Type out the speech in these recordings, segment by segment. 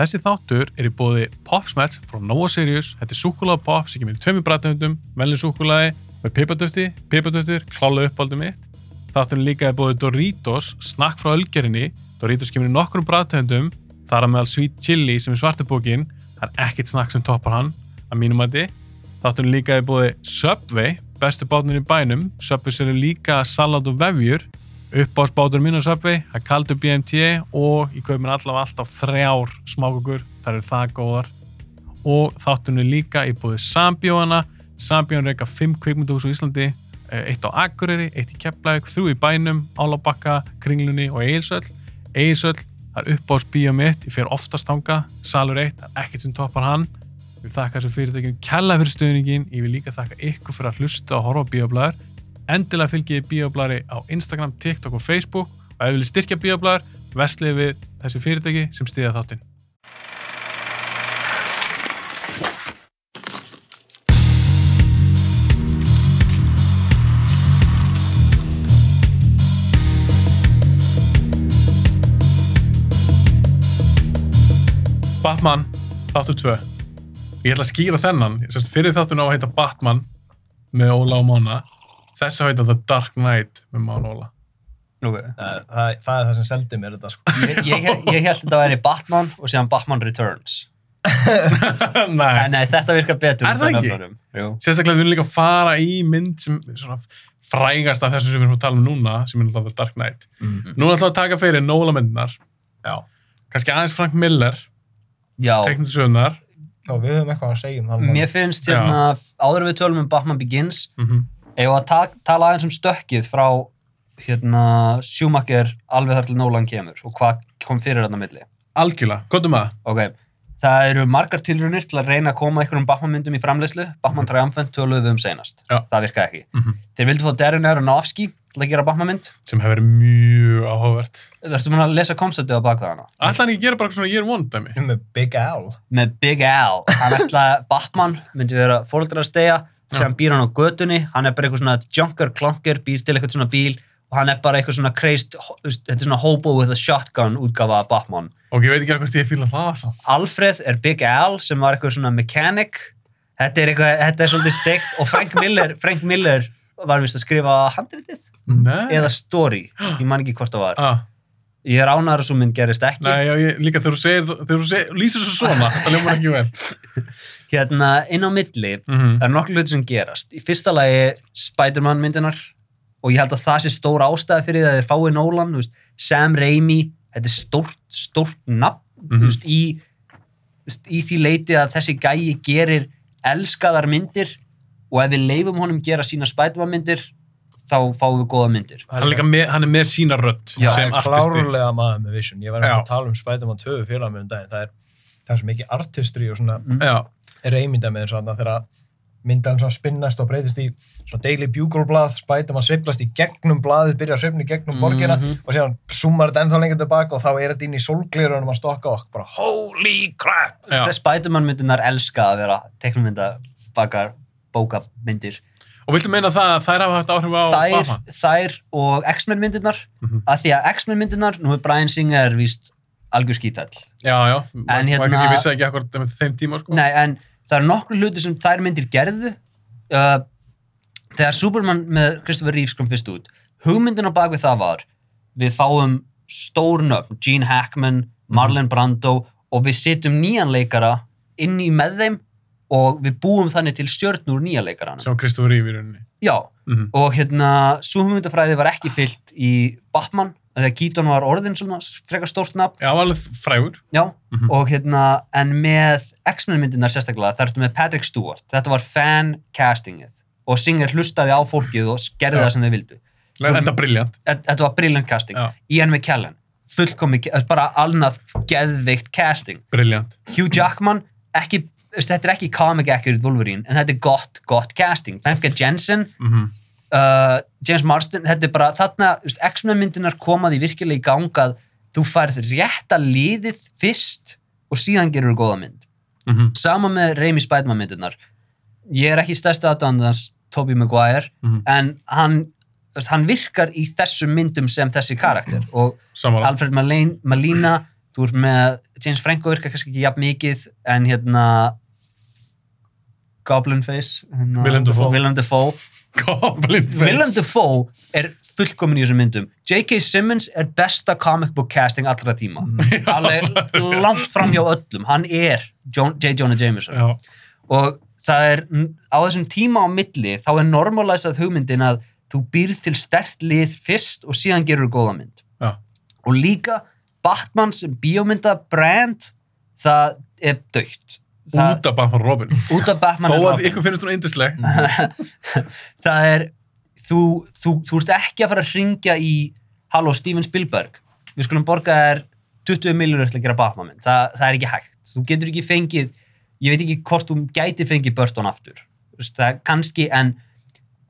Þessi þáttur er í bóði Popsmets frá Nova Sirius. Þetta er súkulega pop sem kemur í tveimur bræðtöndum, velin súkulaði með pipadöfti, pipadöftir, klálega uppáldum mitt. Þátturinn líka er bóði Doritos, snakk frá ölgerinni. Doritos kemur í nokkrum bræðtöndum, þar að meðal Sweet Chili sem er svartubókin. Það er ekkert snakk sem toppar hann, að mínum að þið. Þátturinn líka er bóði Subway, bestu bátnir í bænum. Subway sér líka salat og vefjur minn á Subway, það er kaldur BMT og ég kaup mér allavega alltaf þrjár smákukur, það eru það góðar. Og þáttunni líka í búið Sambjóana, Sambjóana reyka 5 kvikmyndahús á Íslandi eh, eitt á Akureyri, eitt í Keflavík, þrjú í bænum Álabakka, Kringlunni og Egilsöll Egilsöll, það er uppáðsbíó mitt ég fer oftast þanga, salur eitt það er ekkert sem toppar hann. Ég vil þakka þessu fyrirtökjum kella fyrir stöðningin ég vil líka þakka ykkur fyrir að hlusta og horfa á bíoblæður endilega fylgjið Bíoblæri á Instagram, TikTok og Facebook og ef þið viljið styrkja Bíoblæri, vestlið við þessi fyrirtæki sem stiða þáttinn. Batman, þáttu 2. Ég ætla að skýra þennan. Sérst, fyrir þáttun á að heita Batman með Óla og Mána Þess að heita The Dark Knight með Mána Óla. Okay. Það, það, það er það sem seldi mér þetta sko. Ég, ég, ég held þetta að vera Batman og síðan Batman Returns. nei. En nei, þetta virkar betur. Er það ekki? Sérstaklega við viljum líka fara í mynd sem frægast af þessu sem við erum að tala um núna, sem er náttúrulega The Dark Knight. Mm. Nú er alltaf að taka fyrir Nóla myndinar. Já. Kannski aðeins Frank Miller, Já. teiknandi sögnar. Já, við höfum eitthvað að segja um það. Mér finnst hérna, áður en við tölum um Batman Begins, Mm -hmm. Ef að ta tala aðeins um stökkið frá hérna, Schumacher alveg þar til Nolan kemur og hvað kom fyrir þarna milli. Algjörlega, hvað um það? Ok, það eru margar tilrunir til að reyna að koma einhverjum Batman myndum í framleyslu. Batman Triumphant töluðum við um seinast. Já. Það virkaði ekki. Mm -hmm. Þeir vildu fá Darren Aronofsky til að gera Batman mynd. Sem hefur verið mjög áhugavert. Þú ertu múin að lesa konceptið á bak það hana? Ætla hann ekki að gera bara eitthvað svona Year One dæmi? Með Big Al. Með Big Al. Hann ætla að Batman myndi vera fóröldrar að stegja, sem býr hann á götunni, hann er bara eitthvað svona junker klonker, býr til eitthvað svona bíl og hann er bara eitthvað svona crazed, þetta er svona hobo with a shotgun útgafa af Batman. Og ég veit ekki hvort ég fýla það samt. Alfred er Big Al sem var eitthvað svona mechanic, þetta er eitthvað, þetta er svolítið steikt og Frank Miller, Frank Miller var vist að skrifa handritið eða story, ég man ekki hvort það var. Ah. Ég er ánæður að svo mynd gerist ekki. Nei, já, ég, líka þegar þú segir, þegar þú segir, lýsir svo svona, það ljómar ekki vel. Hérna, inn á milli, Mm -hmm. er nokkur hluti sem gerast. Í fyrsta lagi Spider-Man myndinar og ég held að það sé stór ástæði fyrir það að þeir fái Nolan, veist, Sam Raimi, þetta er stórt, stórt nafn, Mhm. þú veist, í, veist, í því leiti að þessi gæi gerir elskaðar myndir og ef við leifum honum gera sína Spider-Man myndir, þá fáum við góða myndir. Hann, er með, hann er með sína rödd Já, sem artisti. klárlega maður með vision. Ég var Já. að tala um Spider-Man 2 félag með um daginn. Það er, það er svo mikið artistry og svona Mm. Já, reymynda með þess að þegar myndan svona spinnast og breytist í svona Daily Bugle blað, Spider-Man sveiflast í gegnum blaðið, byrja að sveifna í gegnum borgina Mhm. og síðan zoomar þetta ennþá lengur tilbaka og þá er þetta inn í sólglirunum að stokka og bara holy crap Spider-Man myndinar elska að vera teknumynda bakar bókamyndir. Og viltu meina það að þær hafa haft áhrif á þær, Batman? þær og X-Men myndirnar Mhm. að því að X-Men myndirnar, nú er Brian Singer víst algjör skítall Já, já. En Hérna... hérna- Ég vissi ekki akkur með þeim tíma, sko. Nei, en það er nokkur hluti sem þær myndir gerðu uh, þegar Superman með Christopher Reeves kom fyrst út hugmyndin á bakvið það var við fáum stór nöfn Gene Hackman, Marlon Brando og við setjum nýjan leikara inn í með þeim og við búum þannig til stjörnur nýja leikarana Sem Kristofur Reeve í rauninni. Já, Mm og hérna svo hugmyndafræði var ekki fyllt í Batman, þegar Keaton var orðin svona frekar stórt nafn, Já, alveg frægur. já Mhm. og hérna, en með X-Men myndirnar sérstaklega, það ertu með Patrick Stewart þetta var fan castingið og Singer hlustaði á fólkið og gerði það sem þau vildu Enda briljant. Þe- þetta var brilliant casting, Já. Ian McKellen fullkomi, bara alnað geðveikt casting, Briljant. Hugh Jackman ekki, þetta er ekki comic accurate Wolverine, en þetta er gott, gott casting Famke Jensen Mm uh, James Marsden, þetta er bara þarna, X-Men myndinar komaði virkilega í gangað þú færð rétta liðið fyrst og síðan gerur þú góða mynd -hmm. sama með Raimi Spiderman myndirnar ég er ekki stærsti aðdándans Tobey Maguire Mhm. en hann, hann virkar í þessum myndum sem þessi karakter og Samanlega. Alfred Malin- Molina þú ert með James Franco virka kannski ekki jafn mikið en hérna Goblin Face hérna, Willem Dafoe. Willem Dafoe. Willem Dafoe er fullkomin í þessum myndum J.K. Simmons er besta comic book casting allra tíma alveg langt fram hjá öllum hann er John, J. Jonah Jameson Já, og það er á þessum tíma á milli þá er normalisað hugmyndin að þú býrð til stert lið fyrst og síðan gerur góða mynd Já. og líka Batman sem bíómynda brand það er dögt út af Batman Robin. út af Batman Þó and að Robin. ykkur finnst hún eindisleg. það er þú, þú, þú ert ekki að fara að ringja í Halló Steven Spielberg við skulum borga þér 20 miljonur til að gera Batman mynd, það, það er ekki hægt þú getur ekki fengið ég veit ekki hvort þú gæti fengið Burton aftur það er kannski en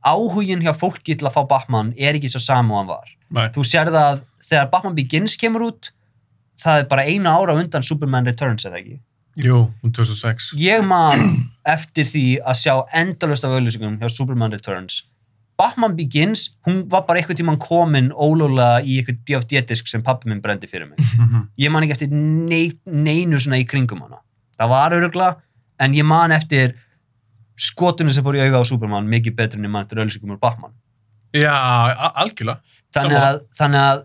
áhugin hjá fólki til að fá Batman er ekki svo sama og hann var Nei. þú sér það að þegar Batman Begins kemur út það er bara eina ára undan Superman Returns eða ekki Jú, um 2006. ég man eftir því að sjá endalust af auðlýsingum hjá Superman Returns. Batman Begins, hún var bara eitthvað tímann komin ólögulega í eitthvað DFD-disk sem pappi minn brendi fyrir mig. Ég man ekki eftir nei, neinu svona í kringum hana. Það var örugla en ég man eftir skotunni sem fór í auga á Superman mikið betur en ég man eftir auðlýsingum úr Batman. Já, algjörlega. þannig að, þannig að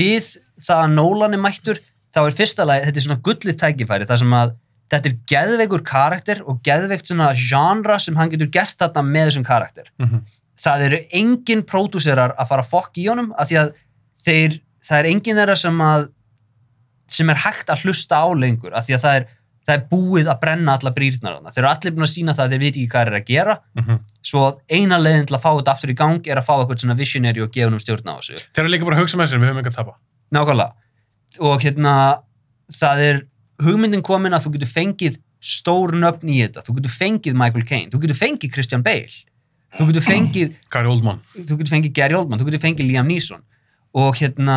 við það að Nolan er mættur þá er fyrsta lagi, þetta er svona gullið tækifæri þar sem að þetta er geðveikur karakter og geðveikt svona genre sem hann getur gert þarna með þessum karakter Mhm. það eru engin pródúserar að fara fokk í honum af því að þeir, það er engin þeirra sem að sem er hægt að hlusta á lengur af því að það er, það er búið að brenna alla brýrnar þarna. þeir eru allir búin að sína það að þeir veit ekki hvað eru að gera Mhm. svo eina leiðin til að fá þetta aftur í gang er að fá eitthvað svona visionary og gefa um stjórn á þessu Þeir eru líka bara að hugsa með sér, við höfum ekki að tapa. nákvæmlega og hérna það er hugmyndin komin að þú getur fengið stór nöfn í þetta þú getur fengið Michael Caine, þú getur fengið Christian Bale þú getur fengið Gary Oldman. þú getur fengið Gary Oldman, þú getur fengið Liam Neeson og hérna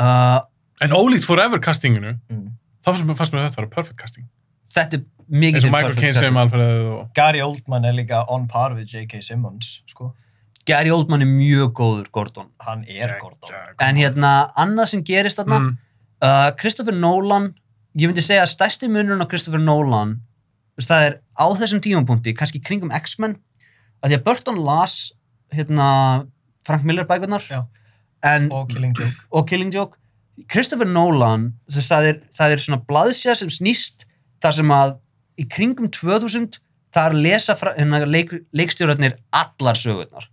uh, En ólíkt Forever castinginu, Mm. þá fannst mér, að þetta var perfect casting. þetta er mikið perfect casting. sem Alfred og... Gary Oldman er líka on par við J.K. Simmons, sko. Gary Oldman er mjög góður Gordon Hann er Gordon. en hérna, annað sem gerist þarna Mm. uh, Christopher Nolan ég myndi segja að stærsti munurinn á Christopher Nolan þú veist, það er á þessum tímapunkti kannski kringum X-Men að því að Burton las hérna, Frank Miller en, Og Killing Joke. og Killing Joke Christopher Nolan veist, það, er, það er svona blaðsja sem snýst þar sem að í kringum 2000 það er að lesa hérna, leik, leikstjórarnir allar sögurnar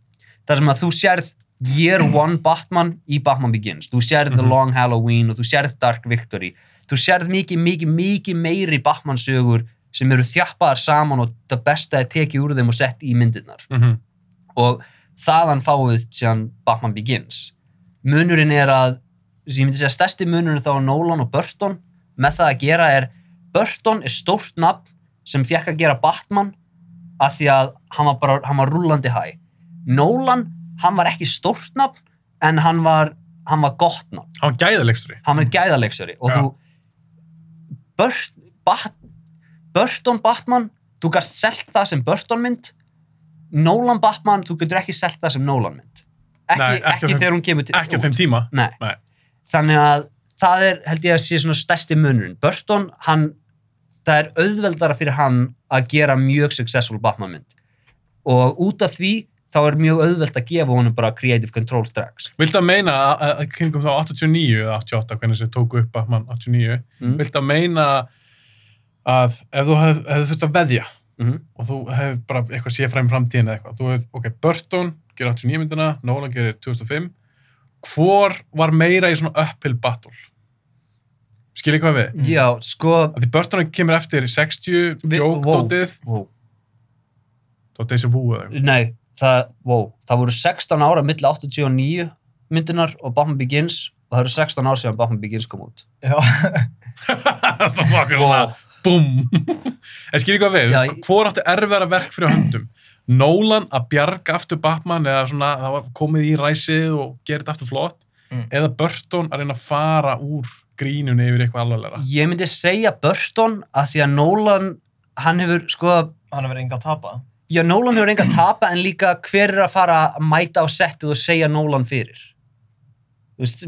þar sem að þú sérð Year One Batman í Batman Begins. Þú sérð The Mhm. Long Halloween og þú sérð Dark Victory. Þú sérð mikið, mikið, mikið meiri Batman sögur sem eru þjappaðar saman og það besta er tekið úr þeim og sett í myndirnar. Mhm. og þaðan fáum við síðan Batman Begins. Munurinn er að ég myndi segja stærsti munurinn þá Nolan og Burton. Með það að gera er Burton er stórt nafn sem fekk að gera Batman af því að hann var bara hann var rúlandi hæ Nolan, hann var ekki stórt nafn en hann var, hann var gott nafn Hann var gæðalegstur hann var gæðalegsari og Já. þú Burt, Bat, Burton Batman þú gast selt það sem Burton mynd Nolan Batman, þú getur ekki selt það sem Nolan mynd ekki, Nei, ekki ekki, þegar hún kemur til Ekki þeim tíma. Nei. Nei. þannig að það er held ég að sé svona stærsti munurinn Burton, hann það er auðveldara fyrir hann að gera mjög successful Batman mynd og út af því þá er mjög auðveld að gefa honum bara creative control strax. Viltu að meina að, að, að kringum þá 89 eða 88, hvernig sem tóku upp Batman 89, mm. viltu að meina að ef þú hefði hef þurft að veðja Mm og þú hefði bara eitthvað séð fræm framtíðin eða eitthvað, þú hefði, ok, Burton gerir 89 myndina, Nolan gerir 2005 hvor var meira í svona uphill battle? Skiljið hvað við? já, sko Að því Burton kemur eftir 60 Vi- joke wow. dótið, Wu eða eitthvað. Nei, það, wow, það voru 16 ára milli 89 myndinar og Batman Begins og það eru 16 ár síðan Batman Begins kom út. Já. það er fokkar svona Wow. búm en skiljið hvað við, Já, Já, hvor átti erfara verk fyrir höndum Nolan að bjarga aftur Batman eða svona það var komið í ræsið og þetta aftur flott Mm. eða Burton að reyna að fara úr grínunni yfir eitthvað alvarlega Ég myndi segja Burton að því að Nolan, hann hefur, sko, Hann hefur enga að tapa. Já, Nolan hefur enga að tapa en líka hver er að fara að mæta á settið og segja Nolan fyrir. Veist,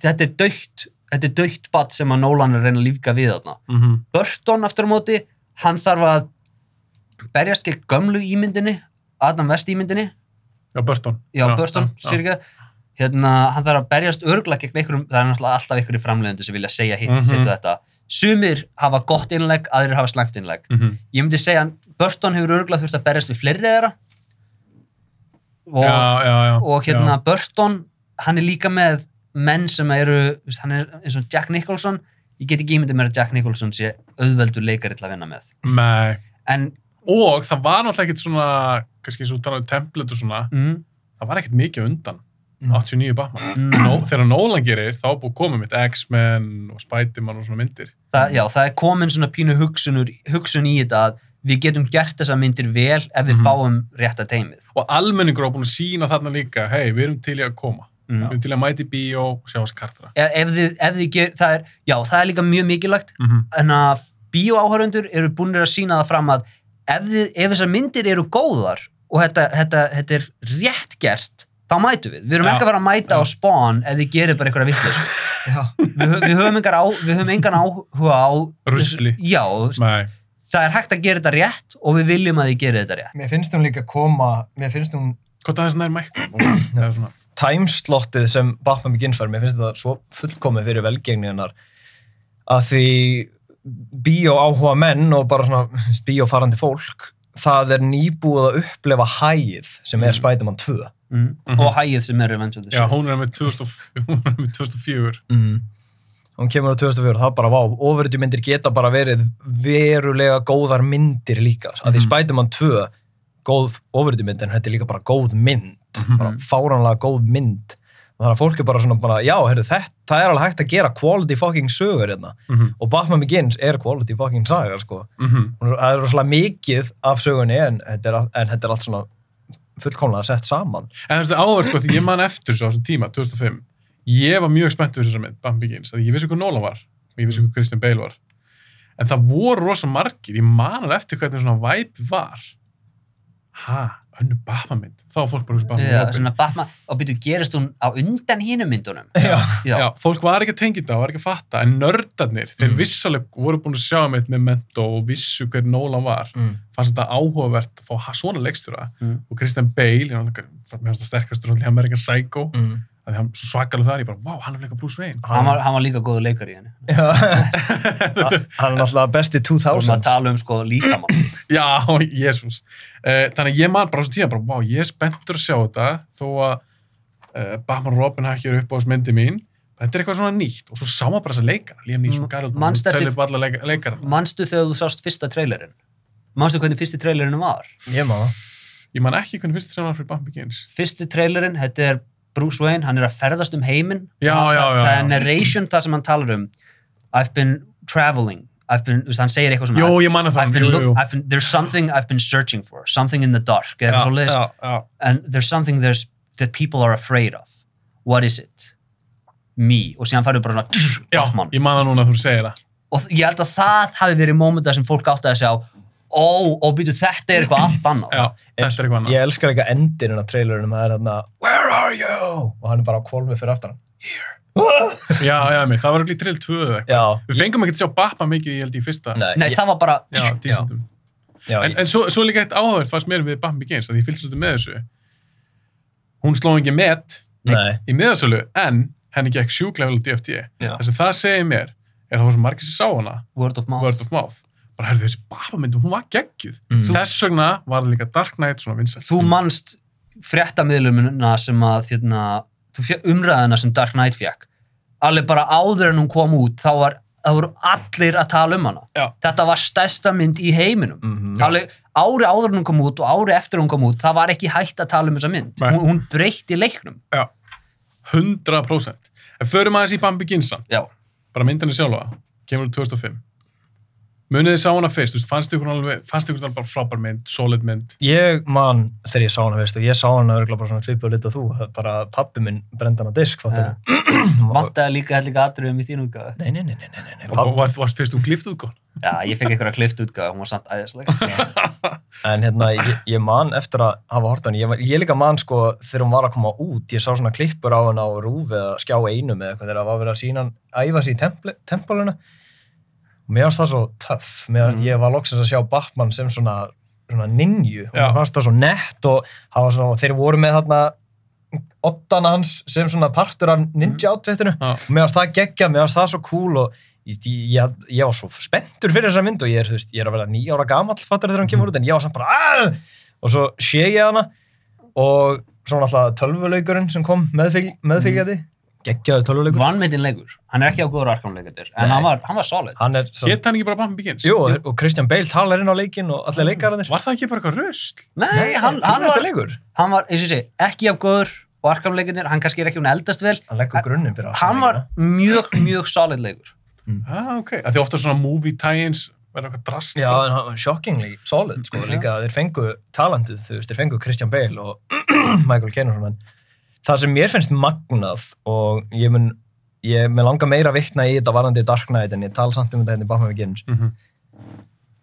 þetta er dögt, þetta er dögt batt sem að Nolan er að reyna að lífga við þarna Mhm. Burton aftur á móti, hann þarf að berjast gegn gömlu ímyndinni Adam West ímyndinni Já, Burton. já, Burton, sér ekki hérna, hann þarf að berjast örgla gegn einhverjum það er náttúrulega alltaf einhverjum framleiðendur sem vilja segja hitt, mm þetta sumir hafa gott innlegg, aðrir hafa slangt innlegg Mhm. ég myndi segja Burton hefur örgla þurft að berjast við fleiri þeirra og, Já, já, já. og hérna. Burton hann er líka með menn sem eru hann er eins og Jack Nicholson ég get ekki ímyndið mér að Jack Nicholson sé auðveldur leikari til að vinna með Nei. en Og það var náttúrulega ekkert svona, kannski svo talaðu template og svona, mm, það var ekkert mikið undan. Mm. 89 Batman. mm, þegar Nolan gerir, þá búið koma mitt X-Men og Spider-Man og svona myndir. það, já, það er komin svona pínu hugsunur, hugsun í þetta að við getum gert þessa myndir vel ef við Mhm. fáum rétta teimið Og almenningur á búin að sína þarna líka, hei, við erum til í að koma. mm. Við erum til í að mæti bíó og sjá þess kartara. ef, ef, þið, ef þið ger, það er já, það er líka mjög mikilvægt Mm -hmm. en að bíóáhörundur eru búinir að sína það fram að ef, þið, ef þessar myndir eru góðar og þetta, þetta, þetta er rétt gert þá mætum við, við erum Já. ekki að fara að mæta á spán ef þið gerir bara einhverja vittlis Já. við, við, höfum engar á, við höfum engan áhuga á Rusli. já, Nei. Það er hægt að gera þetta rétt og við viljum að þið gerir þetta rétt Mér finnst hún líka koma, mér finnst hún Hvað það er svona nær mækkum? Það er svona, timeslottið sem Batman Begins fær, mér finnst þetta svo fullkomið fyrir velgengni hennar að því bíó áhuga menn og bara svona bíófarandi fólk það er nýbúið að upplefa hæð sem er Mm. Spider-Man 2 mm. Mhm. og hægið sem er Revenge of the já, Sith hún er með 2000 hún er með 2004. mm. Hún kemur á 2004 það er bara, vá, ofuriti myndir geta bara verið verulega góðar myndir líka, að því Mhm. Spider-Man 2 góð ofuriti mynd, en þetta er líka bara góð mynd, Mhm. bara fáránlega góð mynd. Og þannig að fólk er bara svona bara, já, heyrðu, þetta, það er alveg hægt að gera quality fucking sögur hérna, Mm -hmm. og Batman Begins er quality fucking saga, sko. Mm er- það er rosalega mikið af sögunni en þetta er, en þetta er allt svona fullkomlega sett saman. En þú veist, áður, sko, ég man eftir þessu á þessum tíma, 2005, ég var mjög spennt fyrir þessar mynd, Batman Begins, að ég vissi hvað Nolan var og ég vissi hvað Christian Bale var. En það voru rosa margir, ég man alveg eftir hvernig svona væp var. Ha, önnu Batman mynd. Þá fólk bara Batman Já, Robin. svona Batman, og byrju, gerist hún á undan hínum myndunum? Já. Já. Já, fólk var ekki að tengja þetta, var ekki að fatta, en nördarnir, þeir Mm. vissalega voru búin að sjá með Memento og vissu hver Nolan var, mm. fannst þetta áhugavert að fá svona leikstjóra Mm. og Christian Bale, mér fannst það sterkastur svolítið American Psycho, Mm. að hann svo svakalega þar, ég bara, vá, hann er leika Bruce Wayne. Hann var, hann var líka góður leikar í henni. Hann er náttúrulega besti Við erum 2000s að tala um sko líkamann. Já, jésús. Uh, þannig að ég man bara á þessu tíma, bara, vá, ég er spenntur að sjá þetta, þó að uh, Batman og Robin hafa ekki verið upp á þessu myndi mín, þetta er eitthvað svona nýtt, og svo sá maður bara þessa leikara, Liam Neeson Mm, og Gareth manstu Bale, eftir- telur upp alla leik leikara. Manstu þegar þú sást fyrsta trailerinn? Manstu hvernig fyrsti trailerinn var? Ég maður Ég man ekki hvernig fyrst sem var fyrir Batman Begins. Fyrsti trailerinn, þetta er Bruce Wayne, hann er að ferðast um heiminn. Já, það, já, já, er já. narration það sem hann talar um. I've been traveling. I've been, hann segir eitthvað svona. I've been look. I've been, there's something I've been searching for, something in the dark, leiðis. já, já. and there's something there's, that people are afraid of what is it? me og síðan færðu bara svona Já, ég man það núna að þú segir það. og ég held að það hafi verið mómenta sem fólk átti að segja á ó, og býtu þetta er eitthvað allt annað Já, þetta er eitthvað annað. Ég elskar eitthvað endin á trailerinum það er hérna Where are you? og hann er bara á kvolfi fyrir aftan hann Já, já, mér, það var ekki trill 2 eða eitthvað. Já, Við fengum ekki að sjá Batman mikið, ég held, í fyrsta. nei, nei, ég- það var bara Já, dísendum. já, En, en svo, svo líka eitt áhugavert fannst mér við Batman Begins, að ég fylgst þetta með þessu. Hún sló ekki met nei, í miðasölu, en henni gekk sjúklega vel á DFT. Já. Það sem það segir mér er að það var svo margir sem sá hana, word of mouth word of mouth. Bara herrðu þessi Batman myndum, hún var geggjuð. Mm. Þess vegna var það líka Dark Knight svona vinsælt. þú manst fréttamiðlumina sem að þérna, umræðina sem Dark Knight fekk alveg bara áður en hún kom út þá var, það voru allir að tala um hana Já. þetta var stærsta mynd í heiminum Mhm. alveg ári áður en hún kom út og ári eftir hún kom út það var ekki hægt að tala um þessa mynd hún, hún breytti leiknum 100%. En förum aðeins í samt. já, bara myndinni sjálfa, kemur úr 2005 munið þið sá hana fyrst, fannst ykkur alveg, fannst ykkur alveg bara frábær mynd, solid mynd? Ég man þegar ég sá hana veist og ég sá hana örgulega bara svona lit og þú bara pappi minn brenda hana disk fattar vantaði líka hellinga atriðum í þín útgáðu Nei, nei, nei, nei, nei, nei. og varst, fyrst um klift útgóð já, ég fekk einhverja klift útgáðu, hún var samt æðisleg. En hérna, ég, ég man eftir að hafa hort á hann, ég, var- ég líka man sko þegar hún var að koma út, ég sá svona klippur á hann á rúfi eða skjá einum eða eitthvað þegar það var verið að sína hann æfa sig í templi, tempóluna og mér fannst það svo töff. Mm. ég var loksins að sjá Batman sem svona, svona ninju. Og mér fannst það svo nett og svona, þeir voru með þarna ottana hans sem svona partur af ninja outfitinu. Já. og mér fannst það geggjað, mér fannst það svo cool og ég, ég, ég var svo spenntur fyrir þessa mynd og ég er, veist, ég er að vera nýja ára gamall fattar þegar hann kemur út en ég var samt bara Aah! og svo sé ég hana og svo náttúrulega tölvuleikurinn sem kom meðfylg, meðfylgjandi geggjaður tölvuleikur Vannmyndin leikur. Hann er ekki á góður arkamleikendur, en Nei. hann var, hann var solid. hann er svo, Hétt hann ekki bara Batman Begins? jú, og Christian Bale talar inn á leikinn og allir leikararnir Var það ekki bara eitthvað rusl? Nei, hann, hann, fínasta var, leikur hann var, eins og ég segi, ekki af góður og arkamleikendur, hann kannski er ekki hún eldast vel. hann leggur grunninn fyrir Hann var mjög, mjög solid leikur. Ah, ok. Að því ofta svona movie tie-ins verða eitthvað drast. Já, en hann var shockingly solid, sko, líka þeir fengu talentið, þú veist, þeir fengu Christian Bale og Michael Caine og það sem mér finnst magnað og ég mun, ég mun langa meira að vitna í þetta varandi Dark Knight en ég tala samt um þetta hérna í Batman Begins. Mhm.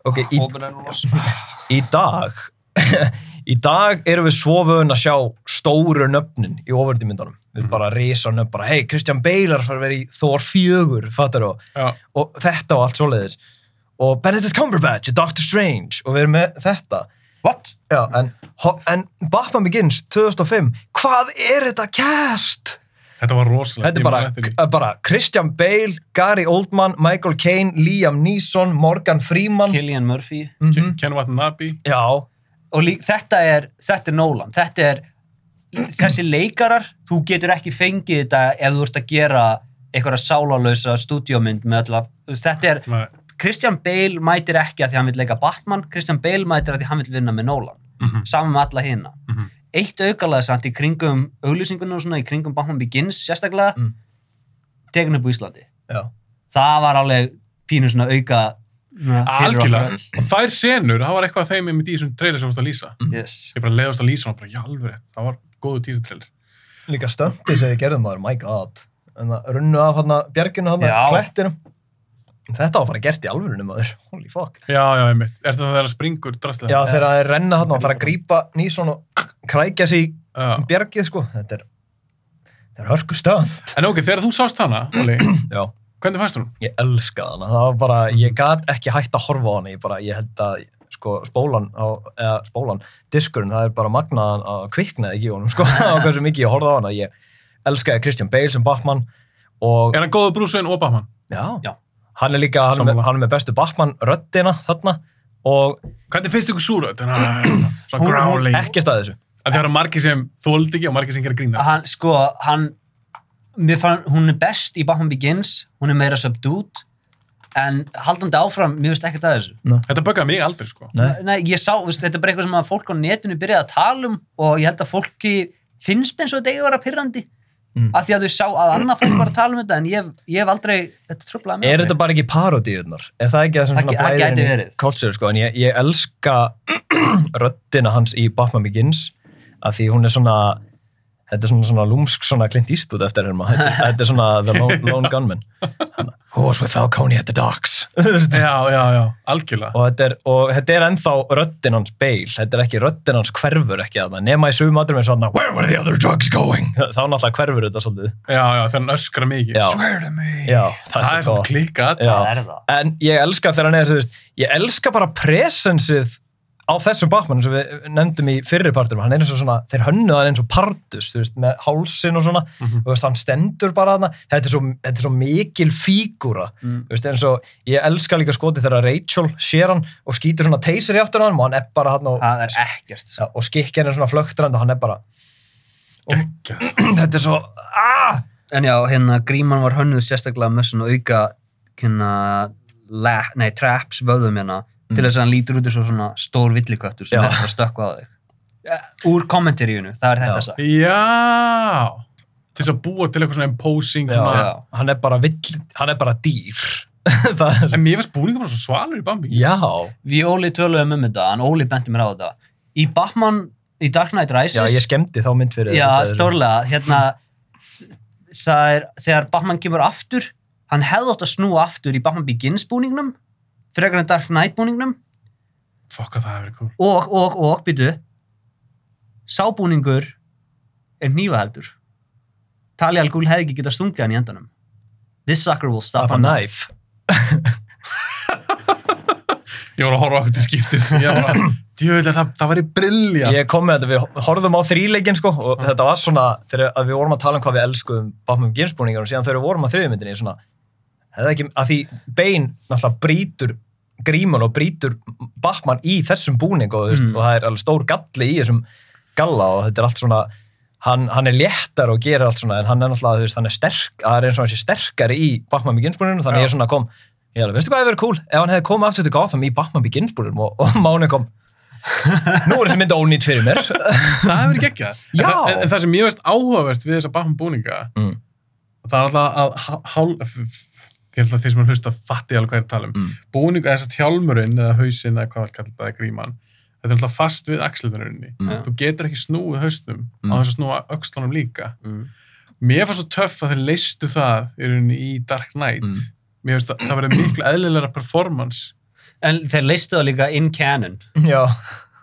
Ok, í, í dag, í dag erum við svo vöðun að sjá stóru nöfnin í ofurdimyndunum. Við Mhm. bara risa nöfn, bara, hei, Christian Bale að fara að vera í Thor 4, fattar þú? Já. og þetta og allt svoleiðis og Benedict Cumberbatch, Doctor Strange og við erum með þetta What? Já, en, en Batman Begins 2005, hvað er þetta cast? Þetta var rosalega. Þetta er bara, bara Christian Bale, Gary Oldman, Michael Caine, Liam Neeson, Morgan Freeman Killian Murphy. Mhm. Ken Watanabe. Já, Og lí, þetta er, þetta er Nolan. Þetta er, þessi leikarar, þú getur ekki fengið þetta ef þú ert að gera einhverja sálalösa stúdíómynd með alla, þú veist, þetta er, Nei. Christian Bale mætir ekki að því hann vil leika Batman, Christian Bale mætir að því hann vil vinna með Nolan, Mhm. saman með alla hina. Mhm. Eitt aukalega samt í kringum auglýsingunum og svona, í kringum Batman Begins sérstaklega, Mm. tekin upp á Íslandi. já, Það var alveg pínu svona auka Algjörlega. Og þær senur, það var eitthvað af þeim með í þessum trailer sem þú varst að lýsa. Yes. Ég bara leiðast að lýsa og bara, já, alveg. Það var góðu teaser trailer. líka stöndi sem við gerðum maður, my god en það runnu af hana, bjerginu hana, Já. Þetta var bara gert í alvörunum maður, holy fuck Já, já, einmitt. Er þetta þegar það springur drastlega? Já, þegar það er renna þarna og fara að grípa Nýson og krækja sig í Já. bjergið, sko. Þetta er, þetta er hörku stönd. En ok, þegar þú sást hana, Já. hvernig fannst hún? Ég elska hana. Það var bara, ég gat ekki hægt að horfa á hana. Ég bara, ég held að, sko, spólan, á, eða spólan, diskurinn, það er bara magnaðan að kviknaði ekki í honum, sko. á hversu mikið ég horfði á hana. Ég elskaði Christian Bale sem Batman og, Er hann góðu Bruce Wayne og Batman? já, Já. Hann er líka, hann er, með, hann er með bestu Batman röddina þarna og Hvernig finnst ykkur? Svona Hún- growling. ekkert að þessu. Að það eru margir sem þóldi ekki og margir sem gera grína. hann, sko, hann mér fann, hún er best í Batman Begins hún er meira subdued en haldandi áfram, mér veist ekkert að þessu Þetta böggaði mig aldrei, sko. Nei. Nei, ég sá, veist, þetta er bara eitthvað sem að fólk á netinu byrjaði að tala um og ég held að fólki finnst eins og þetta eigi að vera pyrrandi Mm. af því að þau sá að annað fólk var að tala um þetta en ég, ég hef aldrei, þetta tröflaði mig Er þetta bara ekki parodíunar? Er það ekki það sem svona blæðir í culture, sko? En ég, ég elska röddina hans í Batman Begins af því hún er svona þetta er svona, svona lúmsk svona Clint Eastwood eftir hérna þetta, þetta er svona The Lone, lone Gunman Who was with Falcone at the docks? Já, já, já, algjörlega. og þetta er, og þetta er ennþá röddin hans Bale, þetta er ekki röddin hans hverfur ekki að það, nema í sugum aðrum og hann Where were the other drugs going? þá náttúrulega hverfur þetta svolítið Já, já, þegar hann öskra mikið. Já. Swear to me. Já, það, er svona. Það er það En ég elska þegar hann er, þú veist, ég elska bara presensið á þessum Batman sem við nefndum í fyrri partum, hann er eins og svona, þeir hönnuð hann eins og pardus, þú veist, með hálsin og svona, Mhm. þú veist, hann stendur bara þarna, þetta er svo, þetta er svo mikil fígúra, Mm. þú veist, eins og ég elska líka skotið þegar Rachel sér hann og skýtur svona teysir í áttur hann og hann er bara hann og, það er ekkert ja, og skikkjan er svona flöktrand og hann er bara, Geggjað. þetta er svo, aah, En já, hérna gríman var hönnuð sérstaklega með svona auka hérna, nei, traps vöðum hérna til þess að hann lítur út eins og svona stór villiköttur sem Já. er bara stökku á þig. Ja, Úr kommentaríunu, það er þetta Já. sagt. Já. Til þess að búa til eitthvað svona imposing, Já. svona. Já. hann er bara vill, hann er bara dýr, það er, En mér finnst búningum bara svo svalur í Bambi. já, Við Óli töluðum um þetta, en Óli benti mér á þetta. Í Batman, í Dark Knight Rises, já, ég skemmti þá mynd fyrir já, stórlega, hérna, það er, þegar Batman kemur aftur, hann hefði átt að snúa aftur í Batman Begins búningnum, frekar en Dark Knight búningnum, Fokk að það hefur verið cool. og, og, og, býtu sábúningur er nýfaheldur Talia al Ghul hefði ekki getað stungið hann í endanum This sucker will stop a knife. Ég var að horfa okkur til skiptis. Ég var að, djöðlega, það, það væri brillja. Ég kom með þetta, við horfðum á þríleikin sko og þetta var svona, þegar að við vorum að tala um hvað við elskuðum Batman Begins búningar og síðan þegar við vorum á þriðmyndinni svona, hefði ekki, að því Bane náttúrulega brýtur grímun og brýtur Batman í þessum búning og, mm. Og það er alveg stór galli í þessum galla og þetta er allt svona hann, hann er léttar og gerir allt svona en hann er náttúrulega, þú veist, hann er sterk það er eins og hann sé sterkari í Batman Begins búninginu þannig Já. ég er svona kom, ég alveg, veistu hvað hefur verið cool ef hann hefði komið aftur til Gotham í Batman Begins búninginum og, og Máni kom nú er þessi mynd ónýtt fyrir mér Það hefur. En, Já. það- en, en það sem ég veist áhugavert við þessa Batman búninga, mm. það er alltaf að há- hál... Ég held að þeir sem er hlusta fatti alveg hvað ég er að tala um. Mm. Búningu, eða þess að hjálmurinn eða hausinn eða hvað það kallar það, eða gríman, þetta er alltaf fast við axlunarunni. Mm. Þú getur ekki snúið hausnum Mm. á þess að snúa öxlunum líka. Mm. Mér fannst svo töff að þeir leistu það í, Dark Knight. Mm. Mér finnst að það verið miklu eðlilegra performance. En þeir leistu það líka in canon já,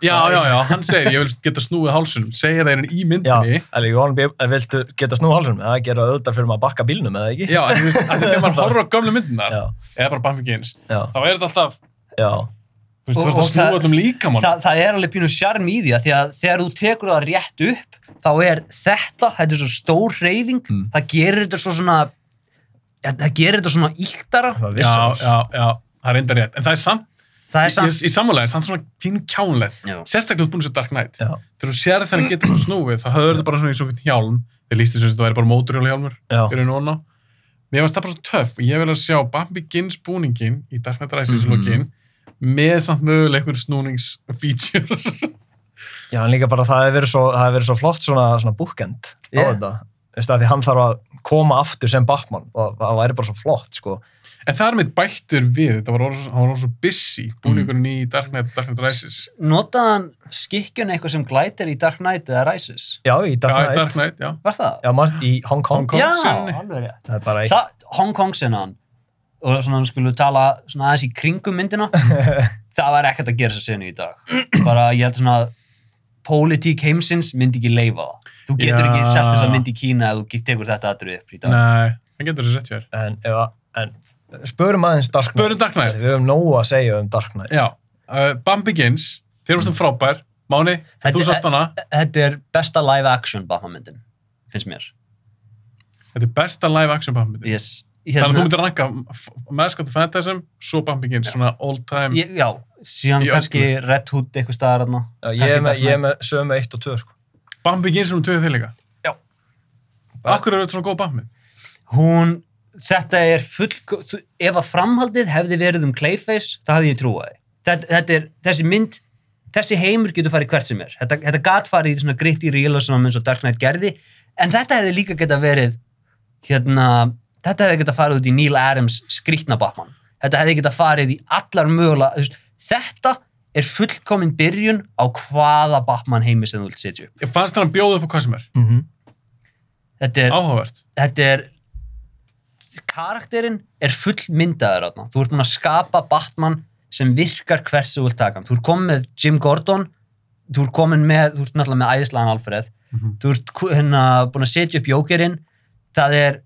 Já, já, já, hann segir, ég vil geta snúið hálsunum, segir það í já, myndinni. alveg, you wanna be, ef viltu geta snú hálsum, það gera auðvitað fyrir maður að bakka bílnum, eða ekki? Já, en þegar maður horfir á gömlu myndinar, já, eða bara Batman Begins, já, þá er þetta alltaf, já. þú veist, þú og að snúa það- öllum líkamann. Þa, það er alveg pínu sjarm í því að því að þegar þú tekur það rétt upp þá er þetta, þetta er svo stór hreyfing Mm. það gerir þetta svo svona ja, það gerir þetta svona íktara Það það það samt, það í, sammálega, samt svona tín kjánlegt. Já. Sérstaklega út búin að sér Dark Knight. Já, Þegar þú sér þannig getur þú snúið, þá höfður þetta bara svona í svona hjálm. Þeir lístu sem þetta væri bara móturhjóla hjálmur. Mér finnst það bara svo töff og ég vil að sjá Batman Begins búningin í Dark Knight Rises mm -hmm. með samt möguleg einhver snúningsfeature. já, en líka bara það hefur verið svo, það verið svo flott svona, svona bookend á Yeah. þetta. Veist það, því hann þarf að koma aftur sem Batman og það væri bara svo flott, sko. En það er mitt bættur við, þetta var orðið svo- hann var orðið svo busy, búningurinn í Dark Knight, Dark Knight Rises. notaðan skikkjun eitthvað sem glætir í Dark Knight eða Rises Já, í Dark Já, í Knight. Dark Knight, já. var það? Já, maður, í Hong Kong. Hong Kong. Já, alveg rétt Það er bara eitt. það, Hong Kong sinnaðan og svona skulum tala svona aðeins í kringum myndina það var ekkert að gera þessa senu í dag bara ég held svona pólitík heimsins myndi ekki leifa það þú getur Já. ekki sett þessa mynd í Kína ef þú tekur þetta aðrið upp í dag Nei, það getur þessi rétt hér. En, ef að- en spörum aðeins Dark Knight. Spörum Dark Knight. Við höfum nógu að segja um Dark Knight. Já, uh, Bam Begins, þér varst um frábær, Máni, þú sást hana, þetta er besta live action Batman myndin finnst mér þetta er besta live action Begins. yes. Þannig að þú hérna, myndir ranka Maskot of Phantasm, svo Bam Begins, svona all time. ég, já, síðan kannski Red Hood eitthvað staðar þarna. Já, ég, er með, Knight. með sömu 1 og 2, sko. Bam Begins er um töðu þig líka. Já. Akkur eru þetta svona góð Bam mynd? hún, þetta er full ef að framhaldið hefði verið um Clayface það hefði ég trúaði þetta, þetta er, þessi mynd þessi heimur getur farið hvert sem er þetta, þetta gat farið í svona gritty realism eins og Dark Knight gerði en þetta hefði líka geta verið hérna, þetta hefði geta farið út í Neil Adams skrítna Batman þetta hefði geta farið í allar mögulega þetta er fullkomin byrjun á hvaða Batman heimi sem þú vilt setja upp Ég fannst hann bjóða upp á hvað sem er. Mm -hmm. þetta er, Áhugavert. þetta er karakterinn er full myndaður þarna. þú ert búin að skapa Batman sem virkar hvers þú vilt taka hann. þú ert komin með Jim Gordon þú ert komin með, þú ert náttúrulega með æðislegan Alfred Mhm. þú ert hérna búin að setja upp Jókerinn það er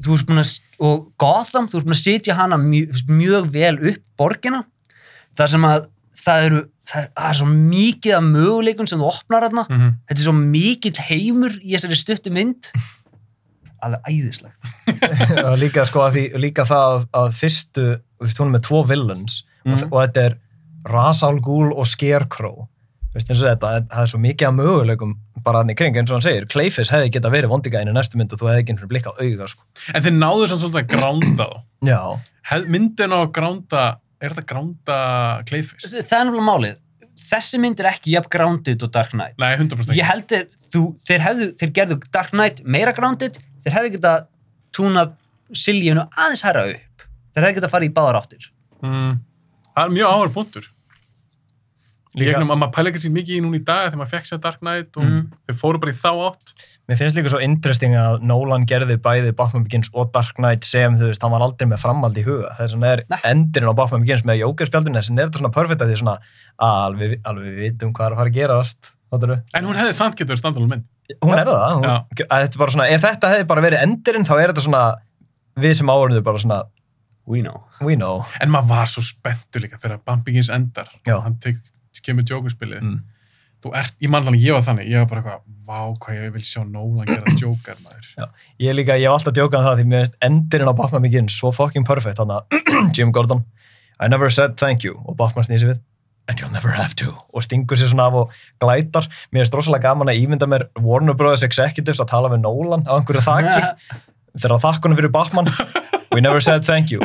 þú ert búin að, og Gotham þú ert búin að setja hana mjög, mjög vel upp borgina þar sem að það eru, það er, það er svo mikið af möguleikun sem þú opnar þarna Mm -hmm. þetta er svo mikill heimur í þessari stuttu mynd alveg æðislegt líka, sko, að því, líka það að, að fyrstu, þú veist, hún er með tvo villains Mhm. og, og þetta er Ra's al Ghul og Scarecrow veist, eins og þetta, það er svo mikið af möguleikum bara þannig kring, eins og hann segir Clayface hefði geta verið vondigæðin í næstu mynd og þú hefði ekki og blikka á auga, sko. En þeir náðu samt svolítið að gránda þá. Myndin á að gránda, er þetta gránda Clayface? það er náttúrulega málið þessi mynd er ekki jafn grounded og Dark Knight Nei, 100% ég ekki. held þeir, þú, þeir, hefðu, þeir gerðu Dark Knight meira grounded þeir hefðu geta túnað Siljunu aðeins hæra upp þeir hefðu geta farið í báðar áttir Mm. Það er mjög áhverjum punktur. Egnum að maður pæla ekki sér mikið í núna í dag þegar maður fekk sér Dark Knight og Mm. þeir fóru bara í þá átt. mér finnst líka svo interesting að Nolan gerði bæði Batman Begins og Dark Knight sem, þú veist, hann var aldrei með framhald í huga. Þess vegna er Nei. endurinn á Batman Begins með Joker-spjaldinu, þess vegna er þetta svona perfect að því svona, alveg, alveg við vitum hvað er að fara að gerast. En hún hefði samt getur standalum mynd. Hún er það, hún, Já. að þetta er bara svona, ef þetta hefði bara verið endurinn, þá er þetta svona, við sem áhörnum bara svona, We know. we know. En maður var svo spenntur líka þegar Bumpingins endar. Já. Hann tek, kemur Joker-spilið. Mm. Þú ert, í mannlega, ég var þannig, ég var bara eitthvað, vá hvað ég vil sjá Nolan gera Joker, maður. Ég líka, ég hef alltaf djókað um það því mér endurinn á Batman Begins svo fucking perfect, þannig að Jim Gordon, I never said thank you, og Batman snýsi við, and you'll never have to, og stingur sér svona af og glætar. Mér finnst rosalega gaman að ímynda mér Warner Brothers Executives að tala við Nolan á einhverju þakki, þegar þakkunum fyrir Batman, we never said thank you,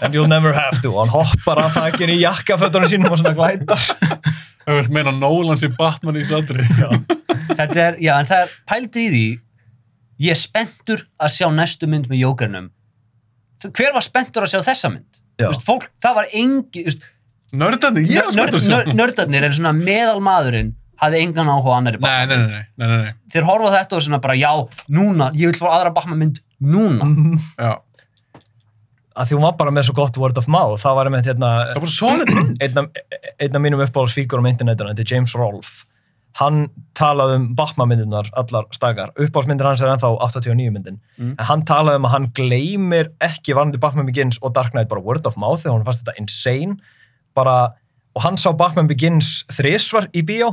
and you'll never have to, og hann hoppar af þakkinu í jakkafötunum sínum og svona glætar. Það vil meina Nolan sem Batman í aðri. Þetta er, já, en það er pældu í því ég er spenntur að sjá næstu mynd með jókernum hver var spenntur að sjá þessa mynd? Já. Þú Veist, fólk, það var engi þú veist, Nördarnir, ég var spenntur að sjá. nörd, nördarnir en svona meðalmaðurinn hafði engan áhuga á annari Nei, nei, nei, nei, nei, nei. þeir horfa á þetta og svona bara já, núna, ég vil fá aðra Batman mynd núna. Já. Að því hún var bara með svo gott word of mouth, það var einmitt hérna, Það var bara solid mynd. einn af, einn af mínum uppáhaldsfíkur á internetinu, þetta er James Rolfe hann talaði um Batman-myndirnar allar stakar, uppáhaldsmyndir hans er ennþá 89 myndin, Mm. en hann talaði um að hann gleymir ekki varandi Batman Begins og Dark Knight bara word of mouth, þegar hann fannst þetta insane, bara og hann sá Batman Begins þrisvar í bíó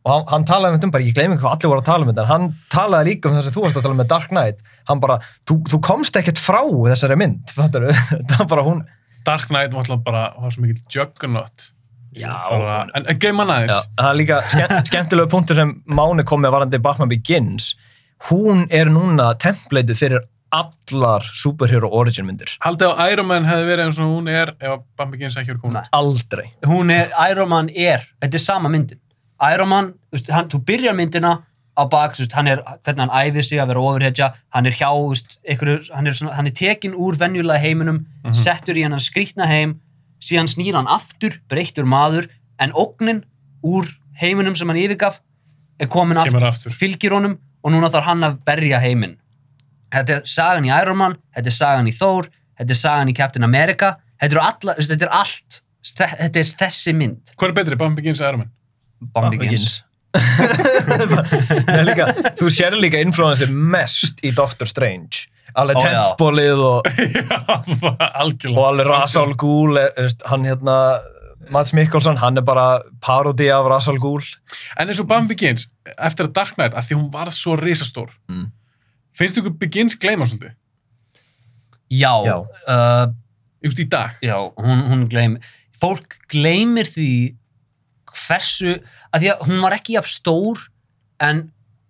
og hann, hann talaði um þetta bara, ég gleymi hvað allir voru að tala um þetta, en hann talaði líka um þess að þú varst að tala um með Dark Knight, hann bara, þú, þú komst ekkert frá þessari mynd, það bara hún, Dark Knight var alltaf bara, var svo mikill juggernaut. En, en geim hann aðeins. Já, það er líka skemmt, skemmtilegu punktur sem Máni kom með varandi Batman Begins. Hún er núna templateið fyrir allar superhero origin myndir Haldið að Iron Man hefði verið eins og hún er ef Bambi Gens ekki verið komin. Nei. aldrei hún er, Iron Man er þetta er sama myndin Iron Man, þú veist, hann, þú byrjar myndina á bak, þú veist, hann er, hvernig hann æfir sig að vera ofurhetja, hann er hjá þú veist, einhverju, hann er, svona, hann er tekin úr venjulega heiminum, Mhm. settur í hann skrýtna heim, síðan snýr hann aftur breyttur maður, en ógnin úr heiminum sem hann yfirgaf er komin Kemur aftur, aftur. fylgir honum og núna þarf hann að berja heiminn þetta er sagan í Iron Man þetta er sagan í Thor, þetta er sagan í Captain America, þetta er, alla, þetta er allt þetta er þessi mynd Hvað er betri, Bambi Gens eða Iron Man? Bambi Begins Nei, líka, þú sér líka influensi mest í Doctor Strange já. tempolið og, og alveg Ra's al Ghul er, veist, hann hérna Mads Mikkelsen, hann er bara parodi af Ra's al Ghul En eins og Bambi Begins, eftir að Dark Knight, að því hún var svo risastór, Mm. Finnst þú ykkur Begins gleyma svolítið? já, Já. Uh, Just í dag? já hún, hún gleymir fólk gleymir því hversu að því að hún var ekki jafn stór en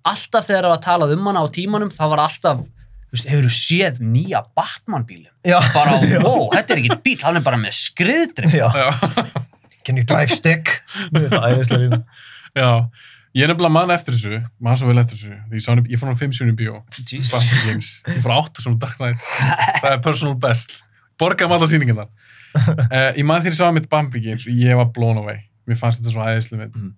alltaf þegar það var talað um hana á tímanum þá var alltaf þú veist, hefur þú séð nýja Batman bílum Já. bara, wow, þetta er ekki bíl, hann er bara með skriðdrif Já. Can you drive stick? Finnst það æðislega lína. Já. Ég er nefnilega mann eftir þessu, mann svo vel eftir þessu. Því Ég, sá hann, ég fór hann fimm sjónum í bíó. Bambi Begins. Ég fór átta svona Dark Knight. Það er personal best. Borgaðum alla sýningarnar. Uh, ég man því að ég sá mitt Bambi Begins og ég var blown away. Mér fannst þetta svo æðislega mynd. Mhm.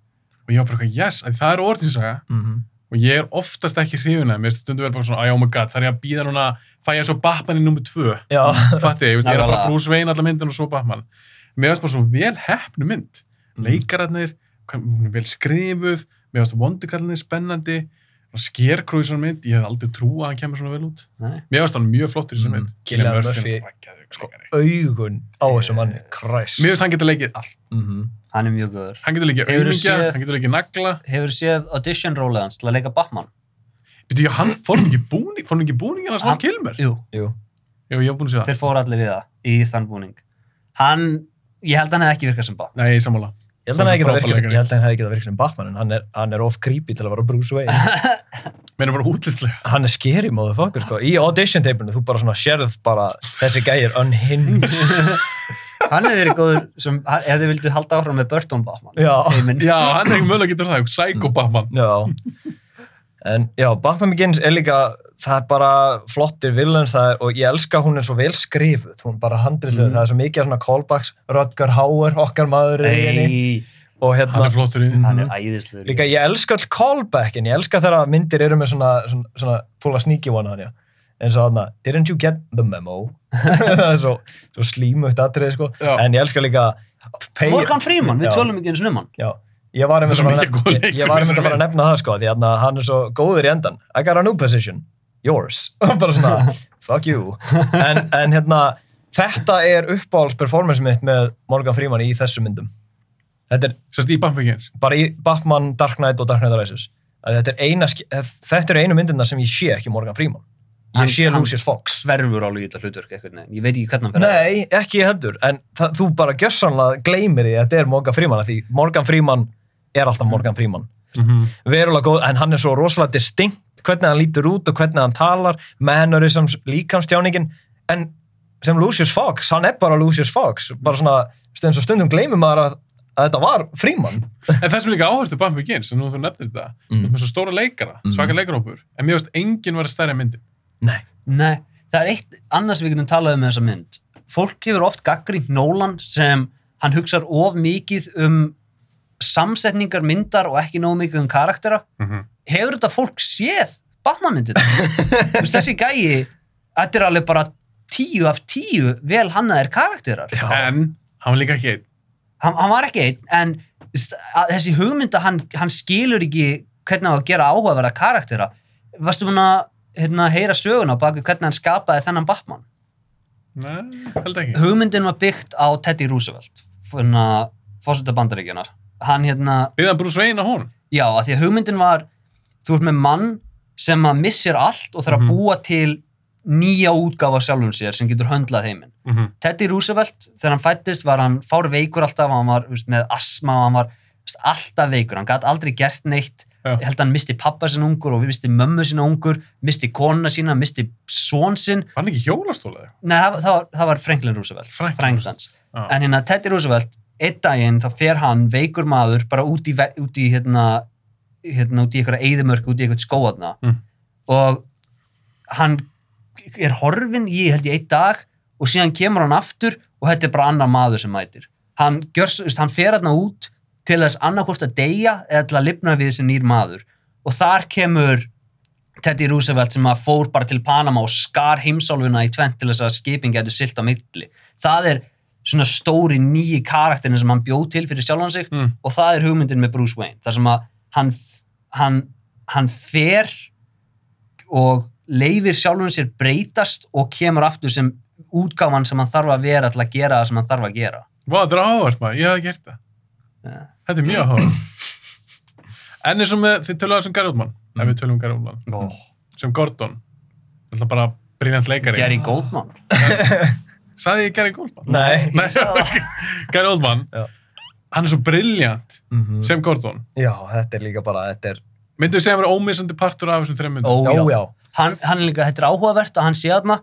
Og ég var bara eitthvað, yes, að það er orðinsaga. Mhm. og ég er oftast ekki hrifin að mér stundu verið bara svona, oh my god, það er ég að býða núna fæ ég svo Batman í nummer tvö fatti, ég, ég er bara. Bruce Wayne allar myndin og svo Batman mér finnst bara svo vel hefnu mynd Mhm. leikararnir, vel skrifuð mér finnst vondukallinni spennandi skerkrúi svona mynd, ég hef aldrei trú að hann kemur svona vel út Nei. mér finnst hann mjög flottur í þessu Mhm. mynd Cillian Murphy, er sko, augun á þessu manni, Christ. mér finnst hann getur leikið allt Mhm. hann er mjög góður hann getur leikið séð- hann getur leikið nagla hefur þú séð audition rólið hans til að leika Batman Býtu, já, hann fór ekki búning, fór ekki búning en hans var Hann- Kilmer? jú, Jú. Já, ég hef búin að segja það. þeir fóru allir í það í þann búning hann, ég held að hann hefði ekki virkað sem Batman Nei, ég held að hann hefði getað virkað- frábær ég held að hann hefði getað virkað sem Batman en hann er, hann er of creepy til að vera Bruce Wayne. Mér er bara útlistlega. hann er scary motherfucker sko. Í audition tapinu þú bara svona sérð bara þessi gæi er unhinged. hann hefði verið góður sem, hann- ef þið vildu halda áfram með Burton Batman Já. Já, hann er ekki mögulega getur það, Psycho Batman. Já. En já, Batman Begins er líka, það er bara flottir er, og ég elska hún er svo vel skrifuð, hún er bara handriðlega, Mm. það er svo mikið svona callbacks, Rutger Hauer, okkar maður er í henni. Og hann hérna er flottur í hann er æðislegur líka ég elska all callbackin ég elska þegar myndir eru með svona svona, svona púla sneaky one hann já eins og hann didn't you get the memo? Það er svo, svo slímugt atrið sko. Já. en ég elska líka pay- Morgan Freeman, við tölum ekki eins um hann. Já, ég var einmitt að fara að nefna það sko því að hann er svo góður í endan I got a new position, yours. Bara svona, fuck you. En, en hérna, þetta er uppáhalds performance mitt með Morgan Freeman í þessu myndum. Þetta er sérst í Batman Begins bara í Batman, Dark Knight og Dark Knight Rises. Þetta er eina, þetta er einu myndina sem ég sé ekki Morgan Freeman. Ég sé Lucius Fox. sverfur alveg í þetta hlutverk ég veit ekki hvernig hann að- Nei, ekki ég heldur, en það, þú bara gjörsanlega gleymir því að þetta er Morgan Freeman af því Morgan Freeman er alltaf Morgan Freeman Mhm. verulega góð, en hann er svo rosalega distinkt hvernig hann lítur út og hvernig hann talar mannerisms, líkamstjáningin en sem Lucius Fox hann er bara Lucius Fox, bara svona eins og stundum gleymir maður að, að þetta var Freeman En það sem er líka áherslu Batman Begins, sem nú þú nefnir þetta, Mm. mm. með svo stóra leikara, Mm. svaka leikarópur, en mér veist enginn var að stærra myndin. Nei, Nei, það er eitt annars við getum talað um með þessa mynd fólk hefur oft gaggrínt Nolan sem hann hugsar of mikið um samsetningar myndar og ekki nóg mikið um karaktera Mm -hmm. hefur þetta fólk séð Batman myndina Þú veist, þessi gæi þetta er alveg bara tíu af tíu vel hannaðir karakterar Já. En hann var líka ekki einn. hann, hann var ekki einn en þessi hugmynda hann, hann skilur ekki hvernig á að gera áhugaverða karaktera varstu búin að hérna, heyra söguna bak við hvernig hann skapaði þennan Batman Nei, held ekki. hugmyndin var byggt á Teddy Roosevelt fórseta bandaríkjunar hann hérna, Byggðan Bruce Wayne á hún. já, að því að hugmyndin var þú ert með mann sem að missir allt og þarf að Mhm. búa til nýja útgáfa sjálfum sér sem getur höndlað heiminn Mm -hmm. Teddy Roosevelt, þegar hann fættist var hann fár veikur alltaf, hann var veist, með asma og hann var veist, alltaf veikur hann gæti aldrei gert neitt Já. ég held að hann misti pappa sinna ungur og við misti mömmu sinna ungur misti konuna sína, misti són sinn Var hann ekki hjólastólaði? Nei, það, það, var, það var Franklin Roosevelt Franklin Franklin hans Já. en hérna Teddy Roosevelt einn daginn þá fer hann veikur maður bara út í, út í hérna, hérna út í eitthvað eðimörk út í eitthvað skóðna Mm. og hann er horfinn í held ég einn dag og síðan kemur hann aftur og þetta er bara annar maður sem mætir. Hann, gjörs, hann fer hann út til þess annarkvort að deyja eða til að lifna við þessi nýr maður. Og þar kemur Teddy Roosevelt sem að fór bara til Panama og skar heimsálfuna í tvent til þess að skipin getur silt á milli. Það er svona stóri nýji karakterin sem hann bjóð til fyrir sjálfan sig Mm. og það er hugmyndin með Bruce Wayne þar sem að hann, hann, hann fer og leifir sjálfum sér breytast og kemur aftur sem útgáfan sem hann þarf að vera til að gera það sem hann þarf að gera Vá, þetta er áhvert maður, ég hafði gert það. Ja. Þetta er mjög áhvert. En eins og með, þið töluðu sem Gary Oldman, ef við tölum um Gary Oldman, oh. sem Gordon, þetta er bara briljant leikari. Gary Goldman Saði ég Gary Oldman? Nei. Nei, Gary Oldman, Já. hann er svo briljant Mhm. sem Gordon. Já, þetta er líka bara, þetta er Myndu þið segja að vera ómissandi partur af þessum þreim myndum? Ó, Já, já. hann, hann er líka, þetta er áhugavert að hann sé þarna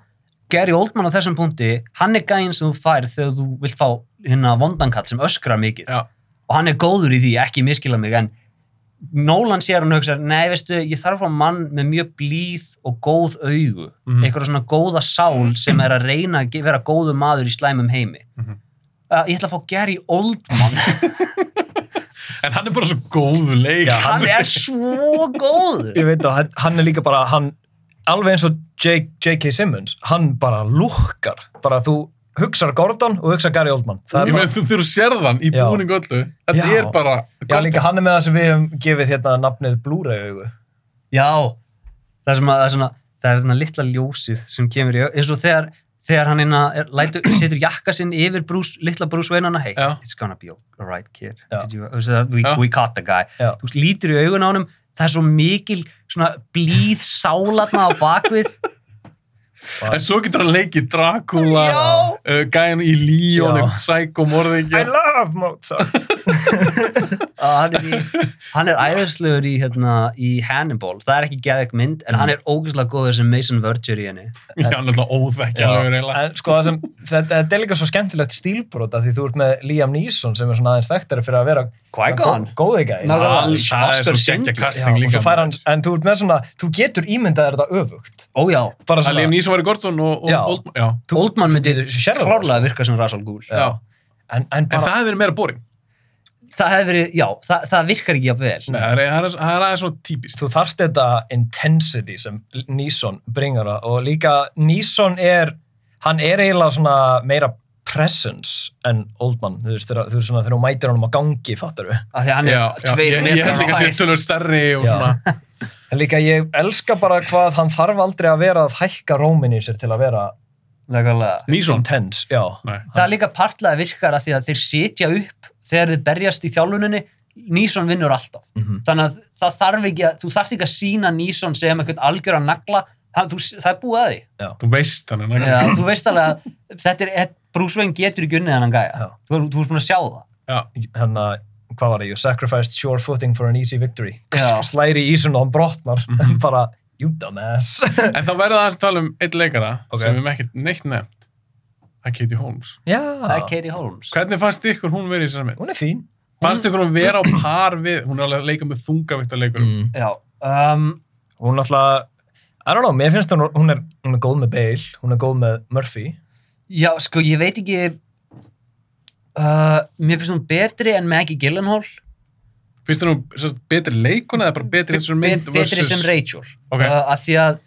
Gary Oldman á þessum punkti hann er gæinn sem þú færð þegar þú vilt fá hérna vondankall sem öskrar mikið Já. og hann er góður í því, ekki miskila mig en Nolan sér hann og hugsa nei veistu, ég þarf að fá mann með mjög blíð og góð augu Mhm. eitthvað svona góða sál sem er að reyna að vera góður maður í slæmum heimi Mhm. uh, ég ætla að fá Gary Oldman En hann er bara svo góðu leik. hann er svo góður ég veit að hann- hann er líka bara, hann, alveg eins og J- J.K. Simmons, hann bara lukkar, bara þú hugsar Gordon og hugsar Gary Oldman. Það Ég er bara, meina þú þurfur að sérðan í búningu öllu. Þetta Já. er bara... já, líka hann er með það sem við hefum gefið hérna nafnið Blu-ray. Já, það er, sem að, það er svona, það er svona litla ljósið sem kemur í, eins og þegar, þegar hann inna, er, lætur, setur jakka sinn yfir brús, litla brúsveinana, hey, Já. it's gonna be alright kid, you, það, we, we caught the guy. Já. Þú lítur í augun á honum, það er svo mikil svona blíð sálatna á bakvið. En svo getur hann leikið Dracula, Já. uh, gæjan í Leon, Já. eitthvað psycho-morðingja. I love Mozart. að hann er, í, hann er æðislegur í, hérna, í Hannibal, það er ekki geðveik mynd, en hann er ógeðslega góður sem Mason Verger í henni. Já, hann er alltaf. En sko það sem, þetta, er líka svo skemmtilegt stílbrota því þú ert með Liam Neeson sem er svona aðeins þekktari fyrir að vera Qui-Gon. gó- góði gæi. Nákvæmlega. Það það er svo geggja. Já, casting og líka. hann, en þú ert með svona, þú getur ímyndað þetta öfugt. Ó já, Bara Það er Neeson var í Gordon og, og Já. Oldman. Já. Oldman myndi það, klárlega virka sem Rasal Ghul. Já. En, en En bara, það hefur verið meira boring. það hefði verið, já, það, það virkar ekki jafn vel. Nei, það er- það er það er aðeins svo típist. þú þarft þetta intensity sem Neeson bringar það og líka Neeson er hann er eiginlega svona meira presence en Oldman þú veist, þegar, þú veist svona, þegar hún mætir honum á gangi fattar við, Af því að hann er tveir ég, held á að sé hæð. tölur stærri og Já. svona. en líka ég elska bara hvað hann þarf aldrei að vera að hækka rómin í sér til að vera intense, já Nei. Það er líka partlega virkar að því að þeir sitja upp þegar þeir berjast í þjálfuninni Nýson vinnur alltaf. Mhm. Þannig að það þarf ekki að, þú þarf ekki að sína Nýson sem einhvern algjör að nagla, það, þú, það er búið að því. Þú veist hann. Já, þú veist alveg að þetta er, Wayne getur ekki unnið hennan gæja. Já. Þú, þú ert búin að sjá það. Já. hérna, hvað var það, you sacrificed sure footing for an easy victory slæri í ísun og hann brotnar Mhm. bara, you dumbass En þá verður það að tala um einn leikara Ok. sem við hefum ekkert neitt nefnt. Það er Katie Holmes. er Katie Holmes. Hvernig fannst ykkur hún verið í þessari mynd? hún er fín Fannst ykkur hún vera á par við, hún er alveg að leika með þungavitt að leikurum. mm. Já, um, hún alltaf I don't know, mér finnst hún, hún er, hún er góð með Bale, hún er góð með Murphy já, sko, ég veit ekki uh, mér finnst hún betri en Maggie Gyllenhaal Finnst hún betri leikuna eða bara betri eins og Be- mynd betri sem Rachel Ok. uh, að því að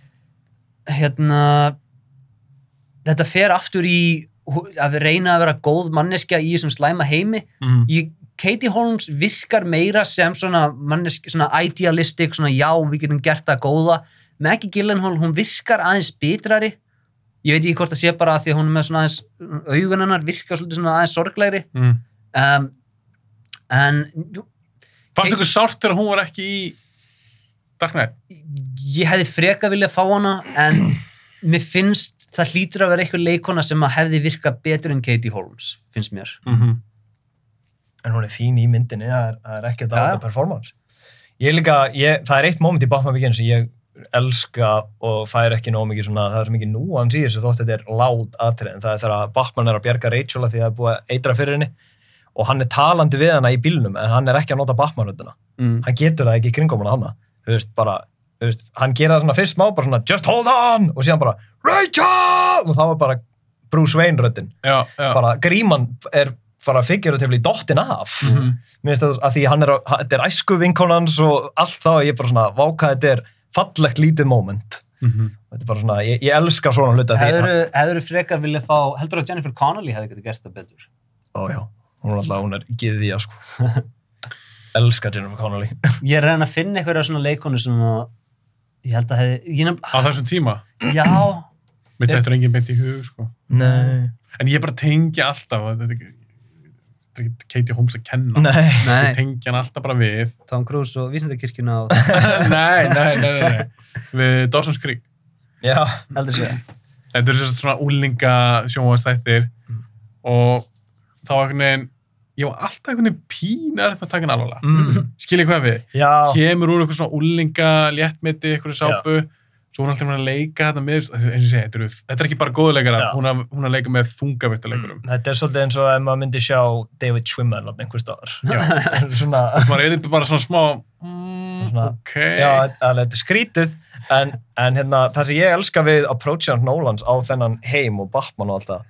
hérna þetta fer aftur í að reyna að vera góð manneskja í þessum slæma heimi Mm. ég, Katie Holmes virkar meira sem svona manneski, svona idealistic, svona já, við getum gert það góða. Maggie Gyllenhaal, hún virkar aðeins bitrari. Ég veit ekki hvort það sé bara að því að hún er með svona aðeins augun hennar virkar svolítið svona aðeins sorglegri. Mm. Um, en Fannst ykkur sárt þegar hún var ekki í Dark Knight? ég hefði freka viljað fá hana en mér finnst það hlýtur að vera eitthvað leikona sem að hefði virkað betur en Katie Holmes, finnst mér. Mm -hmm. en hún er fín í myndinni, það er, er á já. þetta performance ég líka, ég, það er eitt moment í Batman Begins sem ég elska og fær ekki nóg mikið svona, það er svo mikið núans í þessu þótt þetta er lád atrið en það er þegar Batman er að bjarga Rachel af því að það er búið að eitra fyrir henni og hann er talandi við hana í bílnum en hann er ekki að nota Batman-rödduna Mm. hann getur það ekki í kringum hana hana þú veist, bara, þú veist, hann gera það svona fyrst smá bara svona, just hold on og síðan bara, Rachel og þá er bara Bruce Wayne röddin Já, já. bara gríman er bara figuratively dottin af Mhm. mér finnst það að því hann er, að- þetta er æsku vinkonans og allt þá ég er bara svona, váka þetta er fallegt lítið moment Mhm. þetta er bara svona, ég, ég elska svona hluta því Hefur hefur frekar viljað fá, heldur að Jennifer Connelly hefði getið gert það betur? ó já, hún er alltaf, hún er giðja sko elska Jennifer Connelly Ég er að reyna að finna eitthvað svona leikonu sem að ég held að hefði, ég nefn, Á þessum tíma. já, Mér dættur enginn beint í hug, sko. nei, En ég bara tengi alltaf, að er þetta er ekki Katie Holmes að kenna. nei, tengi hann alltaf bara við. Tom Cruise og Vísindakirkjuna og nei, nei, nei, nei. Við Dawson's Creek. já, heldur sé. Þetta sérst svona úlinga sjónvastættir Mm. og þá einhvern veginn, ég var alltaf einhvern veginn pínar með að taka hann alvarlega. mm, Skiljið hvað við? já Kemur úr eitthvað svona úlinga, léttmeti, eitthvað sápu, svo hún er alltaf að leika þetta með, eins og ég segi, þetta, eru, þetta er ekki bara góðuleikara, hún, er- hún er að leika með þungavittaleikurum. þetta er svolítið eins og ef maður myndi sjá David Schwimmer á einhver staðar svona, maður er bara svona smá mm, Svona, ok Já, þetta er skrítið en, en hérna, það sem ég elska við approachan Nolans á þennan heim og Batman og allt það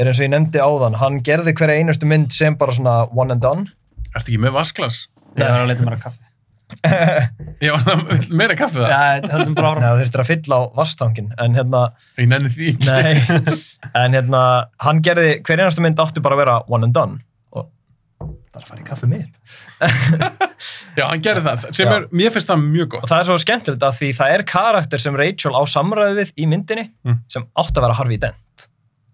er eins og ég nefndi áðan, hann gerði hverja einustu mynd sem bara svona one and done ertu ekki með vasklas? Ég var að leita mér að kaffi. Já, það meira kaffi það Já, höldum bara Nei, áfram. það þurftir að fylla á vastangin en hérna, ég nenni því ekki. nei en hérna, hann gerði hverja einustu mynd átti bara að vera one and done og bara að fara í kaffi mitt já, hann gerði það, sem Já. er, mér finnst það mjög og gott það er svo skemmtilegt að því það er karakter sem Rachel á samræðu við í myndinni Mm. sem átti að vera Harvey Dent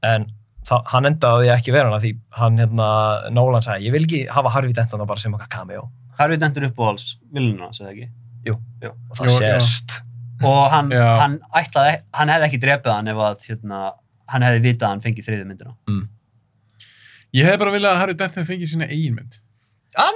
en það, hann endaði ekki vera hana því hann hérna, Nolan sagði ég vil ekki hafa Harvey Dent okkar cameo Harvey Dentur uppáhalds viljuna, segði ekki. og það Jú, já. sést Og hann, hann ætlaði, hann hefði ekki drepið hann ef að, hérna, hann hefði vitað að hann fengið þriðju myndina. ég hef bara viljað að Harry Denton fengið sína eigin mynd. Hann,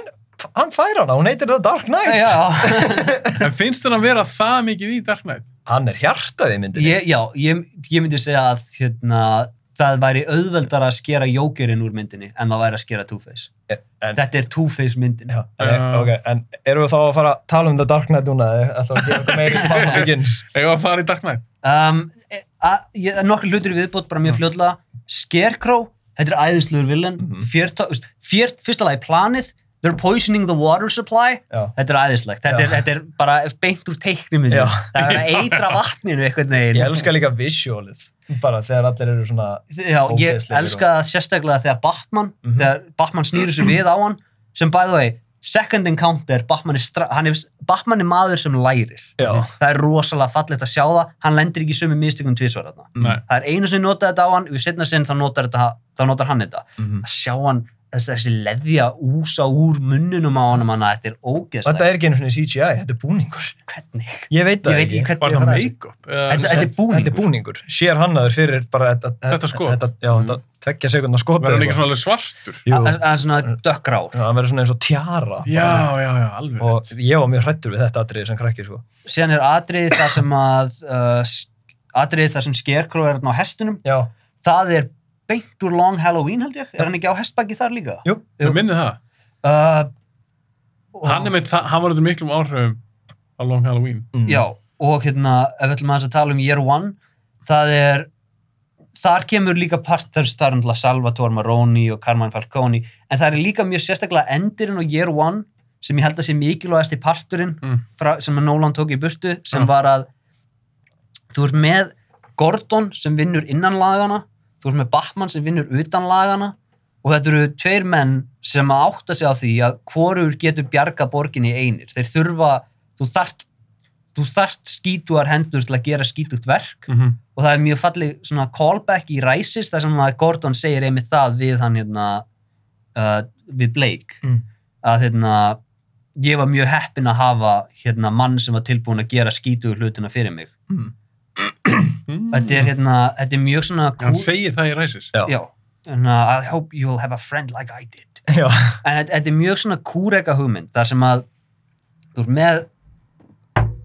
hann fær hana, hún heitir The Dark Knight. Já, en finnst þennan vera það mikið í Dark Knight? hann er hjartaði í myndinni. Ég, já ég, ég myndi segja að, hérna, það væri auðveldar að skera Jókerinn úr myndinni en það væri að skera Two-Face. en, Þetta er Two-Face myndin. já, en, Já. okay, en erum við þá að fara að tala um The Dark Knight núna eða ætlum við að gera eitthvað meiri í Batman Begins Eða að fara í Dark Knight? Um, e- nokkur hlutur í viðbót bara mjög fljóðlega Scarecrow, þetta er æðislegur villan fjört, fjört, fyrsta lagi planið they're poisoning the water supply Já. þetta er æðislegt, þetta er, þetta er bara beint úr teiknumyndu, Já. það er að eitra vatninu einhvern veginn Ég elska líka visualið, bara þegar allir eru svona, Já, ég elska það sérstaklega þegar Batman, Mhm. þegar Batman snýður sig við á hann, sem by the way, second encounter, Batman er, er, Batman er maður sem lærir. já, Það er rosalega fallegt að sjá það, hann lendir ekki sömu mistökum. Nei. Það er einu sem notaði þetta á hann, við setna sinn þá notar, þetta, þá notar hann þetta. Mhm. Að sjá hann, þessi, þessi leðja úsa úr munnunum á honum hann, þetta er ógeðslegt. þetta er ekki einu svona CGI, þetta er búningur. Hvernig? Ég veit Ég það veit ekki. ekki hvernig Var það make-up? Eða- Þetta- þetta er búningur. Þetta er búningur. Sér hannaður fyrir bara þetta, Þetta skot? Þetta, já, þetta tveggja sekundar skot. Verður hann ekki svona alveg svartur? Jú, Það er svona dökkrár. Já, hann verður svona eins og tjara. Já, já, já, alveg Og ég var mjög hrættur við þetta atriði sem krakki, sko. Síðan er atriðið þar sem að, uh, atriðið þar sem Scarecrow er á hestunum. Já, það er beint úr Long Halloween held ég, er hann ekki á hestbaki þar líka? jú. Ég minni það. Uh, og, Hann er með, það- hann var þetta miklum áhrifum á Long Halloween. Mm. Já, og hérna, ef við ætlum aðeins að tala um Year One, það er, þar kemur líka er náttúrulega Salvatore Maroni og Carmine Falcone, en það er líka mjög sérstaklega endirinn á Year One, sem ég held að sé mikilvægasti parturinn Mm. frá, sem að Nolan tók í burtu, sem Já. var að þú ert með Gordon sem vinnur innan lagana, þú ert með Batman sem vinnur utan lagana og þetta eru tveir menn sem átta sig á því að hvorur getur bjarga borginni einir. Þeir þurfa, þú þart, þú þart skítuar hendur til að gera skítugt verk Mm -hmm. og það er mjög falleg svona callback í Rises þar sem að Gordon segir einmitt það við hann hérna uh, við Blake Mm. að hérna ég var mjög heppin að hafa hérna mann sem var tilbúin að gera skítugu hlutina fyrir mig Mm. Þetta er hérna, þetta er mjög svona Hann cool, segir það í Rises. Já. já, hérna, I hope you'll have a friend like I did Já. en þetta, er mjög svona kúreka hugmynd þar sem að þú ert með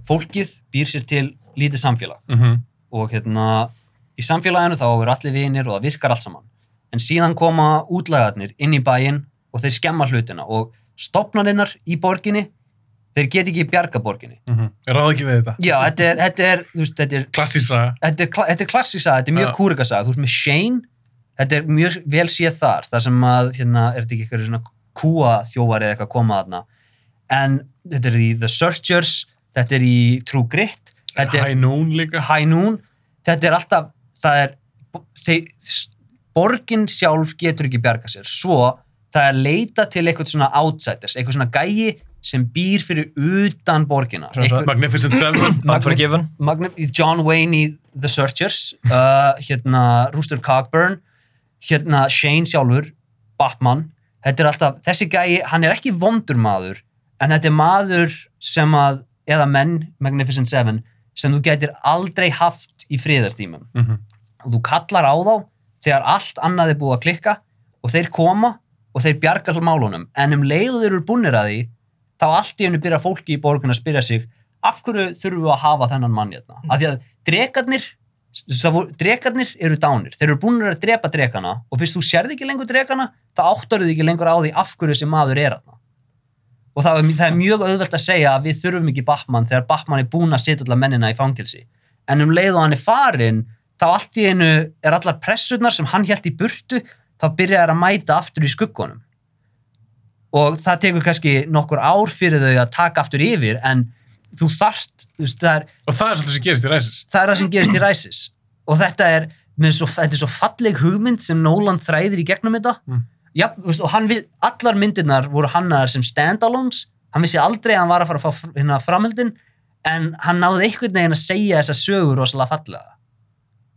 fólkið býr sér til lítið samfélag Mm -hmm. og hérna í samfélaginu þá eru allir vinir og það virkar allt saman en síðan koma útlagarnir inn í bæinn og þeir skemma hlutina og stopnarinnar í borginni þeir get ekki bjarga borginni Mm -hmm. Ég ráði ekki við þetta. já, þetta er, þetta er, veist, þetta er Klassísaga. þetta er, þetta er klassísa, þetta er mjög Já. kúrikasaga þú ert með Shane, þetta er mjög vel séð þar, þar sem að, hérna, er þetta ekki eitthvað svona kúa þjófari eða eitthvað koma þarna en þetta er í The Searchers þetta er í True Grit þetta er High Noon líka. High Noon þetta er alltaf, það er þeir, borgin sjálf getur ekki bjarga sér, svo það er leita til eitthvað svona outsiders eitthvað svona gæi sem býr fyrir utan borgina Einhver- Magnificent Seven. Unforgiven. Magnum, John Wayne í The Searchers uh, hérna Rooster Cogburn hérna Shane sjálfur Batman, þetta er alltaf þessi gæi, hann er ekki vondur maður en þetta er maður sem að eða menn, Magnificent Seven sem þú getur aldrei haft í friðartímum Mm -hmm. og þú kallar á þá þegar allt annað er búið að klikka og þeir koma og þeir bjarga til málunum en um leiðu þeir eru búnir að því þá allt í hennu byrja fólki í borgun að spyrja sig af hverju þurfum við að hafa þennan mann hérna? Af því að drekarnir voru- drekarnir eru dánir. Þeir eru búnir að drepa drekana og fyrst þú sérði ekki lengur drekana þá áttar þið ekki lengur á því af hverju þessi maður er hérna. Og það er, það er mjög auðvelt að segja að við þurfum ekki Batman þegar Batman er búin að setja alla mennina í fangilsi en um leið og hann er farin þá allt í einu er allar pressurnar sem hann held í burtu þá byrja þær að mæta aftur í skuggunum og það tekur kannski nokkur ár fyrir þau að taka aftur yfir en þú þarft veist, það, er, Og það er svolítið sem gerist í Rises. það er það sem gerist í Rises og þetta er, svo, þetta er svo falleg hugmynd sem Nolan þræðir í gegnum þetta Mm. Já, veist, og hann, allar myndirnar voru hannaðar sem stand-alones hann vissi aldrei að hann var að fara að fá hérna framhaldin en hann náði einhvern veginn að segja þessa sögur rosalega fallega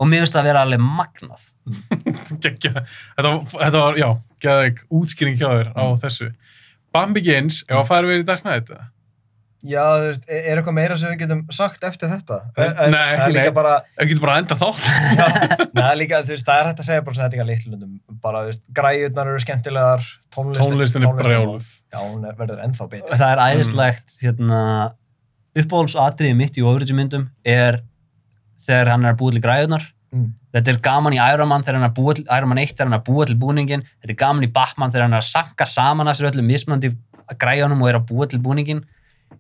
og mér finnst það að vera alveg magnað. Þetta, var- já, geðveik útskýring hjá þér á þessu. Bambi Gaines, ef að fara við í Dark Knight, eða? Já, þú veist, er er eitthvað meira sem við getum sagt eftir þetta? Nei, Er- er- nei, líka nei. bara, Ef getur bara að enda þátt. Nei, líka, þú veist, það er hægt að segja bara svona þetta eitthvað litlundum, bara, þú veist, græjurnar eru skemmtilegar, tónlistin, Tónlistin er brjáluð. Já, hún er, verður ennþá betur. það er æðislegt hérna, uppáhaldsatriði mitt í ofriðjum myndum er þegar hann er að búa til græðunar Mm. þetta er gaman í Iron Man þegar hann er að búa til Iron Man 1 þegar hann er að búa til búningin þetta er gaman í Batman þegar hann er að sanka saman að sér öllum mismandi græðunum og er að búa til búningin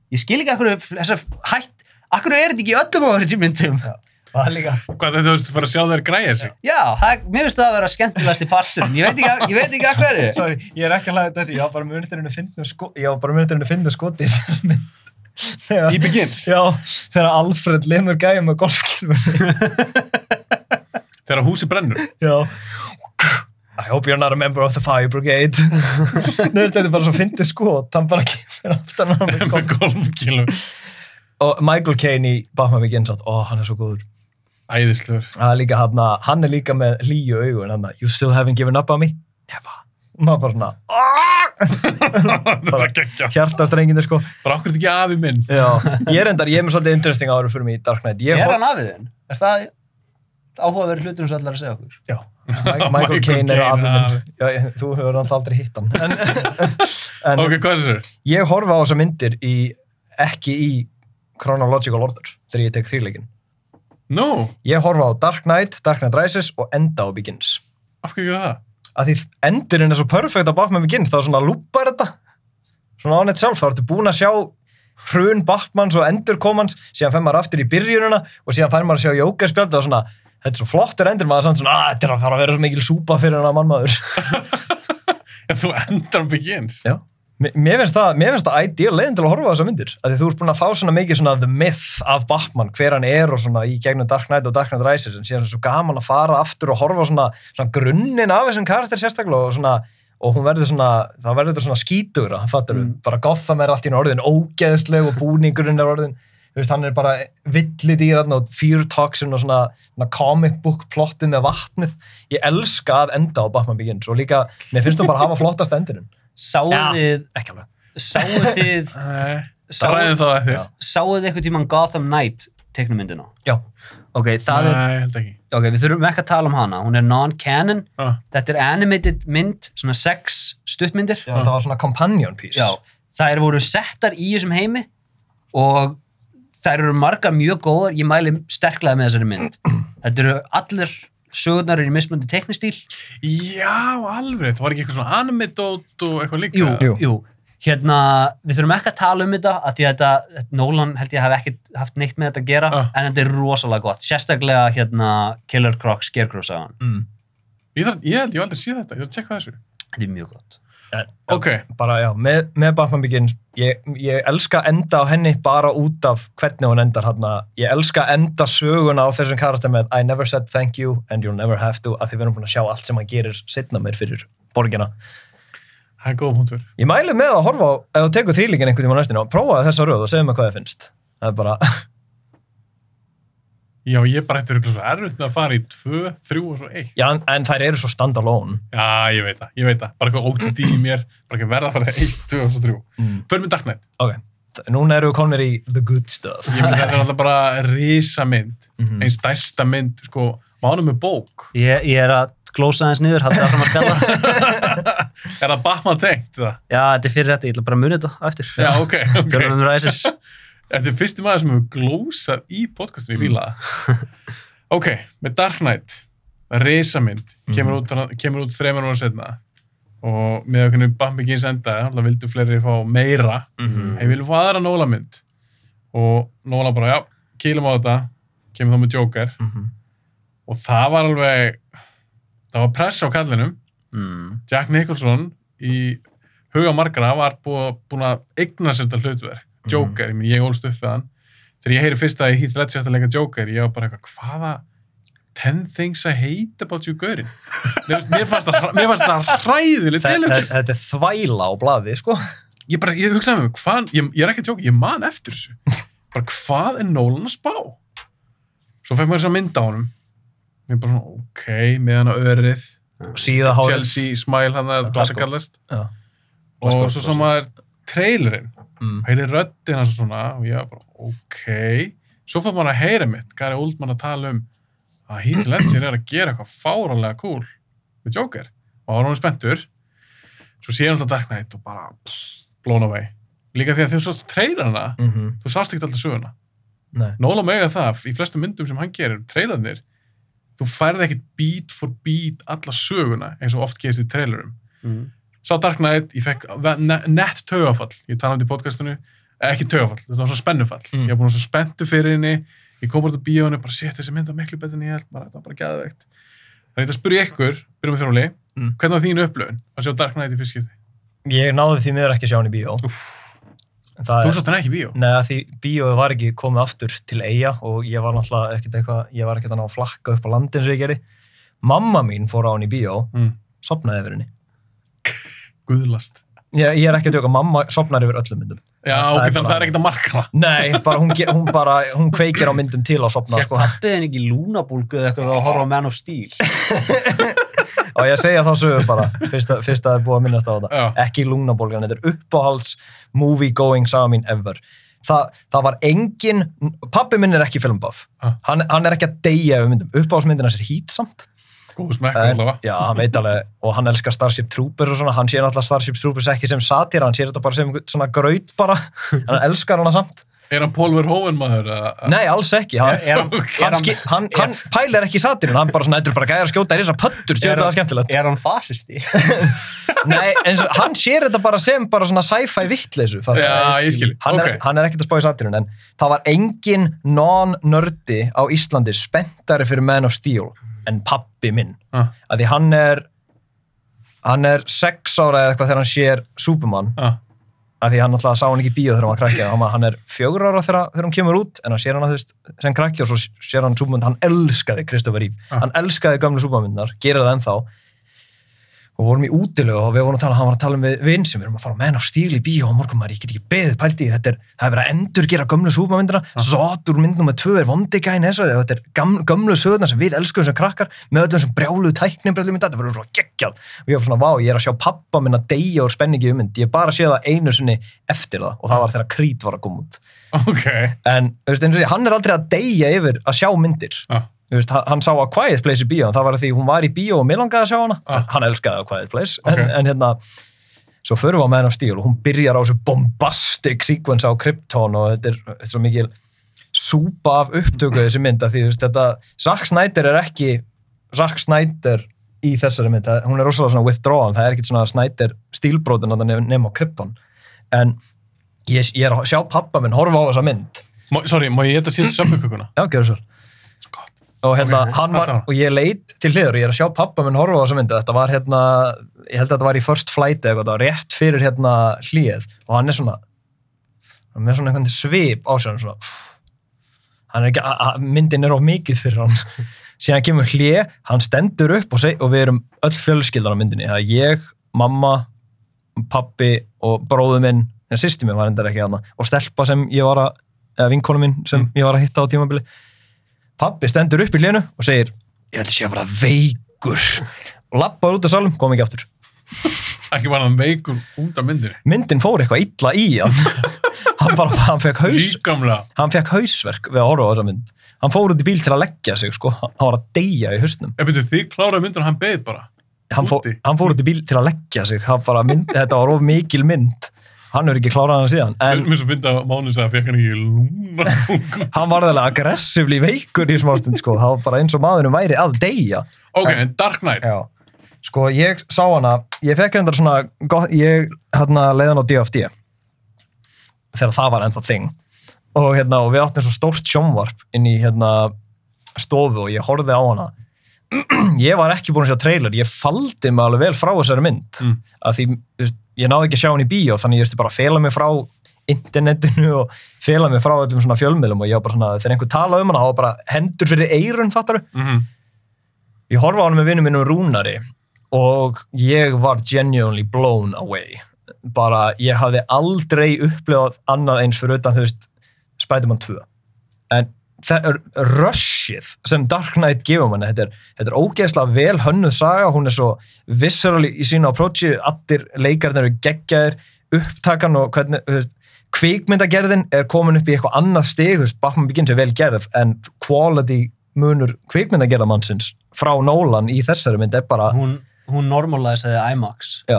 ég skil ekki akkur þessar hætt akkur er þetta ekki öllum ofriðjum myndum Já. Það er líka, Hvað þetta, þú veist, fyrir að sjá þær græja sig? Já, það, mér finnst það að vera skemmtilegast í parturinn. Ég veit ekki, ég veit ekki að hverju. sorry, ég er ekki að hlaða þessi, ég var bara henni að finna sko. Þegar- Í Begins? Já, þegar Alfred lemur gæja með golfkilfunni. Þegar húsi brennur? Já. I hope you're not a member of the fire brigade. Veist, þetta er bara svo fyndið skot, hann bara kemur aftan á hann með golf. golfkílu. Og Michael Caine í Batman Begins, ó, hann er svo góður. Æðislegur. Það er líka hann, hann er líka með hlýju augun, hann you still haven't given up on me? Never. Og maður bara svona, hjartastrenginir sko. Bara okkur þetta ekki afi minn. Já, ég er endar, ég er með svolítið interesting áður fyrir mig í Dark Knight. Ég Er hann afið þinn? Er það áhugaverið hlutur sem allar að segja okkur? Já, Michael, Michael Caine er ég- þú hefur hann aldrei hitt hann. En, en Ok, hvað er þessu? ég horfa á þessa myndir í, ekki í chronological order þegar ég tek þrýleikin. Nú, Ég horfa á Dark Knight, Dark Knight Rises og enda á Begins. af hverju gera það? Að því endurinn er svo perfect að Batman Begins, þá svona lúpar þetta. Svona on itself, þá ertu búin að sjá hrun Batmans og endur komans, síðan fær maður aftur í byrjununa og síðan fær maður að sjá Jókerspjald og svona, þetta er svo flottur endur, maður samt svona, að þetta er að fara að vera svo mikil súpa fyrir hana mannmaður. En þú endar Begins? Já. Mér mér finnst það, mér finnst það ideal leiðin til að horfa þessa myndir. Því þú ert búin að fá svona mikið svona the myth af Batman, hver hann er og svona í gegnum Dark Knight og Dark Knight Rises, en síðan er svo gaman að fara aftur og horfa svona, svona grunninn af þessum karakter sérstaklega og svona, og hún verður svona, það verður þetta svona skítur, fattur við, Mm. bara Gotham er allt í orðin ógeðsleg og búningurinn er orðin, veist, hann er bara villidýr og fear toxin og svona, svona comic book plottið með vatnið. Ég elska að enda á Batman Begins og líka, mér finnst þú bara að hafa flottast endurinn. Sáuð Já. þið, Ekki alveg. sáuð þið, það sáuð þið eitthvað tíman Gotham Knight teiknumyndina? Já. Ok, það er, Nei, ekki. ok, við þurfum ekki að tala um hana. Hún er non-canon. Ah, Þetta er animated mynd, svona sex stuttmyndir. Já, það var svona companion piece. Já, þær voru settar í þessum heimi og þær eru margar mjög góðar, ég mæli sterklega með þessari mynd. Þetta eru allir sögurnar eru í mismundi teknistíl. Já, alveg. Það var ekki eitthvað svona anime-dót og eitthvað líka. Jú, Jú. jú. Hérna, við þurfum ekki að tala um þetta að því að þetta, Nolan held ég hafi ekki haft neitt með þetta að gera, Ah. en þetta er rosalega gott. Sérstaklega hérna Killer Croc Scarecrow sagan. Mm. Ég, þarf, ég held, ég hef aldrei séð þetta. Ég þarf að tjekka þessu. Þetta er mjög gott. En, Ok. Bara, já, með, með Batman Begins, ég, ég elska að enda á henni bara út af hvernig hún endar hann. Ég elska að enda söguna á þessum karakter með I never said thank you and you'll never have to, að því við erum búin að sjá allt sem hann gerir setna mér fyrir borgina. Það er góð punktur. Ég mæli með að horfa á, ef þú tekur þrýlíkin einhvern tíma á næstinu, prófaði þessa röð og segðu mig hvað þið finnst. Það er bara, Já, ég bara hættur eitthvað svo erfitt með að fara í tvö, þrjú og svo eitt. já, en, en þær eru svo stand-alone. Já, ég veit það, ég veit það. Bara eitthvað OCD í mér, bara ekki verða að fara í eitt, tvö og svo þrjú. Mm. Förum við Dark Knight. Ok, núna eru við komnir í the good stuff. Ég myndi þetta er alltaf bara risa mynd, Mhm. einn stærsta mynd, sko, mánum með bók. Ég, ég er að glósa aðeins niður, haldið áfram að spjalla. Er það Batman tengt það? Já, þetta er fyrir þetta, ég ætla bara að muni þetta eftir. Já, ok, ok. Þetta er fyrsti maður sem hefur glósað í podcastinu, ég fíla það. ok, með Dark Knight, risamynd, kemur kemur út þreymur ára setna og með okkur Batman Begins endaði, alltaf vildu fleiri fá meira, Mhm. ég vil fá aðra Nóla mynd og Nóla bara, já, kýlum á þetta, kemur þá með Joker Mhm. og það var alveg, það var press á kallinum, Mm. Jack Nicholson í huga margara var búin að eigna sér þetta hlutverk Joker, ég, meni, ég ólst upp við hann. Þegar ég heyri fyrst að Heath Ledger ætti að leika Joker ég var bara eitthvað, hvaða 10 things I hate about you gaurin? Mér fannst það mér það hræðilegt Þetta er þvæla á blaði, sko. ég bara, ég hugsaði með mig, hvað, ég, ég er ekki að tjóka ég man eftir þessu, bara hvað er Nolan að spá? Svo fekk maður þess að mynda á honum. Ég bara svona, ok, með örið. Síða hárið. Chelsea smile hann að hvað sem Glasgow. kallast. Já. og svo svo maður trailerinn Mm. heyrði röddina svo svona og ég var bara, ok svo fór maður að heyra mitt, Gary Oldman að tala um að Heath Ledger er að gera eitthvað fárálega cool með Joker og var hann spenntur svo sé hann alltaf Dark Knight og bara blown away líka því að þegar þú sást trailerina Mhm. þú sást ekki alltaf söguna Nei. Nóla mega það, í flestum myndum sem hann gerir trailarnir, þú færði ekkit beat for beat alla söguna eins og oft gerist í trailerum Mm. Sá Dark Knight, ég fekk nett taugafall, ég talaði um þetta í podcastinu eh, ekki taugafall, þetta var svo spennufall Mm. ég var búin svo spenntu fyrir henni ég kom bara til bíónu, bara sétt þessi mynd var miklu betur en ég held, bara, það var bara gæðveikt þannig að spyrja ykkur, byrjum með þróli Mm. hvernig var þín upplöfun að sjá Dark Knight í fyrst skipti Ég náði því miður ekki að sjá hann í bíó. Það þú sást hann ekki í bíó Nei, að því bíóið var ekki komið aftur til eiga og ég var náttúrulega ekkert eitthvað, ég var ekkert að ná að flakka upp á landin sem ég gerði. Mamma mín fór á hann í bíó, mm. sopnaði yfir henni. Guðlast Ég, ég er ekki að tjóka, mamma sopnar yfir öllum myndum. já, Það ok, þannig það er ekkert að marka það Nei, bara, hún, ge- hún, bara, hún kveikir á myndum til að sopna, Fekk sko. pappið henni ekki lúnabólgu eða eitthvað að horfa á Man of Steel? Og ég segja þá sögur bara, fyrst að, fyrst að það er búið að minnast á þetta. Já. Ekki lúnabólgan, þetta er uppáhalds movie going saga mín ever. Þa, það var engin, pappi minn er ekki filmbuff. Ah. Hann, hann er ekki að deyja yfir myndum. Uppáhaldsmyndina sér hítsamt. Góð smekk allavega já, hann veit alveg, og hann elskar Starship Troopers og svona, hann sér náttúrulega Starship Troopers ekki sem satíra, hann sér þetta bara sem svona graut bara, hann elskar hana samt. er hann Paul Verhoeven maður eða- Nei, alls ekki, hann, Er hann, er hann, hann, ski, hann, hann pælir ekki satirinn, hann bara svona, þetta er bara gæðar að skjóta í þessar pöttur, sér Er þetta skemmtilegt. er hann fasisti? Nei, eins og hann sér þetta bara sem bara svona sci-fi vittleysu. já, ég skil, Hann er, ok hann er ekkert að spá í satirinn, en það var engin non-nördi á Íslandi spenntari fyrir Man of Steel en pappi minn. Ah. Að því hann er, hann er sex ára eða eitthvað þegar hann sér Superman, ah, að því hann alltaf sá hann ekki í bíó þegar hann var krakki hann, er fjögur ára þegar, þegar hann kemur út en hann sér hann að þú veist sem krakki og svo sér hann Superman, hann elskaði Kristoffer Reeve Ah. hann elskaði gamlu Superman-myndar, gerir það ennþá og vorum í útilegu og við vorum að tala, hann var að tala um við vinn sem við erum að fara menn á stíl í bíó og morgun maður, ég get ekki beðið pælti, þetta er það er verið að endur gera gamlu Superman-myndina Ah. Zotur myndnum með tvö er vondigæn þetta er gam, gamlu sögurnar sem við elskum sem krakkar með öllum sem brjáluð tæknum þetta verður svo geggjað. Og ég var svona, vá, ég er að sjá pappa minn að deyja úr spenningi um mynd, ég er bara að sé það einu sinni eftir það og það var þegar Creed var að koma út. Ok. En veist, hann sá að Quiet Place í bíó en það var því hún var í bíó og mér langaði að sjá hana. Ah. hann elskaði að Quiet Place. Ok. en, en hérna, svo förum við á Man of Steel og hún byrjar á þessu bombastic sequence á Krypton og þetta er, þetta er svo mikil súpa af upptöku þessi mynd að því veist, þetta, Zack Snyder er ekki Zack Snyder í þessari mynd, hún er rosalega svona withdrawn, það er ekkit svona Snyder stílbrótin að það nefn á Krypton. En ég, ég er að sjá pappa minn horfa á þessa mynd. Má, sorry, má ég geta síðan sömbukökuna já, gjör svo. Skott. Og hérna, Ok, hann var, og ég leit til hliður ég er að sjá pappa minn horfa á þessa myndu, þetta var hérna ég held að þetta var í First Flight eða eitthvað, rétt fyrir hérna hlið. Og hann er svona hann er svona einhvern svip á sér hann svona hann er ekki, myndin er of mikið fyrir hann. Síðan kemur hlið, hann stendur upp og, seg, og við erum öll fjölskyldan á myndinni. Það er ég, mamma pappi og bróðu minn. En sýsti minn var endar ekki hana og stelpa sem ég var að, eða vinkonu minn sem ég var að hitta á tímabili pappi stendur upp í hlénu og segir ég held að sé að vera veikur. Og lappar út af salum, kom ekki aftur. Ekki var hann veikur út af myndinni myndin fór eitthvað illa í hann. Hann bara, hann fekk haus hann fekk hausverk við að horfa á þessa mynd. Hann fór út í bíl til að leggja sig sko. hann var að deyja í ef byrju þið kláraði myndin og hann beið bara. Hann, fó, Úti? hann fór út í bíl til að leggja sig. Mynd, þetta var of mikil mynd hann er ekki klárað hann síðan en mér svo fyndi að Máni sagði að fekk hann ekki lúna hann var alveg aggressively veikur í smástund sko. það var bara eins og maðurinn væri að deyja. Ok, en Dark Knight? Já, sko ég sá hana, ég fekk hendar svona, gott, ég hérna leiðan á DFD þegar það var ennþá þing. Og, hérna, og við áttum svo stórt sjónvarp inn í hérna, stofu og ég horfði á hana. Ég var ekki búin að sjá trailer, ég faldi mig alveg vel frá þessari mynd. Mm. að því, þú veist, ég náði ekki að sjá hann í bíó þannig ég veist bara að fela mig frá internetinu og fela mig frá öllum svona fjölmiðlum og ég var bara svona, þegar einhver tala um hana þá var bara hendur fyrir eirun, fattaru mm ég horfa á hann með vinnum minnum Rúnari og ég var genuinely blown away. Bara ég hafði aldrei upplifað annað eins fyrir utan þú veist Spider-Man 2 en það er rushið sem Dark Knight gefur manni, þetta er, þetta er ógeðslega vel hönnuð saga, hún er svo viscerally í sínu approachi, allir leikarnir eru geggjaðir, upptakan og hvernig, þú veist, kvikmyndagerðin er komin upp í eitthvað annað veist, Batman Begins er vel gerð, en quality munur kvikmyndagerðamannsins frá Nolan í þessari mynd er bara, Hún, hún normaliseði IMAX Já.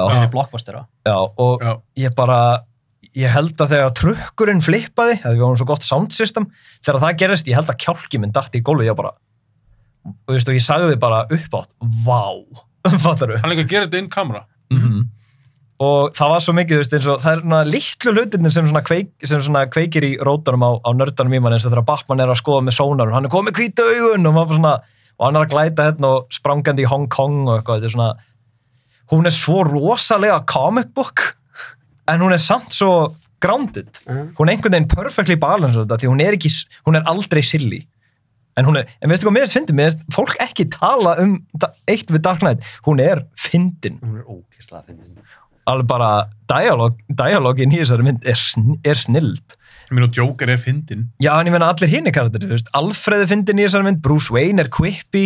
já, og já, ég bara ég held að þegar trukkurinn flippaði að við varum svo gott sound system þegar það gerist, ég held að kjálki minn dætti í gólfið, ég bara og, veist, og ég sagði bara upp átt, vá. Fattar hann líka að gera þetta inn kamera -hmm. og það var svo mikið, þú veist, eins og það er svona litlu hlutinir sem svona, kveik, sem svona kveikir í rótunum á, á nördanum í mann eins og þegar Batman er að skoða með sónar og hann er komið hvítu augun og, svona, og hann er að glæta hérna og sprangandi í Hong Kong og eitthvað, þetta er svona hún er svo rosalega comic book en hún er samt svo grounded, hún er einhvern veginn perfectly balanced þetta því hún er ekki, hún er aldrei silly. En hún er, en veistu hvað mér finnst fyndin, mér finnst fólk ekki tala um eitt við Dark Knight, hún er fyndin. Hún er ógeðslega fyndin. alveg bara dialog, dialogin í þessari mynd er, sn er snild. Ég meina, Joker er fyndin. já, en ég meina allir hinni karakterir, þú veist, Alfred er fyndin í þessari mynd, Bruce Wayne er quippy.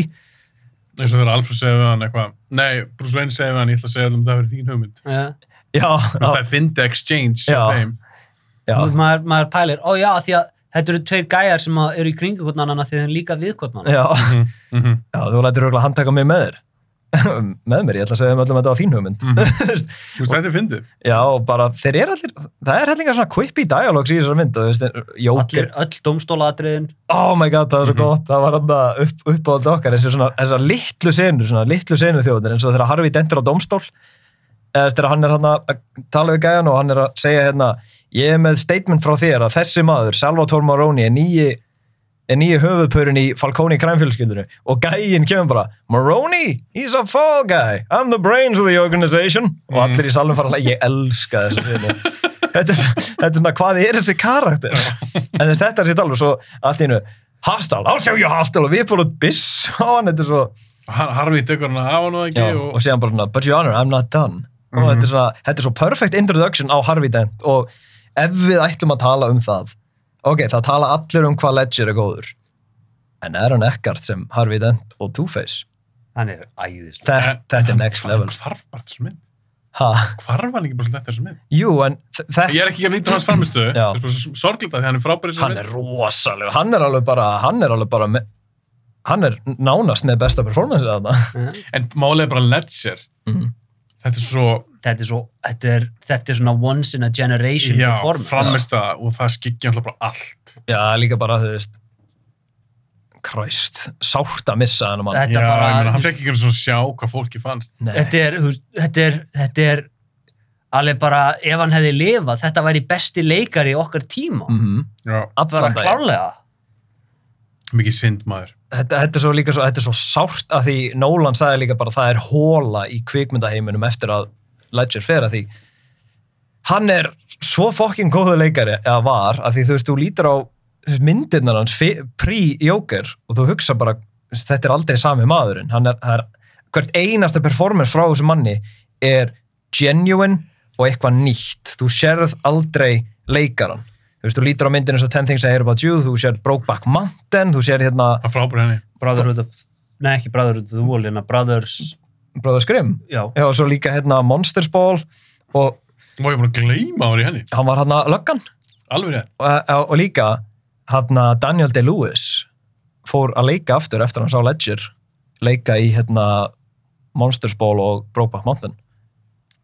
Eins og þegar Alfred segir við hann eitthvað nei, Bruce Wayne segir við hann, ég ætla að segja um það að vera þín hugmynd. Já. veist, það er fyndi exchange Já. hjá þeim. já, Þú veist, Maður, maður pælir, ó já, því að þetta eru tveir gæjar sem að eru í kringu hvort annana því þeir líka við hvort annana. já, Mhm, mhm. já þú lætir auðvitað handtaka mig með þér með mér, ég ætla að segja um öllum að þetta var þín hugmynd Mhm. Þú veist, þetta er fyndið. já, og bara, þeir eru allir það er hellinga svona quippy dialogs í þessari mynd og þú veist, Allir, öll domstólaadriðin. oh my god, það er svo Mhm. gott það var hann upp, uppáhald okkar þessi svona, þessar litlu senur, svona litlu senur þjóðir eins og þegar Harfi dentur á domstól eða þegar hann er hann að tala við gæjan og hann er að segja hérna ég er með statement frá þér að þessi maður Salvatore Maroni er nýji er nýji höfuðpörun í Falcone krænfjölskyldinu og gæjin kemur bara Maroni, he's a fall guy. I'm the brains of the organization. Og allir í salum fara að ég elska fyrir þetta, er- þetta er svona hvað er þessi karakter? En þess þetta er sér alveg svo allt í einu hostile, I'll show you hostile og við fórum biss á hann, þetta er svo Har- Harvey tekur hann að hafa nú ekki já, og, og síðan bara but your honor, I'm not done og Mhm. þetta, er svona, þetta er svo perfect introduction á Harvey Dent og ef við ætlum að tala um það ok, það tala allir um hvað Ledger er góður en Aaron Eckhart sem Harvey Dent og Two-Face Hann er æðislega. þetta, þetta er hann- next hann level hvarf bara þessum mynd. ha, Hvarf hann ekki bara eftir þessum mynd. jú, en Ég er ekki að á hans er svo sorglega því hann er frábærið þessum hann er rosalega, hann er alveg bara hann er alveg bara með, hann er nánast með besta performance þarna Já. En er bara Ledger. mm. Þetta er svo, Þetta er svo, þetta er, þetta er svona once in a generation já, performance. framist það og það skikja alltaf bara allt. já, líka bara, þú veist Christ, sárt að missa hann já, bara- ég meina, hann fekk ekki svona sjá hvað fólki fannst. Þetta er, þetta er, þetta er alveg bara, ef hann hefði lifað, þetta væri besti leikari í okkar tíma. Mhm. Já, Bara allan daginn klárlega. mikið synd maður. Þetta, þetta er svo líka svo, þetta er svo sárt að því Nolan sagði líka bara það er hóla í kvikmyndaheiminum eftir að Ledger fer að því. Hann er svo fokkin góðu leikari eða var, að því þú veist, þú lítur á myndirnar hans pre-Joker og þú hugsa bara, þetta er aldrei sami maðurinn, hann er, er hvert einasta performance frá þessu manni er genuine og eitthvað nýtt, þú sérð aldrei leikaran, þú veist, þú lítur á myndinu eins og 10 Things I Hear About You, þú sérð Brokeback Mountain, þú sérð hérna Það frábærið henni. Brotherhood of, nei ekki Brotherhood of the Wall, hérna Brothers, Brothers Grimm já, Já, og svo líka hérna Monsters Ball og Má ég bara gleyma hann í henni. hann var hérna löggan Alveg rétt. og, og líka hérna Daniel Day-Lewis fór að leika aftur eftir hann sá Ledger leika í hérna Monsters Ball og Brokeback Mountain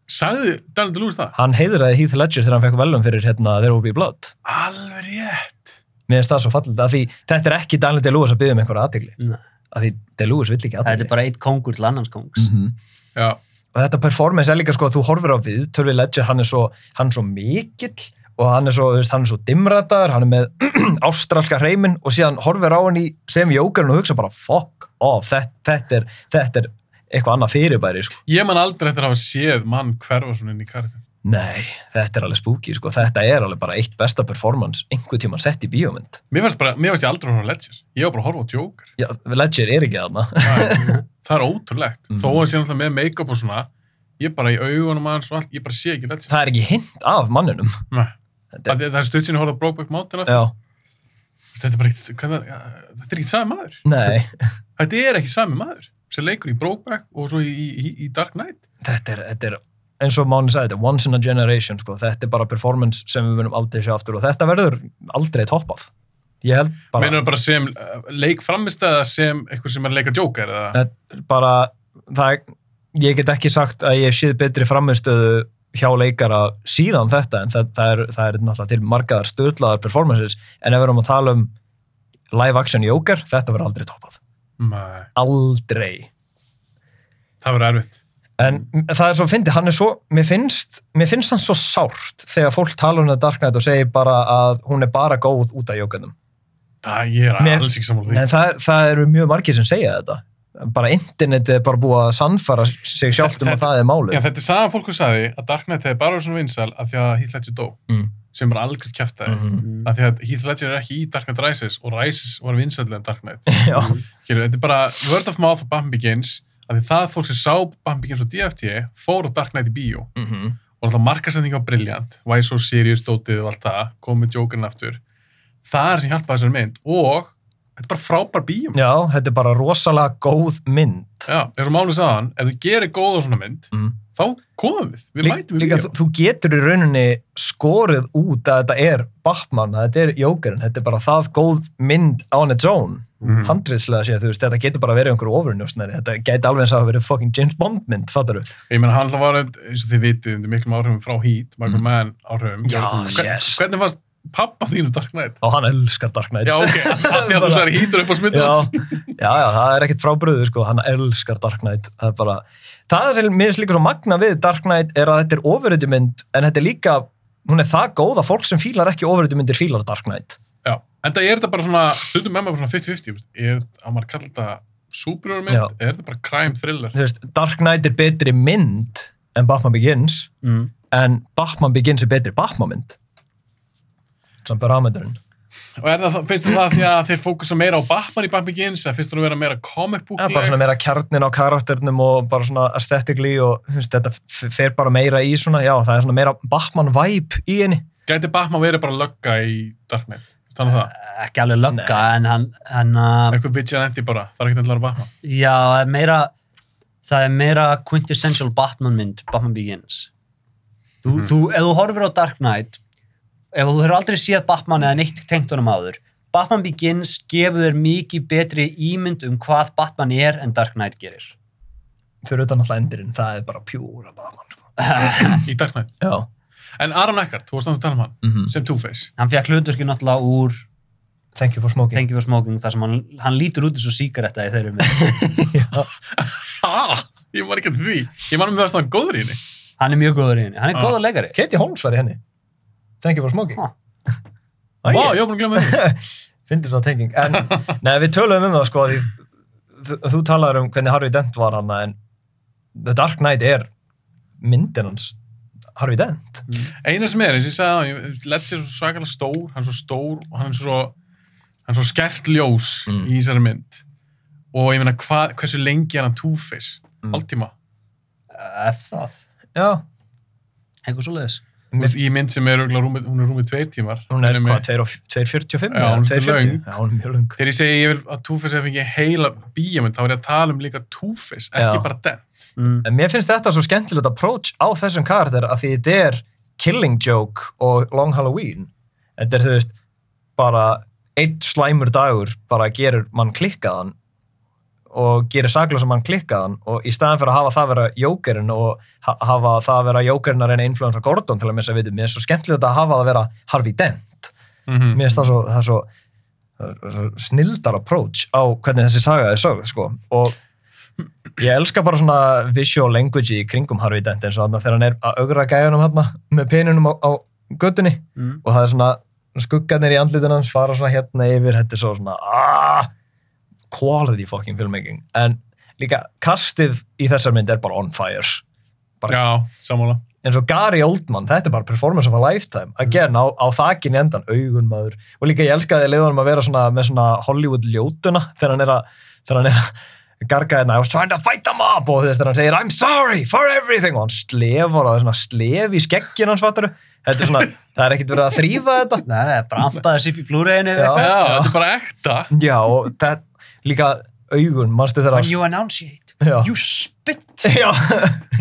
Sagði Daniel DeLuis það? hann heiðraði Heath Ledger þegar hann fekk velum fyrir hérna There Will Be Blood Alveg rétt. mér finnst það svo fallið að því þetta er ekki Daniel Day-Lewis að byggja um einhverja aðtegli Nei. að því Day-Lewis vill ekki þetta aðtegli er bara eitt kongur til annars kongs. -hmm. Já, og þetta performance er líka sko að þú horfir á við Tölvi Ledger, hann er svo, hann er svo mikill og hann er svo, þú veist, hann er svo dimrataður hann er með ástralska hreimin og síðan horfir á hann í sem jókarinn og hugsa bara fuck off, þetta, þetta, er, þetta er eitthvað annað fyrirbæri sko. ég man aldrei eftir að hafa séð mann hverfa svona inn í karakter. nei, þetta er alveg spooky sko. þetta er alveg bara eitt besta performance einhver tíman sett í bíómynd Mér fannst, bara, mér fannst ég aldrei að horfa Ledger. Ég var bara að horfa á Joker. Já, Ledger er ekki þarna Það, er ótrúlegt. Mhm. Þó að sé náttúrulega með make-up og svona, ég bara í augunum aðeins og allt, ég bara sé ekki Ledger. það er ekki hint af manninum Nei. þetta er, er stutt sinni að horfa Brokeback Mountain já, Þetta er bara hvað, það- þetta er ekkert sami maður. nei Þetta er ekki sami maður sem leikur í Brokeback og svo í, í, í Dark Knight. þetta er, þetta er eins og Máni sagði, þetta er once in a generation sko. þetta er bara performance sem við munum aldrei sjá aftur og þetta verður aldrei toppað ég held bara, Meinar bara sem uh, leik framist eða sem eitthvað sem er leika Joker eða? bara það, er- ég get ekki sagt að ég séð betri framistöðu hjá leikara síðan þetta en það, það, er, það er náttúrulega til margaðar stöðlaðar performances en ef við erum að tala um live action Joker, þetta verður aldrei toppað Nei, aldrei það verður erfitt. En það er svo fyndið, hann er svo, mér finnst, mér finnst hann svo sárt þegar fólk tala um það Dark Knight og segir bara að hún er bara góð út af jókanum. Það ég er Mér- alls ekki því. En það, það eru mjög margir sem segja þetta. Bara internetið er bara búið að sannfara sig sjálft um að það er málið. Já, þetta er sagan fólk sem sagði að Dark Knight hefði bara verið svona vinsal af því að Ledger dó, Mm. Sem bara algjörð kæftæði. Mhm. Mm. Af því að Heath Ledger er ekki í Dark Knight Rises og Rises var vinsallega en Dark Knight. Skilur, þetta er bara word of mouth of Batman Begins af því það fólk sem sá Batman Begins og DFT fór á Dark Knight í bíó Mhm. og alltaf markasending var briljant Why So Serious dótið og allt það kom með Jokerinn aftur það er sem hjálpaði þessari mynd og þetta er bara frábær bíómynd já, þetta er bara rosalega góð mynd. Já, eins og Máli sagðan, ef þú gerir góða svona mynd Mm. þá komum við, við Lí- mætum við Líka, þú, þú getur í rauninni skorið út að þetta er Batman, að þetta er Jokerinn, þetta er bara það góð mynd on its own. Mhm. handriðslega séð, þú veist, þetta getur bara verið einhverju ofurnjósnari, þetta geti alveg eins að verið fucking James Bond mynd, fattar þú? Ég meina, hann var, eins og þið vitið, undir miklum áhrifum frá Heat, Michael Mm. Mann áhrifum. Já, yes. Hvernig fannst pappa þínu Dark Knight? Og hann elskar Dark Knight. Já, ok, því að þú sagði Heatur upp á já, smittast. já, já, það er ekkert frábröðu, sko, hann elskar Dark Knight, það er bara, það sem mér finnst líka svo magna við Dark Knight er að þetta er ofuröðu mynd, en þetta er líka, hún er það góð að fólk sem fílar ekki ofuröðu myndir fílar Dark Knight. Já, en það er þetta bara svona, stundum með maður bara svona 50-50, þú veist. er, á maður að kalla þetta superhero mynd, Já. er þetta bara crime thriller? Þú veist, Dark Knight er betri mynd en Batman Begins, Mm. en Batman Begins er betri Batman mynd. Samt parametrun. Og er það, finnst þér það því að þeir fókusa meira á Batman í Batman Begins, eða finnst þér að vera meira comic book Ja, bara svona meira kjarnin á karakternum og bara svona aesthetically og þú veist, þetta fer bara meira í svona, já, það er svona meira Batman vibe í henni. Gæti Batman verið bara lögga í Dark Knight? Þannig það, Ekki alveg lögga, en hann, hann uh, eitthvað vigilante bara, það er ekki nefnilega Batman. já, það er meira, það er meira quintessential Batman mynd, Batman Begins. Þú, Mhm. þú, ef þú horfir á Dark Knight, ef þú hefur aldrei séð Batman eða neitt tengt honum áður, Batman Begins gefur þér mikið betri ímynd um hvað Batman er en Dark Knight gerir. Fyrir utan alltaf endurinn, það er bara pjúra Batman, sko. Í Dark Knight. Já. En Aaron Eckhart, þú varst að tala um hann, Mm sem Two-Face. hann fekk hlutverki náttúrulega úr Thank you for smoking. Thank you for smoking, þar sem hann, hann lítur út eins og síkaretta í þeirri ég var ekki að því. Ég var með það svona góður í henni. Hann er mjög góður í henni, hann er Ah. góður leikari. Katie Holmes var í henni. Thank you for smoking. Vá, ég var búin að glemma því. Fyndir það tenging. En, nei, við töluðum um það, sko, því þú, þú talaður um hvernig Harvey Dent var hann, en The Dark Knight er myndin hans Harvey Dent. Eina sem er, eins og ég sagði það, Ledger er svo svakalega stór, hann er svo stór og hann er svo, hann er svo skert ljós Mm. í þessari mynd. Og ég meina, hva, hversu lengi er hann Two-Face? Mm. Hálftíma. Ef það. Já. Eitthvað svo leiðis. Veist, Í mynd sem er rúmið, hún er rúmið tveir tímar. Hún er hvað, 2.45? Já, hún er mjög löng. Þegar ég segi ég vil að Two-Face hef fengið heila bíjamönd, þá er ég að tala um líka Two-Face, ekki Já. bara den. Mm. En mér finnst þetta svo skemmtilegt approach á þessum karakter að því þetta er Killing Joke og Long Halloween. Þetta er, þú veist, bara einn slæmur dagur bara gerir mann klikkaðan og gerir sagla sem mann klikkaðan og í staðan fyrir að hafa það vera jókerinn og ha hafa það vera jókerinn að reyna að influensa Gordon til að missa vitið, mér er svo skemmtilegt að hafa það vera Harvey Dent. Mm Mér finnst það svo, það er svo, það er svo snildar approach á hvernig þessi saga er sögð, sko. Og ég elska bara svona visual language í kringum Harvey Dent eins og þarna þegar hann er að augra gæjanum hérna með peninum á, á göttunni Mm. og það er svona skuggarnir í andlitin hans fara svona hérna yfir, þetta er svo svona aah, quality fucking filmmaking en líka kastið í þessar mynd er bara on fire bara Já, sammála. eins og Gary Oldman, þetta er bara performance of a lifetime again, á, á þakin í endan augun maður, og líka ég elskaði leiðunum að vera svona, með svona Hollywood ljótuna þegar hann er að, þegar hann er að garga hérna, I was trying to fight them up og þess þegar hann segir, I'm sorry for everything og hann slefur og það er svona slef í skeggin hans fattaru, þetta er svona það er ekkert verið að þrýfa þetta Nei, það er bara ampaðis upp í Blu-rayinu. Já. Já, þetta er bara ekta. já, og það, líka augun, manstu þegar When you enunciate, Já. you spit. já,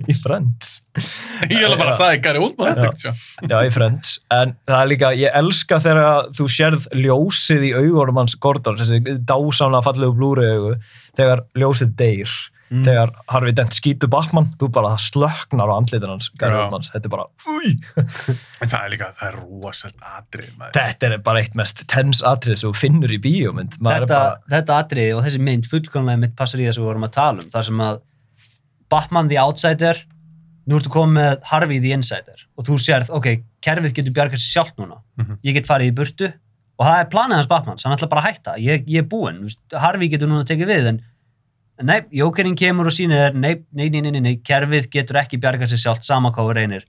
í Friends Ég er bara sagði Gary Oldman þetta ekkert, sjá. Já, í Friends, en það er líka, ég elska þegar þú sérð ljósið í augunum hans Gordon, þessi dásamlega fallegu blúri augu, þegar ljósið deyr, Mm. þegar Harvey Dent skýtur Batman, þú bara það slöknar á andlitin hans, Gary. Oldmans, þetta er bara, úi, En það er líka, það er rosalega atrið, maður. þetta er bara eitt mest tens atrið sem þú finnur í bíómynd, maður Þetta, er bara, þetta atriði og þessi mynd fullkomlega mitt passar í það sem við vorum að tala um. Það sem að Batman the Outsider nú ertu komið með Harvey the Insider og þú sérð, ok, kerfið getur bjargað sér sjálft núna Mhm. ég get farið í burtu og það er planið hans Batmans, hann ætla bara að hætta ég, ég er búinn, Harvey getur núna tekið við en nei, Jókerinn kemur og sýnir þér, nei, nei, nei, nei, nei, nei, kerfið getur ekki bjargað sér sjálft sama hvað þú reynir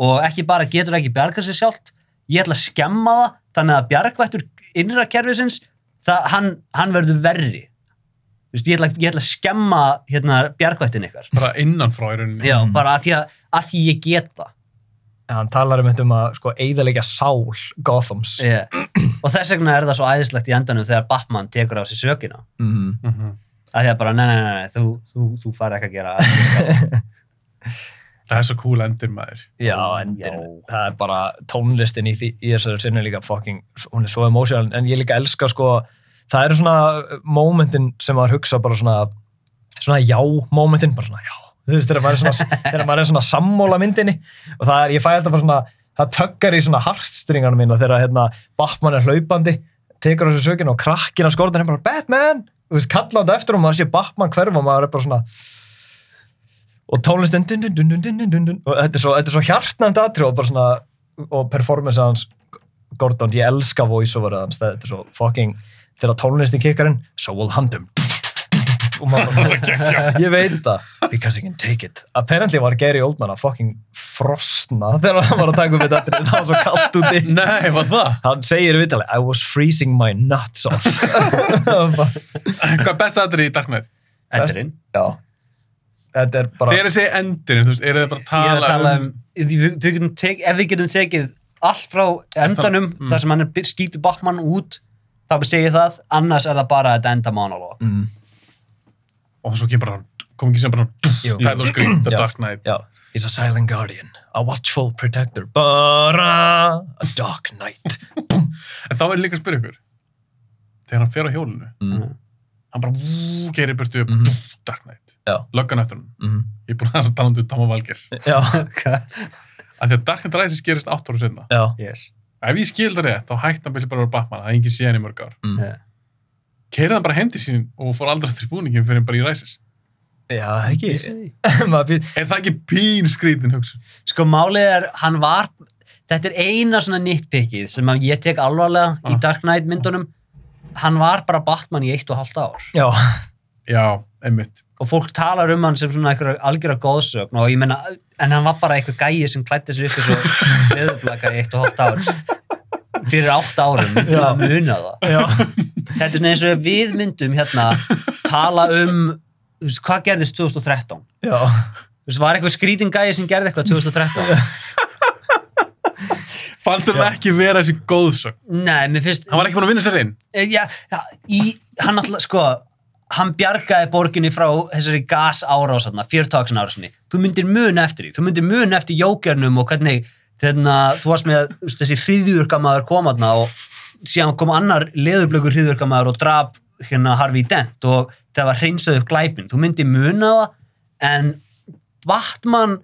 og ekki bara getur ekki bjargað sér sjálft ég ætla að skemma það þannig að bjargvættur innra kerfisins það, hann, hann verður verri Þú veist, ég, ætla, ég ætla að skemma hérna, bjargvættin ykkar bara innanfrá í rauninni Já, Mm. bara að því að, að því ég get það hann talar um þetta um að sko eigðalega sál Gothams yeah. og þess vegna er það svo æðislegt í endanum þegar Batman tekur á sig sökina mm. Mhm. Að því að bara, nei, nei, nei, nei þú, þú, þú farið ekki að gera það. Er svo cool endir maður. Já, Já. endin, það er bara tónlistin í, því, í þessari sinni líka fucking, hún er svo emotional en ég líka elska sko, það eru svona momentin sem maður hugsa bara svona svona já momentin, bara svona já þú veist, þegar maður er svona, þegar maður er svona sammóla myndinni og það er, ég fæ þetta bara svona það töggar í svona hartstringarna mín og þegar hérna Batman er hlaupandi tekur á þessu sökinu og krakkina skortan er bara Batman, þú veist, kallandi eftir hún, maður sé Batman hverfa, maður er bara svona og tónlistinn og þetta er svo, svo hjartnæmt aðtrí og bara svona, og performance hans, Gordon, ég elska voice over hans, þetta er svo fucking, þegar tónlistinn kikkar inn, so will hunt him. ég veit það. Because he can take it. Apparently var Gary Oldman að fucking frosna þegar hann var að taka upp þetta það var svo kallt úti. Nei, var það? hann segir í viðtali I was freezing my nuts off. Hvað er best aðrið í Dark Knight? Endirinn já. Þetta er bara þegar ég segi endurinn, þú veist, eru þið bara að Ég er tala, að tala um, við, við getum tek, ef við getum tekið allt frá endanum Mm. þar sem hann er skýtur Batman út þá segi ég það, annars er það bara þetta enda monolog. Mm, og svo kemur bara, kom ekki sem bara title screen, The. Dark Knight Já, he's a silent guardian, a watchful protector, bara a dark knight. en þá er ég líka að spyrja ykkur þegar hann fer á hjólinu Mm. hann bara gerir burtu upp, Mhm. Dark Knight Já. löggan eftir hann, Mm. ég er búin að tala um þetta Tóma Valgers, Já, af því að Dark Knight Rises gerist 8 ára senna, já. yes. ef ég skil það rétt þá hætti hann bara að vera Batman, það er engin síðan í mörg ár Mm. Yeah. Keirði hann bara hendi sín og fór aldrei eftir búningin fyrir bara í Rises Já, ekki. Er það ekki pín skrítin hugsun? Sko málið er, hann var þetta er eina svona nitpickið sem að ég tek alvarlega í Ah. Dark Knight myndunum. Hann var bara Batman í eitt og halvt ár. Já, já, einmitt. Og fólk talar um hann sem svona einhverja algjöra góðsögn og ég menna, en hann var bara einhver gæi sem klætti upp eins og leðurblaka í eitt og hálft ár. Fyrir átt árum, Já. að muna það. Já. þetta er svona eins og við myndum hérna tala um hvað gerðist 2013 Já, þú veist, var eitthvað skrítin gæi sem gerði eitthvað 2013 fannst Já. ekki vera þessi góðsögn? Nei, mér finnst hann var ekki búin að vinna sér inn? Eh, já, já, í, hann alltaf, sko hann bjargaði borginni frá þessari gas árásanna, fjörtáksin árásinni. Þú myndir mun eftir því, þú myndir mun eftir jókernum og hvernig þeirna, þú varst með þessi hriðjurkamaður komaðna og síðan kom annar leðurblökur hriðjurkamaður og draf hérna Harvey Dent og það var hreinsað upp glæpin, þú myndir muna það en Batman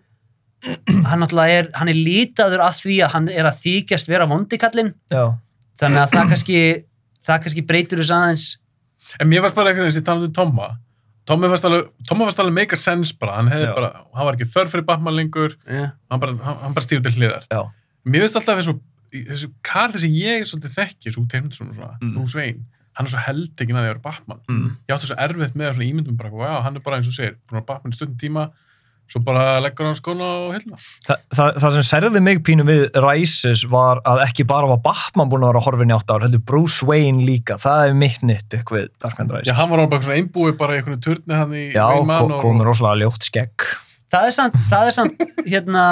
hann alltaf er, hann er lítaður að því að hann er að þykjast vera vondikallinn já. þannig að það kannski það kannski breytir þess aðeins en mér varst bara eitthvað þess að ég talaði um Tomma Tomma varst alveg, Tomma varst alveg make a sense bara, hann hefði Já. bara, hann var ekki þörf fyrir Batman lengur, yeah. hann bara, bara til hliðar. Já. Mér finnst alltaf eins og, þessu karl sem ég svolítið þekkir, svo tegnd svona, svona Mm. Bruce Wayne, hann er svo heldegin að því að vera Batman. Mm. Ég átti svo erfitt með svona ímyndum bara, wow, hann er bara eins og segir, búin að vera Batman í stundin tíma, svo bara leggur hann skóna á hilluna. Þa, það, það sem særði mig pínu við Rises var að ekki bara var Batman búin að vera horfin í átt ár, heldur Bruce Wayne líka, það er mitt nytt ykkur við Dark Knight Já, Rises. hann var alveg bara svona einbúi bara í einhvern turni hann í Já, og- komur rosalega ljótt skegg. það er samt, það er samt hérna,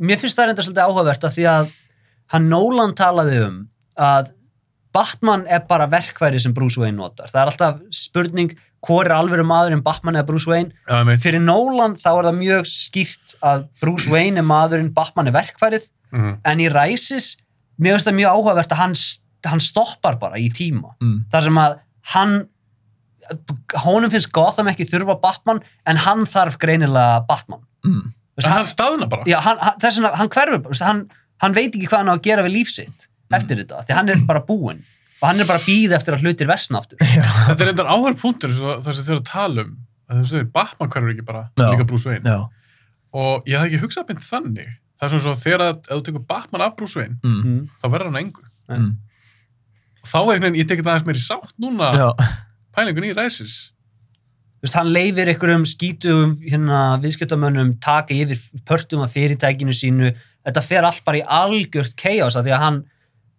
mér finnst það reynda svolítið áhugavert af því að hann Nolan talaði um að Batman er bara verkværi sem Bruce Wayne notar það er alltaf spurning hvor er alveg maðurinn Batman eða Bruce Wayne meit. fyrir Nolan þá er það mjög skýrt að Bruce Wayne er maðurinn Batman er verkværið Mhm. en í Rises mér finnst það mjög áhugavert að hann, hann stoppar bara í tíma Mm. þar sem að hann honum finnst Gotham ekki þurfa Batman en hann þarf greinilega Batman Mm. Veist, En hann, hann staðna bara. já, hann, þess vegna, hann hverfur bara, hann, hann veit ekki hvað hann á að gera við líf sitt eftir þetta, því hann er bara búinn og hann er bara að býða eftir að hlutir versna aftur Þetta er reyndar áhör punktur það sem þau eru að tala um að þú veist, Batman hverfur ekki bara, Já. líka Bruce Wayne. Já. Og ég hef ekki hugsað beint þannig. Það er svona svo þegar að, ef þú tekur Batman af Bruce Wayne, Mm. Mm. þá verður hann að engu. Mm. Og þá er veginn, ég tekið aðeins meir í sátt núna, Já. pælingun í Rises. Þú veist, hann leifir einhverjum skítugum hérna, viðskiptamönnum taka yfir pörtum af fyrirtækinu sínu þetta fer allt bara í algjört chaos af því að hann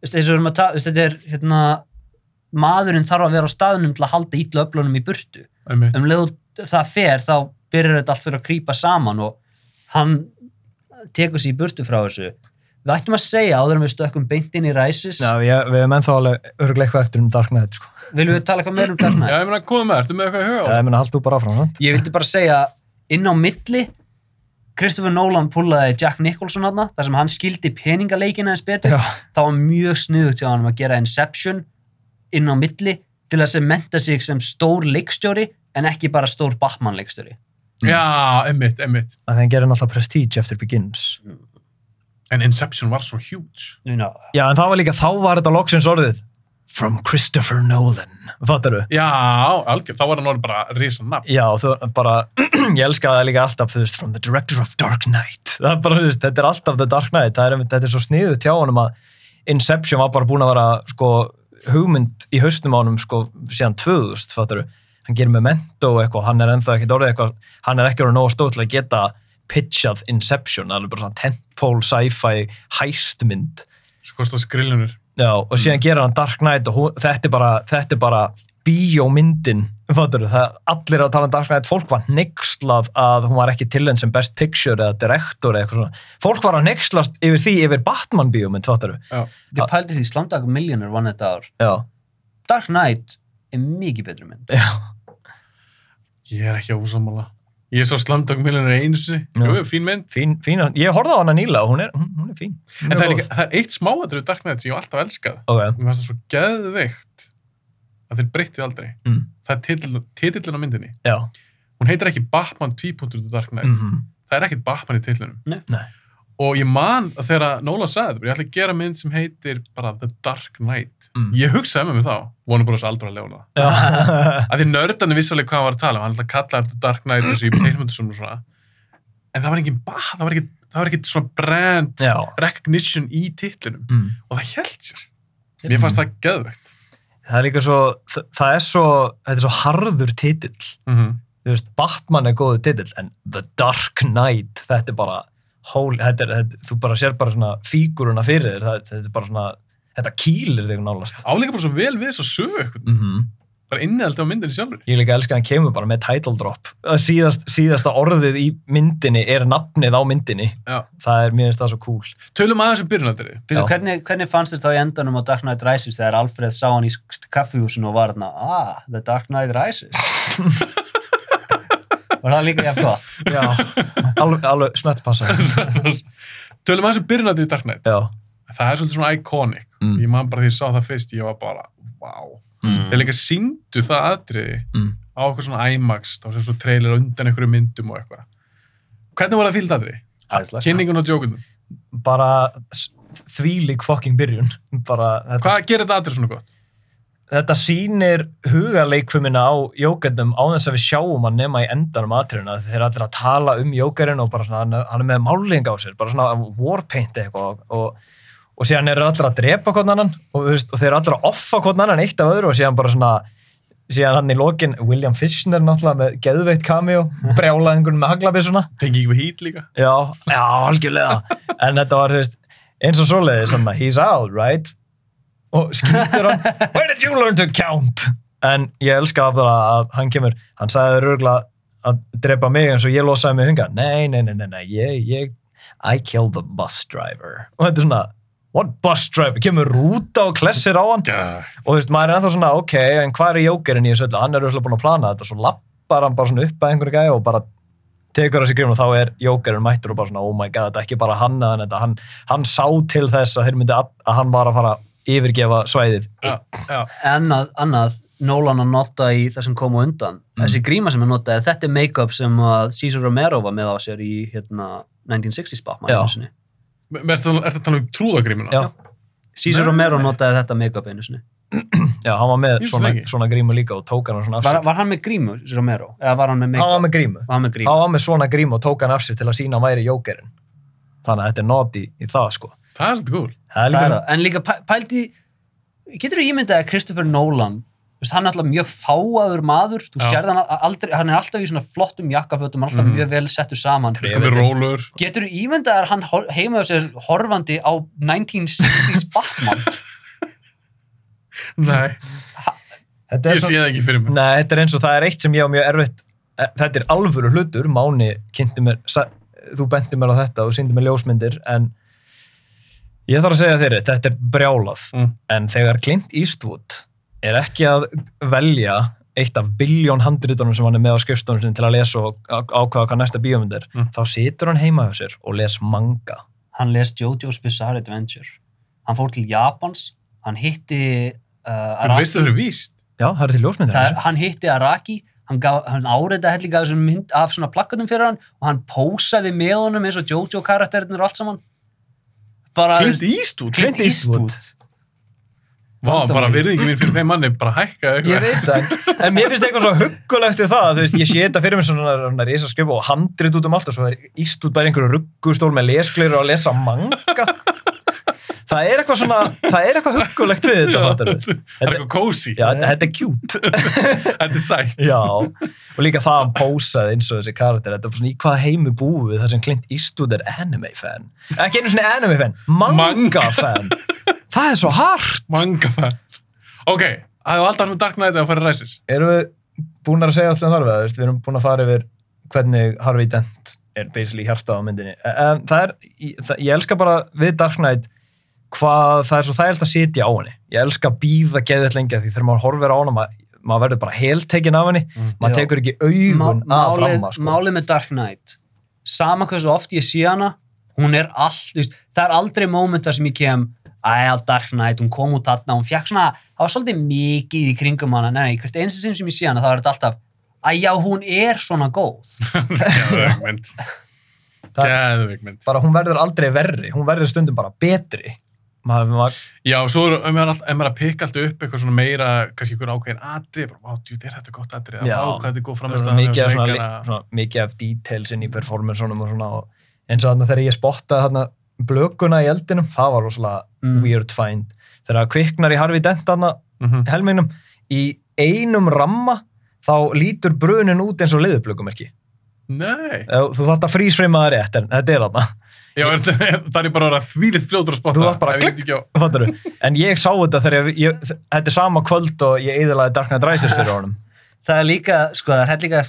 þetta er hérna, maðurinn þarf að vera á staðnum til að halda ítla öflunum í burtu. Um leið og það fer þá byrjar þetta allt fyrir að krýpa saman og hann tekur sér í burtu frá þessu. Við ættum að segja áður en við stökkum beint inn í Rises. Já, ég, við erum ennþá alveg örglega eitthvað eftir um Dark Knight, sko. viljum við tala eitthvað meira um Dark Knight? Já, ég meina, komum með, ertu með eitthvað í huga? Já, ég meina, hald þú bara áfram, ég vildi bara segja inn á milli Christopher Nolan pullaði Jack Nicholson hana, þar sem hann skildi peningaleikina eins betur, Já. það var mjög sniðugt hjá hann að gera Inception inn á milli til að sem menta sig sem stór leikstjóri en ekki bara stór Batman leikstjóri Já, einmitt, einmitt. Að þeim gerir náttúrulega Prestige eftir Begins. En Inception var svo huge. you know. Já, en það var líka, þá var þetta loksins orðið From Christopher Nolan. Fattar du? Já, algjör, þá var hann orðið bara risa nafn. Já, þú bara, ég elskaði það líka alltaf, þú veist, from the director of Dark Knight. Það er bara, þú veist, þetta er alltaf the Dark Knight. Það er, þetta er svo sniðut hjá honum að Inception var bara búin að vera, sko, hugmynd í haustum á honum, sko, síðan 2000, fattar du? Hann gerir Memento og eitthvað, hann er ennþá ekkert orðið eitthvað, hann er ekki orðið nógu stóð til að geta pitchað Inception, alveg bara svona tentpole sci-fi hæstmynd. Svo kostar skrillunir. Já, og síðan gerir hann Dark Knight og hún, þetta er bara, þetta er bara bíómyndin, fattur það, allir að tala um Dark Knight, fólk var nexlað að hún var ekki tilhend sem best picture eða director eða eitthvað svona, fólk var að nexlast yfir því yfir Batman bíómynd, fattur Já. Þið pældi því Slumdog Millionaire vann þetta ár. Já, Dark Knight er mikið betri mynd. Já, Ég er ekki ósamála. Ég er einu sinni. Já. Jú, fín mynd. fín, fín, ég horfði á hana nýla og hún er, hún, hún er fín. Hún En það er, líka, það er eitt smáatrið Dark Knight sem ég alltaf elskað. Ok, Mér fannst það svo geðveikt að þeir breyttið aldrei. mm, Það er titill, titillin á myndinni. já, Hún heitir ekki Batman 2.0 Dark Knight. mhm, Það er ekkit Batman í titlinum. nei, Og ég man þegar Nóla sagði ég ætla að gera mynd sem heitir bara The Dark Knight. mm. Ég hugsaði með mig þá, vonum bara þess aldrei að lega það. Að því nördarnir vissalega hvað hann var að tala um, hann ætla að kalla þetta Dark Knight og í teiknmyndsum og svona en það var engin ba, það var ekki, það var ekki svona brand Já. recognition í titlinum mm. og það held sér mér fannst það geðvegt það er líka svo, það, það er svo, þetta er svo harður titill. mm -hmm. þú veist, Batman er góðu titill en The Dark Knight, þetta er bara holy, þetta er, þetta, þú bara sér bara svona fíguruna fyrir þér, það, þetta er bara svona þetta kýlir þig nálast áleika bara svo vel við þess að sögu eitthvað mm -hmm. bara innihaldi á myndinni sjálfur. Ég líka elska að hann kemur bara með title drop. Það síðast, síðasta orðið í myndinni er nafnið á myndinni. Já. það er, mér finnst það svo cool. Tölum aðeins um byrjunatri Byrju, Já. hvernig, hvernig fannst þér þá í endanum á Dark Knight Rises þegar Alfred sá hann í kaffihúsinu og var þarna, ah, The Dark Knight Rises var það líka jafn gott já, alveg, alveg smett passa tölum aðeins um byrjunatri í Dark Knight já, það er svolítið svona iconic Mm. ég man bara því ég sá það fyrst ég var bara, wow Mm. þeir líka síndu það atriði mm. á eitthvað svona IMAX þá sem svo trailer undan einhverju myndum og eitthvað hvernig var það atriði? Æðislegt. kynningun og djókunum bara þvílík fucking byrjun bara, hvað gerir þetta atrið svona gott? Þetta sýnir hugaleikfumina á jókendum á þess að við sjáum hann nema í endanum atriðuna þeir eru allir að tala um jókerinn og bara svona, hann, er- er með máling á sér, bara svona warpaint eitthvað og, og síðan eru allir að drepa hvern annan og, og þeir eru allir að offa hvern annan eitt af öðru og síðan bara svona síðan hann í lokin, William Fichtner náttúrulega með geðveitt cameo, brjálaði einhvern með haglabissuna tengi ekki við hít líka Já, já, algjörlega. en þetta var, þú veist, eins og svoleiði, svona, he's out, right? Og skýtur hann, where did you learn to count? En ég elska að, að hann kemur, hann sagði örgulega að drepa mig eins og ég losaði mig hunga. Nei, nei, nei, nei, nei, ég, ég, I killed the bus driver. Og þetta er svona, what bus driver? Kemur rúta og klessir á hann. Gæ, Og þú veist, maður er ennþá svona, ok, en hvað er jókerinn í þessu öllu? Hann er auðvitað búin að plana þetta, svo lappar hann bara svona upp að einhverju gæja og bara tekur þessi grímur og þá er jókerinn mættur og bara svona, oh my god, þetta er ekki bara hann að hann, hann sá til þess að að, hann var að fara yfirgefa svæðið. já, já, annað, annað Nolan að nota í það sem kom á undan Mm. þessi gríma sem hann notaði, þetta er make-up sem að Cesar Romero var með á sér í hérna, 1960s Batman sinni. ertu að tala um trúðagrímuna? Já. Cesar Nei. Romero notaði þetta make-up einu sinni já, hann var með svona, svona grímu líka og tók hann svona af Var, sér var hann með grímu, Romero? Eða var hann með hann make var með grímu Var hann með grímu? hann var með svona grímu og tók hann af sér til að sína hann væri jókerinn þannig að þetta er noti í það sko Það er svolítið cool. Það er Það er líka. En líka pæ- pældi, getur þú ímyndað að Christopher Nolan, hann er alltaf mjög fáaður maður, þú Já. sérð hann aldrei, hann er alltaf í svona flottum jakkafötum, alltaf Mhm. mjög vel settur saman. Getur þú ímyndað að hann heimaður sér horfandi á 1960s Batman? Nei, þetta er ég sé það ekki fyrir mig. Nei, þetta er eins og það er eitt sem ég á mjög erfitt eh, þetta er alvöru hlutur, Máni kynnti mér, þú benti mér á þetta og síndi mér ljósmyndir en ég þarf að segja þér, þetta er brjálað Mm. en þegar Clint Eastwood er ekki að velja eitt af biljón handritunum sem hann er með á skrifstónum sinni til að lesa og á- ákvaða hvað næsta bíómynd er, Mm. þá situr hann heima hjá sér og les manga. Hann les Jojo's Bizarre Adventure. Hann fór til Japans, hann hitti uh, Þú veist það fyrir víst. Já, það er til ljósmyndir. Það er, hann hitti Araki hann, gaf, hann áreita hellinga af, plakkatum fyrir hann og hann pósaði með honum eins og Jojo karakterinur og allt saman Clint Eastwood. Clint Eastwood. Vá, bara virðingi mín fyrir þeim manni bara hækkaði Ég eitthvað. veit það, en mér finnst eitthvað svo huggulegt við það, þú veist, ég sé þetta fyrir mér svona, svona risa skrifa og handrit út um allt og svo er íst út bara einhverju ruggustól með leskleir og að lesa manga. Það er eitthvað svona, það er eitthvað huggulegt við þetta, við. Það er eitthvað cozy. Já, þetta er cute. Þetta er sætt. Já, og líka það að pósaði eins og þessi karakter, þetta er svona í hvað heimi búið þar sem Clint Eastwood er anime fan. Ekki einu svona anime fan, manga Manga. fan. Það er svo hart. Manga fan. Ok, það hefur alltaf með Dark Knight að fara ræsis. Erum við búin að segja allt sem þarf við, við erum búin að fara yfir hvernig Harvey Dent er basically hjarta á myndinni. En það er, ég, það, ég elska bara við Dark Knight hvað það er svo þægilt að sitja á henni. Ég elska að býða geðið lengi af því þegar maður horfir á hana, maður, maður verður bara heltekinn af henni, Mm. maður tekur ekki augun Má- að málið, framma, sko. málið með Dark Knight sama hversu oft ég sé hana hún er all, það er aldrei mómentar sem ég kem að Dark Knight, hún kom út þarna, hún fekk svona það var svolítið mikið í kringum hana nei, hvert sinn sem ég sé hana, þá er þetta alltaf að já, hún er svona góð Gæðveik mynd. Það- Gæðveik mynd. bara hún verður aldrei verri, hún verður stundum bara betri maður, maður, Já, og svo er, ef maður, all- ef maður er að pikka alltaf upp eitthvað svona meira, kannski einhver ákveðin atrið, bara, djúð, er þetta gott atrið, Já. hvað þetta er góð svona framistæðan mikið, af svona, svona, mikið af details inn í performanceunum og svona og eins og þarna þegar ég spottaði þarna blökuna í eldinum, það var rosalega Mm. weird find, þegar það kviknar í Harvey Dent þarna Mhm. helmingnum í einum ramma þá lítur brunin út eins og liðublökumerki Nei. þú þátt að frísfrima það rétt en þetta er þarna Já, er, það er bara að vera þvílitt fljótur að spotta. Þú varst bara Ef ég veit ekki á- Fattaru? En ég sá þetta þegar ég, ég, þetta er sama kvöld og ég eðalaði Dark Knight Rises fyrir honum. það er líka, sko, það er líka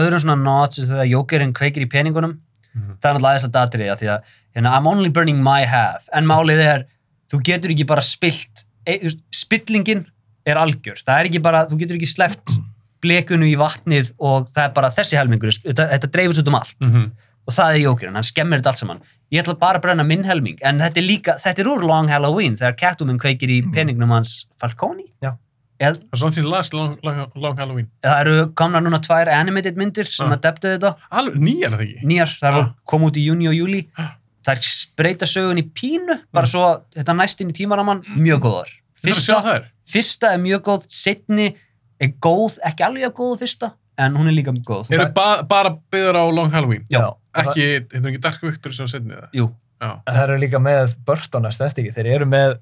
öðrum svona og þegar Jókerinn kveikir í peningunum Mhm. það er náttúrulega aðeins að datriði því að hérna, I'm only burning my half en málið er, þú getur ekki bara spilt, e, þú spillingin er algjör, það er ekki bara þú getur ekki sleppt blekunu í vatnið og það er bara þessi helmingur þetta, þetta dreifur svo um allt Mhm. og það er Jókerinn, hann skemmir þetta allt saman ég ætla bara að brenna minn helming en þetta er líka, þetta er úr Long Halloween þegar Catwoman kveikir í peningnum hans Falcone Já. Eð, Það er svona sem ég las Long, long, long Halloween. það eru komna núna tvær animated myndir sem Ah. að debtu þetta Alveg nýjar er það ekki? nýjar, það Ah. kom út í júni og júli Ah. það er spreita sögun í pínu bara Mm. svo, þetta næst inn í tímaraman mjög góðar fyrsta, fyrsta er mjög góð setni er góð, ekki alveg að góð fyrsta en hún er líka góð Eru ba bara byggðar á Long Halloween? Já. Ekki, þetta er ekki Dark Victory sem setni það? jú, Já. En það eru líka með Burton aesthetic, þeir eru með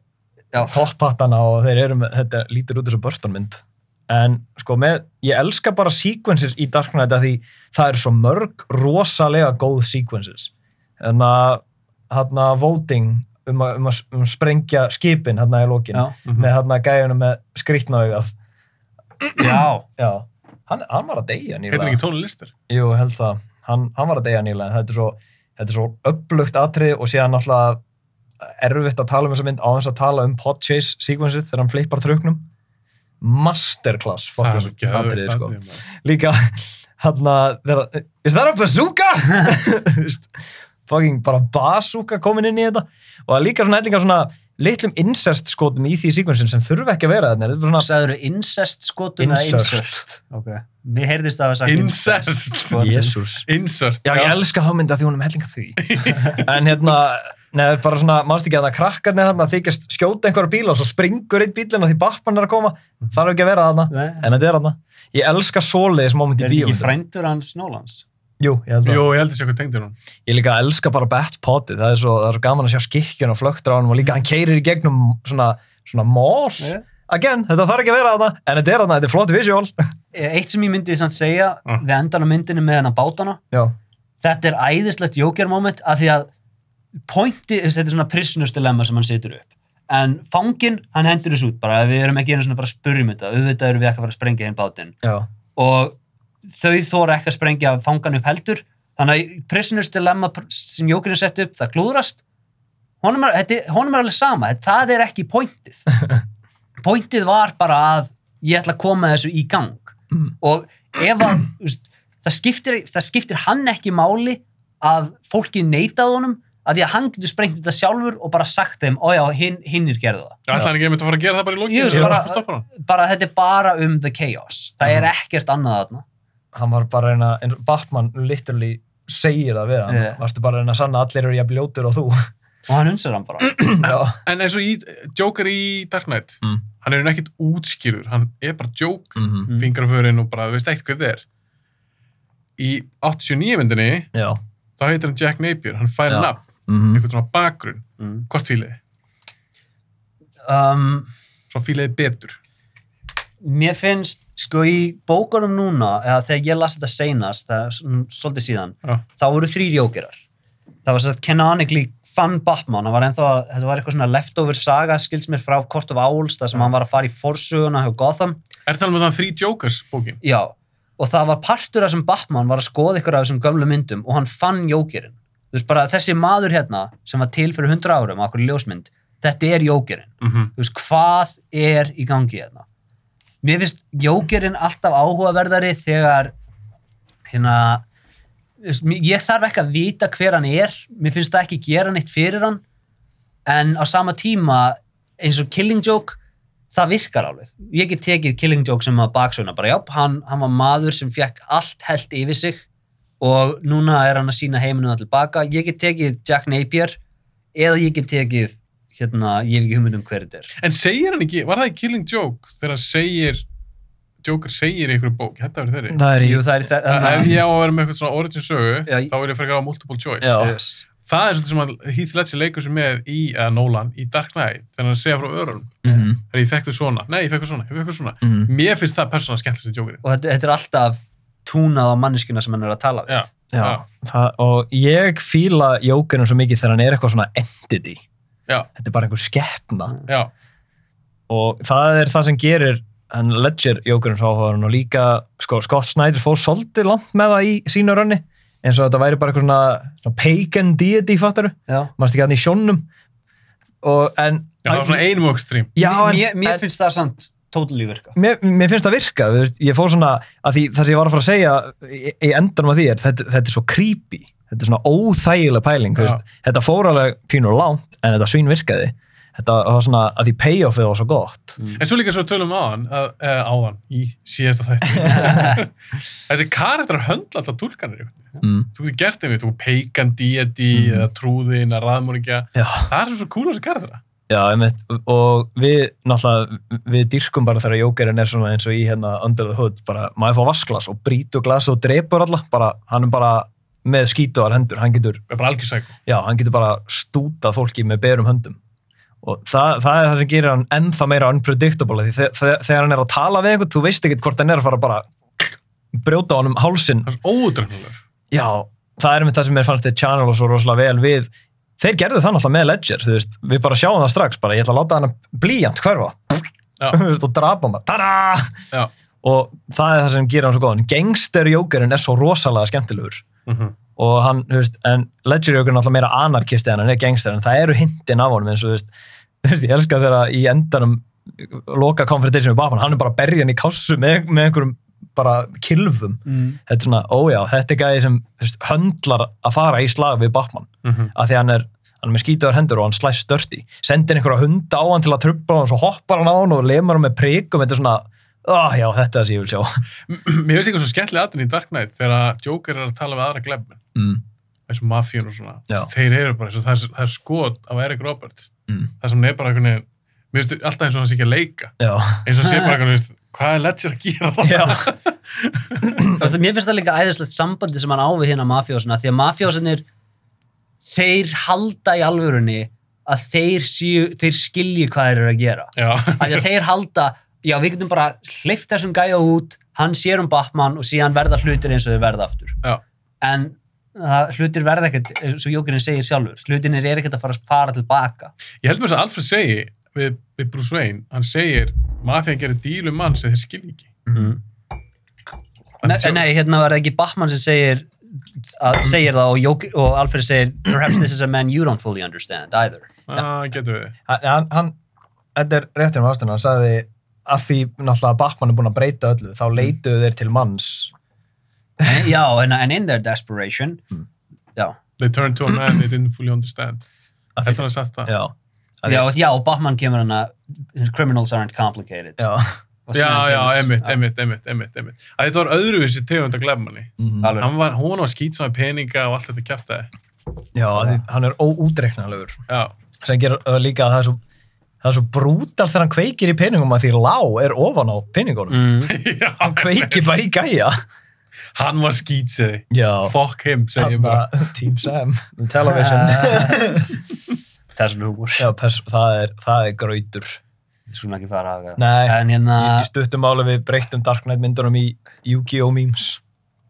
topphattana og þeir eru með, þetta lítur út þessu Burton mynd. En sko með, ég elska bara sequences í Dark Knight að því það eru svo mörg rosalega góð sequences. En að, hann að voting um að, um að, um að sprengja skipin hann í lokin, já, Mhm. með hann að gæjunum með skrýtnaugað. já Já, hann, hann var að deyja Heitir nýlega. ekki Tony Lister? Jú, held það. Hann, hann var að deyja nýlega. Þetta er svo, þetta er svo upplugt atrið og síðan náttúrulega erfitt að tala um þessa mynd á þess að tala um Podchase sequenceið þegar hann flippar truknum. Masterclass er atriði, sko. Líka, hann að vera, is that a bazooka? Fucking bara bazooka komin inn í þetta. Og það líka svona eitthvað svona litlum incest skotum í því sequencein sem þurfa ekki að vera þarna. Þetta er svona sagður incest skotun eða insert insert. ok, mér heyrðist það að sagt Incest. Insert. Já, ég elska þá mynda því hún er með hellinga því. en hérna, Nei, það er bara svona, mannst ekki að það krakkarnir hann að þykjast skjóta einhverja bíla og svo springur einn bílinn og því Batman er að koma þarf ekki að vera þarna, Nei. en þetta er þarna ég elska svoleiðis moment Er í þetta bíó ekki frændur hans Nólans? Jú, ég held að Jú, ég held að sé hvað tengdur hún. ég líka elska bara Batpotið, það er svo, það er svo gaman að sjá skikkjun og flöktur á hann og líka hann keirir í gegnum svona, svona mall. Yeah. again, þetta þarf ekki að vera þarna en þetta er þarna, þetta er flott visual. Eitt sem ég myndi samt segja Ah. við endan á myndinu með hennar bátana já, þetta er æðislegt Joker moment af því að pointi, þetta er svona prisoners dilemma sem hann situr upp. En fangin, hann hendur þessu út bara við erum ekki einu svona að fara að spurja um þetta auðvitað erum við ekki að fara að sprengja hinn bátinn. Já, og þau þóra ekki að sprengja fangan upp heldur. Þannig að prisoners dilemma sem Jokerinn sett upp, það klúðrast. Honum er, þetta, honum er alveg sama það er ekki pointið. Pointið var bara að ég ætla að koma þessu í gang. Mm. og ef að það skiptir, það skiptir hann ekki máli að fólki neitað honum að því að hann getur sprengt þetta sjálfur og bara sagt þeim, ójá, hinn, hinnir gerðu það. Það hann ekki einmitt að fara að gera það bara í Jú, lókinu. svo bara- bara þetta er bara um the chaos. Það er ekkert annað þarna hann var bara reyna, eins og Batman literally segir það við hann, Já. varstu bara reyna að sanna að allir eru jafn ljótur og þú og hann hunsar hann bara En eins og í Joker í Dark Knight, Mm. hann er ekkert útskýrur, hann er bara joke, mm -hmm. Mm. fingraförin og bara, þú veist ekkert hvað þetta er. Í 89 myndinni, já þá heitir hann Jack Napier, hann fær nafn, mm einhvern svona bakgrunn. mm. Hvort fíliði? um, Svo fíliði betur. mér finnst sko í bókunum núna eða þegar ég las þetta seinast það er svolítið síðan Já. þá voru þrýr jókerar það var svo canonically fann Batman hann var ennþá, þetta var eitthvað svona leftover saga skilst mér frá Court of Owls þar sem Já. hann var að fara í forsuguna hjá Gotham Er það með þann þrý Jokers bókin? já, og það var partur af þessum Batman var að skoða ykkur af þessum gömlu myndum og hann fann jókerinn þú veist bara þessi maður hérna sem var til fyrir 100 árum á okkur ljósmynd þetta er jókerinn Mm -hmm. þú veist, hvað er í gangi hérna? Mér finnst Jókerinn alltaf áhugaverðari þegar hérna ég þarf ekki að vita hver hann er mér finnst það ekki gera neitt fyrir hann en á sama tíma eins og Killing Joke það virkar alveg. Ég get tekið Killing Joke sem að baksögna bara, já, hann, hann var maður sem fekk allt held yfir sig og núna er hann að sína heiminu það tilbaka. Ég get tekið Jack Napier eða ég get tekið hérna, ég hef ekki hugmynd um hver þetta er. En segir hann ekki, var það í Killing Joke þegar hann segir, Joker segir í einhverju bók, þetta verður þeirri. það er í Jú, það er í Ef þetta. ég á að vera með eitthvað svona origin sögu, Já, þá er ég frekar á multiple choice. Já. Yes. Það er svona sem að Heath Ledger leikur sér með í, eða Nolan, í Dark Knight, þegar hann segja frá öðrum. Mhm, Þegar ég fekk þau svona, nei, ég fekk þau svona, ég fekk þau svona. mhm. Mér finnst það persónulega skemmtilegst í Jokerinn. Og þetta, þetta er alltaf túnað á manneskuna sem hann er að tala við. Já. Já, það, og ég fíla Jókerinn svo mikið þegar hann er eitthvað svona entity. Já. Þetta er bara einhver skeppna. Já, Og það er það sem gerir hann Ledger Jókerinn svo áhugaðurinn og líka sko, Scott Snyder fór svolítið langt með það í sínu rönni eins og þetta væri bara eitthvað svona, svona pagan deity fattaru, Já. mannst ekki hann í sjónum og en Já það var svona einum en, mér, mér en, finnst það samt totally virka. mér, mér finnst það virka þú veist, ég fór svona, að því það sem ég var að fara að segja í, í endanum af því er þetta, þetta er svo creepy, þetta er svona óþægileg pæling, þetta fór alveg pínur langt, en þetta svín virkaði þetta var svona, að því payoffið var svo gott En svo líka svo tölum áðan, að, áðan, í síðasta þætti. Þessi karakter höndla alltaf veginn. mm. Þú getur gert þeim við, þú deity, Mhm. eða trúðin, eða raðmóringja. Það er svo svo cool á þessi karaktera. já, einmitt, og við náttúrulega, við dyrkum bara þegar Jókerinn er svona eins og í hérna Under the Hood, bara maður fá vasklas og brýtur glas og drepur alla, bara, hann er bara með skítuðar hendur, hann getur já, hann getur bara stútað fólki með berum höndum. Og það, það er það sem gerir hann ennþá meira unpredictable því þe- þe- þegar hann er að tala við einhvern, þú veist ekkert hvort hann er að fara bara brjóta á hann um hálsin Það er svo ódreifnulegur. já, það er með það sem mér fannst þið channel og svo rosalega vel við. Þeir gerðu það náttúrulega með Ledger, veist. Við bara sjáum það strax, bara. Ég ætla að láta hann blíjant hverfa. Og drapa hann bara. Og það er það sem gerir hann svo góðan. Gangster jókerinn er svo rosalega skemmtilegur. Mm og hann, þú veist, en Ledger Joker er náttúrulega meira anarkisti en hann er gangster en það eru hintin af honum eins og þú veist, þú veist ég elska þegar í endanum loka confrontation við Batman, hann er bara að berja hann í kassu með, með einhverjum bara kilfum, Mm. þetta er svona, ójá þetta er gæði sem veist, höndlar að fara í slag við Batman, -hmm. af því hann er hann er með skítuðar hendur og hann slæst störti sendir einhverja hunda á hann til að trubla hann og svo hoppar hann á hann og lemur hann með prikum. Þetta er svona, oh, já, þetta er það sem ég vil sjá Mér finnst eitthvað svo skemmtilega aðeins í Dark Knight þegar Joker er að tala við aðra glefn. mm. eins og mafíun og svona, Já. þeir eru bara eins og það er, það er skot af Eric Roberts Mm. það sem hann er bara einhvern veginn mér finnst alltaf eins og hann sé ekki að leika Já. eins og sé bara einhvern veginn, hvað er Ledger að gera það- Mér finnst það líka æðislegt sambandi sem hann á við hérna mafjósina því að mafjósinir þeir halda í alvörunni að þeir, séu, þeir skilji hvað þeir eru að gera já, af því að þeir halda já við getum bara hleyft þessum gæja út hann sér um Batman og síðan verða hlutir eins og þeir verða aftur. Já. en það, hlutir verða ekkert eins og Jókerinn segir sjálfur hlutinir er ekkert að fara fara tilbaka. Ég held mér að Alfred segi við, við Bruce Wayne, hann segir mafían gerir dílu mann sem þeir skilji ekki. Mm. Að nei, nei, hérna var það ekki Batman sem segir að, segir það og, Jók, og Alfred segir perhaps this is a man you don't fully understand either. Ah, getur við. Hann, hann, hann, þetta er réttur um ástæðan, hann sagði að því náttúrulega að Batman er búin að breyta öllu, þá leituðu þeir til manns. En- já, en, en in their desperation Mm. já, they turned to a man they didn't fully understand Að held því- hann að sagt það Já. Já, já, og Batman kemur hann að criminals aren't complicated Já. Já, já, emitt, já, emitt, emitt, emitt, emitt. að þetta var öðruvísi tegund að glemma manni Mhm. alveg. hann var, hún var skýtsaði peninga og allt þetta kjæftæði Já, því hann er óútreiknalegur. já, Sem gerir uh, líka að það er svo, það er svo brútal þegar hann kveikir í peningum að því lá er ofan á peningunum. mm. já Hann kveikir bara í gæja. hann var skýtsaði Já. fuck him, segi ég bara Team Sam, television. þessum húmur Já, pers, það, er, það er grautur. við skulum ekki fara að Nei, en hérna í, í stuttum máli við breyttum Dark Knight myndunum í Yu-Gi-Oh! memes.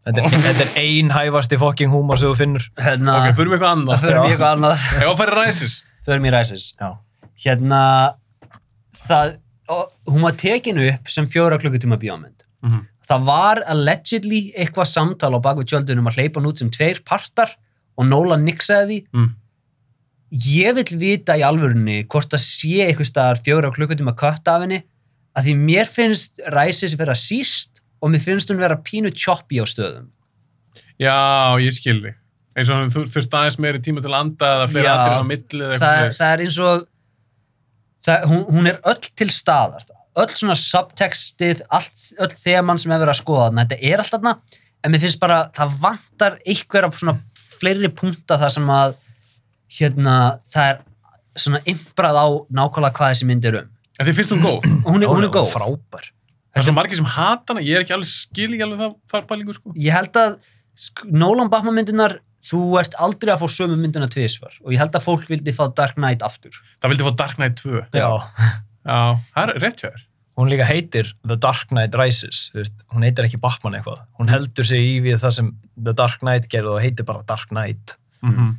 Þetta er, þetta er einhæfasti fucking húmor sem þú finnur. hérna, ok, fyrir mig eitthvað það annað fyrir Já. mér eitthvað annað að færi ræsis fyrir mér ræsis Já. Hérna það, hún var tekinu upp sem fjóra klukkutíma bíómynd. Mhm. það var allegedly eitthvað samtal á bakvið tjöldunum að hleypa hann út sem tveir partar og Nolan nixaði því. Mm. ég vil vita í alvörunni hvort það sé eitthvað staðar fjóra klukkutíma kött af henni að því mér finnst ræsis vera síst og mér finnst hún vera pínu choppy á stöðum. Já, ég skil þig. Eins og þú þurft aðeins meiri tíma til að anda eða Já, aðrið á milli það, það er eins og það, hún, hún er öll til staðar. Öll svona subtextið allt, öll þeman sem er verið að skoða þarna þetta er allt þarna, en mér finnst bara það vantar einhver af svona fleiri punta þar sem að hérna, það er svona imbrað á nákvæmlega hvað þessi mynd er um. En þið finnst hún góð? Hún er, hún er góð. Frábær. það er svo margir sem hata hana, ég er ekki alveg skil ekki alveg það, það pælingu sko. Ég held að Nolan Batman myndinar þú ert aldrei að fá sömu myndina tvisvar og ég held að fólk vildi fá Dark Knight aftur það vildi fá Dark Knight 2 Já. já, það er rétt hjá þér Hún líka heitir The Dark Knight Rises. Veist, hún heitir ekki Batman eitthvað. Hún heldur sig í við það sem The Dark Knight gerði og heitir bara Dark Knight. Mhm.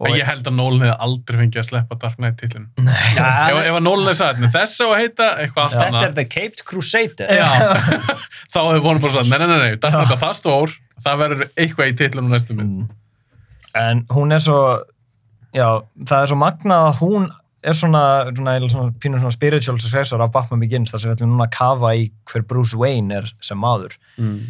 Og En ég held að Nolan hefði aldrei fengið að sleppa Dark Knight titlun. Já, Ef, ef að Nolan hefði sagt, "Nei, þess að heita eitthvað allt þetta er The Caped Crusader Já, þá hefði vonum bara sagt, nei, nei, nei, nei, Dark Knight er það stór, það verður eitthvað í titlunum næstu mynd. Mm. En hún er svo, já, það er svo magnað að hún er svona, svona, svona pínur svona spiritual successor af Batman Begins þar sem við ætlum núna að kafa í hver Bruce Wayne er sem maður. mm.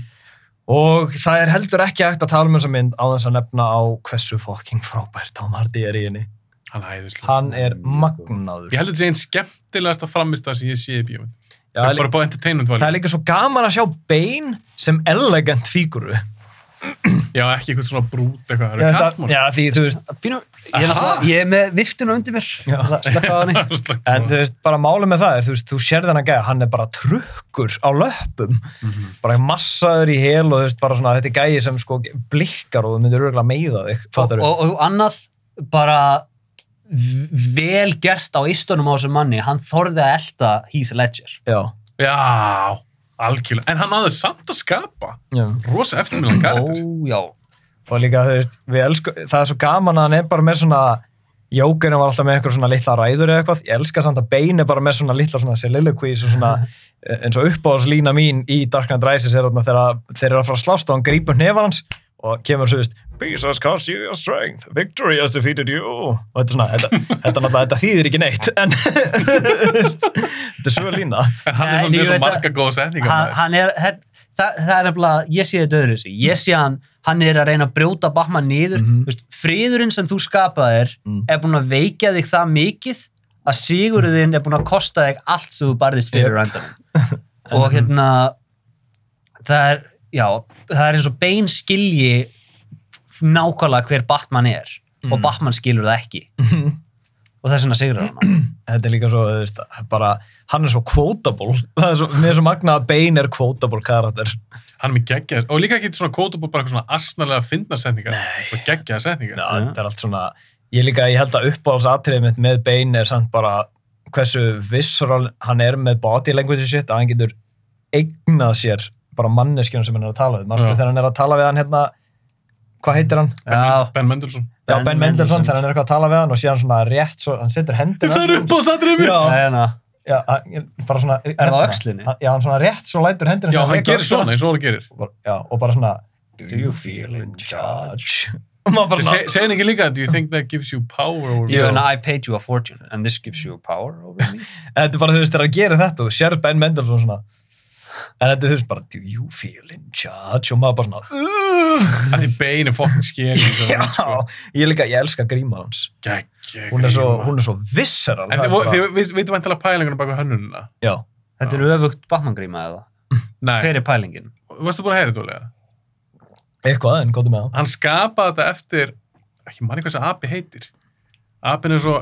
Og það er heldur ekki hægt að tala um þessa mynd á þess að nefna á hversu fucking frábær Tom Hardy er í henni. Hann. Hann er magnaður. Ég held að þetta sé einn skemmtilegasta framist það sem ég sé í bíómynd. Já, það er líka svo gaman að sjá Bane sem elegant fíguru. Já, ekki eitthvað svona brút eitthvað. Það eru kastmál. já, því þú veist, Pínu, ég, er ég er með viftuna undir mér. Sleppa á henni en þú veist, bara málið með það er, þú veist, þú sér þennan gæja, hann er bara trukkur á löpum, Mhm. bara massaður í hel og þú veist, bara svona, þetta er gæji sem sko blikkar og þú myndir örgulega meiða þig, og, fattar og, og annað bara vel gert á istunum á þessum manni hann þorði að elda Heath Ledger. Já, Já, algjörlega. En hann hafði samt að skapa rosa eftirmjölan karakter. ó já Og líka, þú veist, við elsku, það er svo gaman að hann er bara með svona, Jókerinn var alltaf með eitthvað svona litla ræður eða eitthvað, ég elska samt að er bara með svona litla svona soliloquies og svona, eh, eins og uppáðslína mín í Dark Knight Rises er þarna þegar þeir eru að fara að slást og hann grípur hnefar hans og kemur svo, veist, Peace has cost you your strength, victory has defeated you. Og þetta er svona, þetta, þetta, þetta, þetta þýðir ekki neitt en þetta er svo lína. En hann er svona að- marga er, her, það, það er nefnilega ég sé þetta öðru ég sé hann hann er að reyna að brjóta Batman niður. Mhm. Þú veist, friðurinn sem þú skapaðir Mm. er búin að veikja þig það mikið að sigurðin er búin að kosta þig allt sem þú barðist fyrir yep. og hérna það er, já, það er eins og bein skilji nákvæmlega hver Batman er og Mm. Batman skilur það ekki og þess vegna sigrar hann þetta er líka svo, þú veist, bara hann er svo quotable, það er svo, mér er svo magna að Bane er quotable karakter Hann er með geggja, og líka ekki svona kótubú bara eitthvað svona asnalega fyndna setningar. Nei. Og geggjaða setningar. Já, Já. þetta er allt svona ég líka, ég held að uppáhaldsatriðið mitt með Bane er samt bara hversu visceral hann er með body language shit að hann getur eignað sér bara manneskjum sem hann er að tala við Manstu Já. þegar hann er að tala við hann hérna hvað heitir hann? Ben Mendelsohn. Já, Ben Ben Mendelsohn. Mendelsohn þegar hann er eitthvað að tala við hann og síðan svona rétt svo, hann setur hendina Það er upp á satrið mitt! Já. Hérna, Já, hann- bara svona er það? Hann- Já, hann svona rétt svo lætur hendina Já, hann gerir svona eins og hann gerir. Já, og bara svona Do you feel in charge? Og maður bara Se- Segir hann ekki líka, do you think that gives you power over me? Jú, en I paid you a fortune and this gives you power over me. Þetta er bara, þú veist, þegar að gera þetta og þú sér Ben Mendelsohn svona en þetta er veist bara Do you feel in charge? og maður bara svona. Það er bein fokkin skeri. Já, ég líka, ég elska gríma hans hún er svo, hún er svo er þið, veitum vantilega pælingunum baka hönnununa. Já, Þetta er öfugt Batman gríma eða? Nei. Hver er pælingin? Varstu búin að heyra þetta ólega? eitthvað, en góðum með það Hann skapaði þetta eftir, ekki manni hvað þessi api heitir. Apin er svo,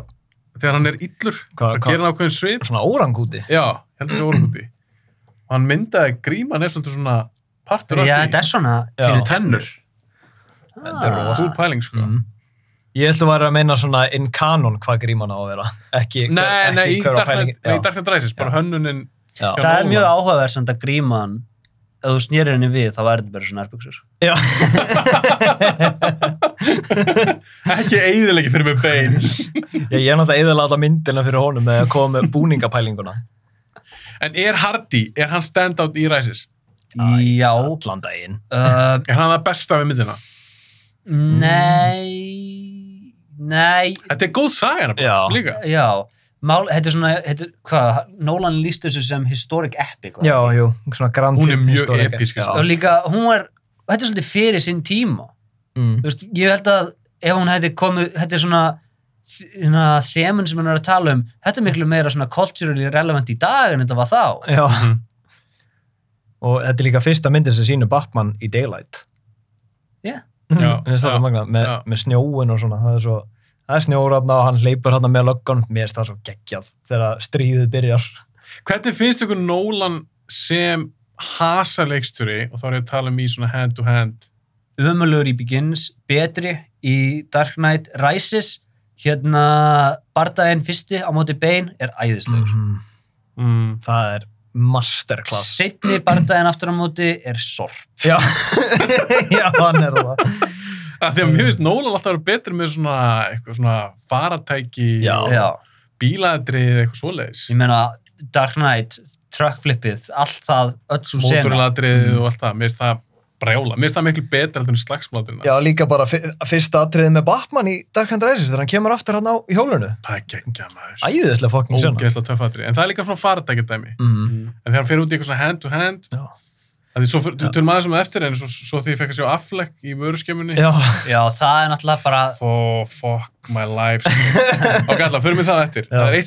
þegar hann er illur, Hvað- hvað- gerir hann ákveðin svip. Svona órangúti Já, heldur þessi orðbúti. Og hann myndaði gríman er svolítið svona partur af Já, því. þetta er svona Já. Til tennur. Þetta er rosa. Cool pæling, sko. mm. Ég ætla að vera að meina svona in canon hvað gríman á að vera ekki, Nei, ekki nei, í hver var Dark pælingin. Knight- nei, í Já. Dark Knight Rises, bara Já. hönnunin Já. Já. Það er mjög Nólan. áhugaverð samt að gríman ef þú snýrir henni við þá væri þetta bara svona nærbuxur. Já. ekki eiðilegi fyrir mig bein ég, ég er náttúrulega eða láta myndina fyrir honum með að koma með búningapælinguna en er Hardy, er hann stand-out í Rises? Já. allan daginn Uh, er hann það besta við myndina? nei, nei, þetta er góð saga Já. líka já. Mál, þetta er svona, þetta, er- hvað, Nolan líst þessu sem historic epic. var Já, jú, svona grand Hún er mjög historic. episk, Já. Og líka, hún er, þetta er svolítið fyrir sinn tíma. Mm. Þú veist, ég held að ef hún hefði komið, þetta er svona hérna, þemun sem hann er að tala um þetta er miklu meira svona culturally relevant í dag en þetta var þá Já, Mhm. og þetta er líka fyrsta myndin sem sínur Batman í Daylight. Já. Já, Mér finnst það já, með, já. með snjóin og svona, það er svo, er snjór hann og hann hleypur hann með löggan, mér finnst það svo geggjað þegar stríðið byrjar. hvernig finnst ykkur Nolan sem hasarleiksturi og þá er ég að tala um í svona hand to hand umöluður í Begins, betri í Dark Knight Rises hérna bardaginn fyrsti á móti Bane er æðislegur Mhm. mm. Það er masterclass. setni bardaginn aftur á móti er sorp Já, já, hann er það. að því að mér finnst Nolan alltaf að vera betur með svona eitthvað svona faratæki bílaðrið eitthvað svoleiðis ég meina Dark Knight, truckflippið allt það, öll svo sena móturladrið Mm. og allt það, mér finnst það brjála. Mér finnst það miklu heldur en slagsmláturinn Já, líka bara fyr- fyrsta atriðið með Batman í Dark Knight Rises þegar hann kemur aftur hann á í hjólunu. það er geggja maður. Æðislega fokking sena. ógeðslega töffatri, en það er líka svona faratækjadæmi Mm. Mm. en þegar hann fer út í eitthvað svona hand to hand. Já. það er svo, þú tölum aðeins um eftir en svo, svo því ég fekk að sjá affleck í vöruskemmunni. Já, Já, það er náttúrulega bara oh, fuck my life sko. ok, alltaf, fyrir mig það eftir. Já. það er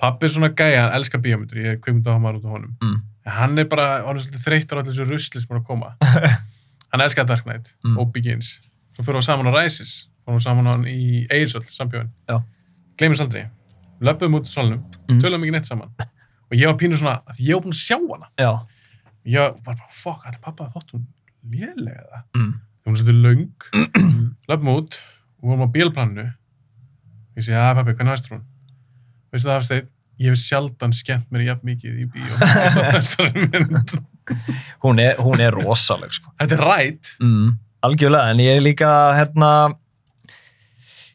pappi er svona gæja, hann elskar bíómyndir ég er kvikmyndahámar út á honum Mm. hann er bara, hann er svolítið þreyttur á allir þessu rusli sem er að koma hann elskar Dark Knight Mm. og Begins svo fyrir við saman á Rises fórum við saman á hann í Eirsöld, sambjóðin Já. gleymist aldrei, löpum út í solnum Mm. tölum ekki neitt saman og ég var pínu svona, að ég var búin að sjá hana Já. ég var bara, fuck, allir pappa þótt hún lélega Mm. hún er svolítið löng löpum út og vorum á bílplaninu ég segi, að pappi, hvernig hæstur hún veistu það Hafsteinn, ég hef sjaldan skemmt mér jafn mikið í bíó Hún, er, hún er rosaleg, sko. þetta er rætt Mm. Algjörlega, en ég er líka, hérna,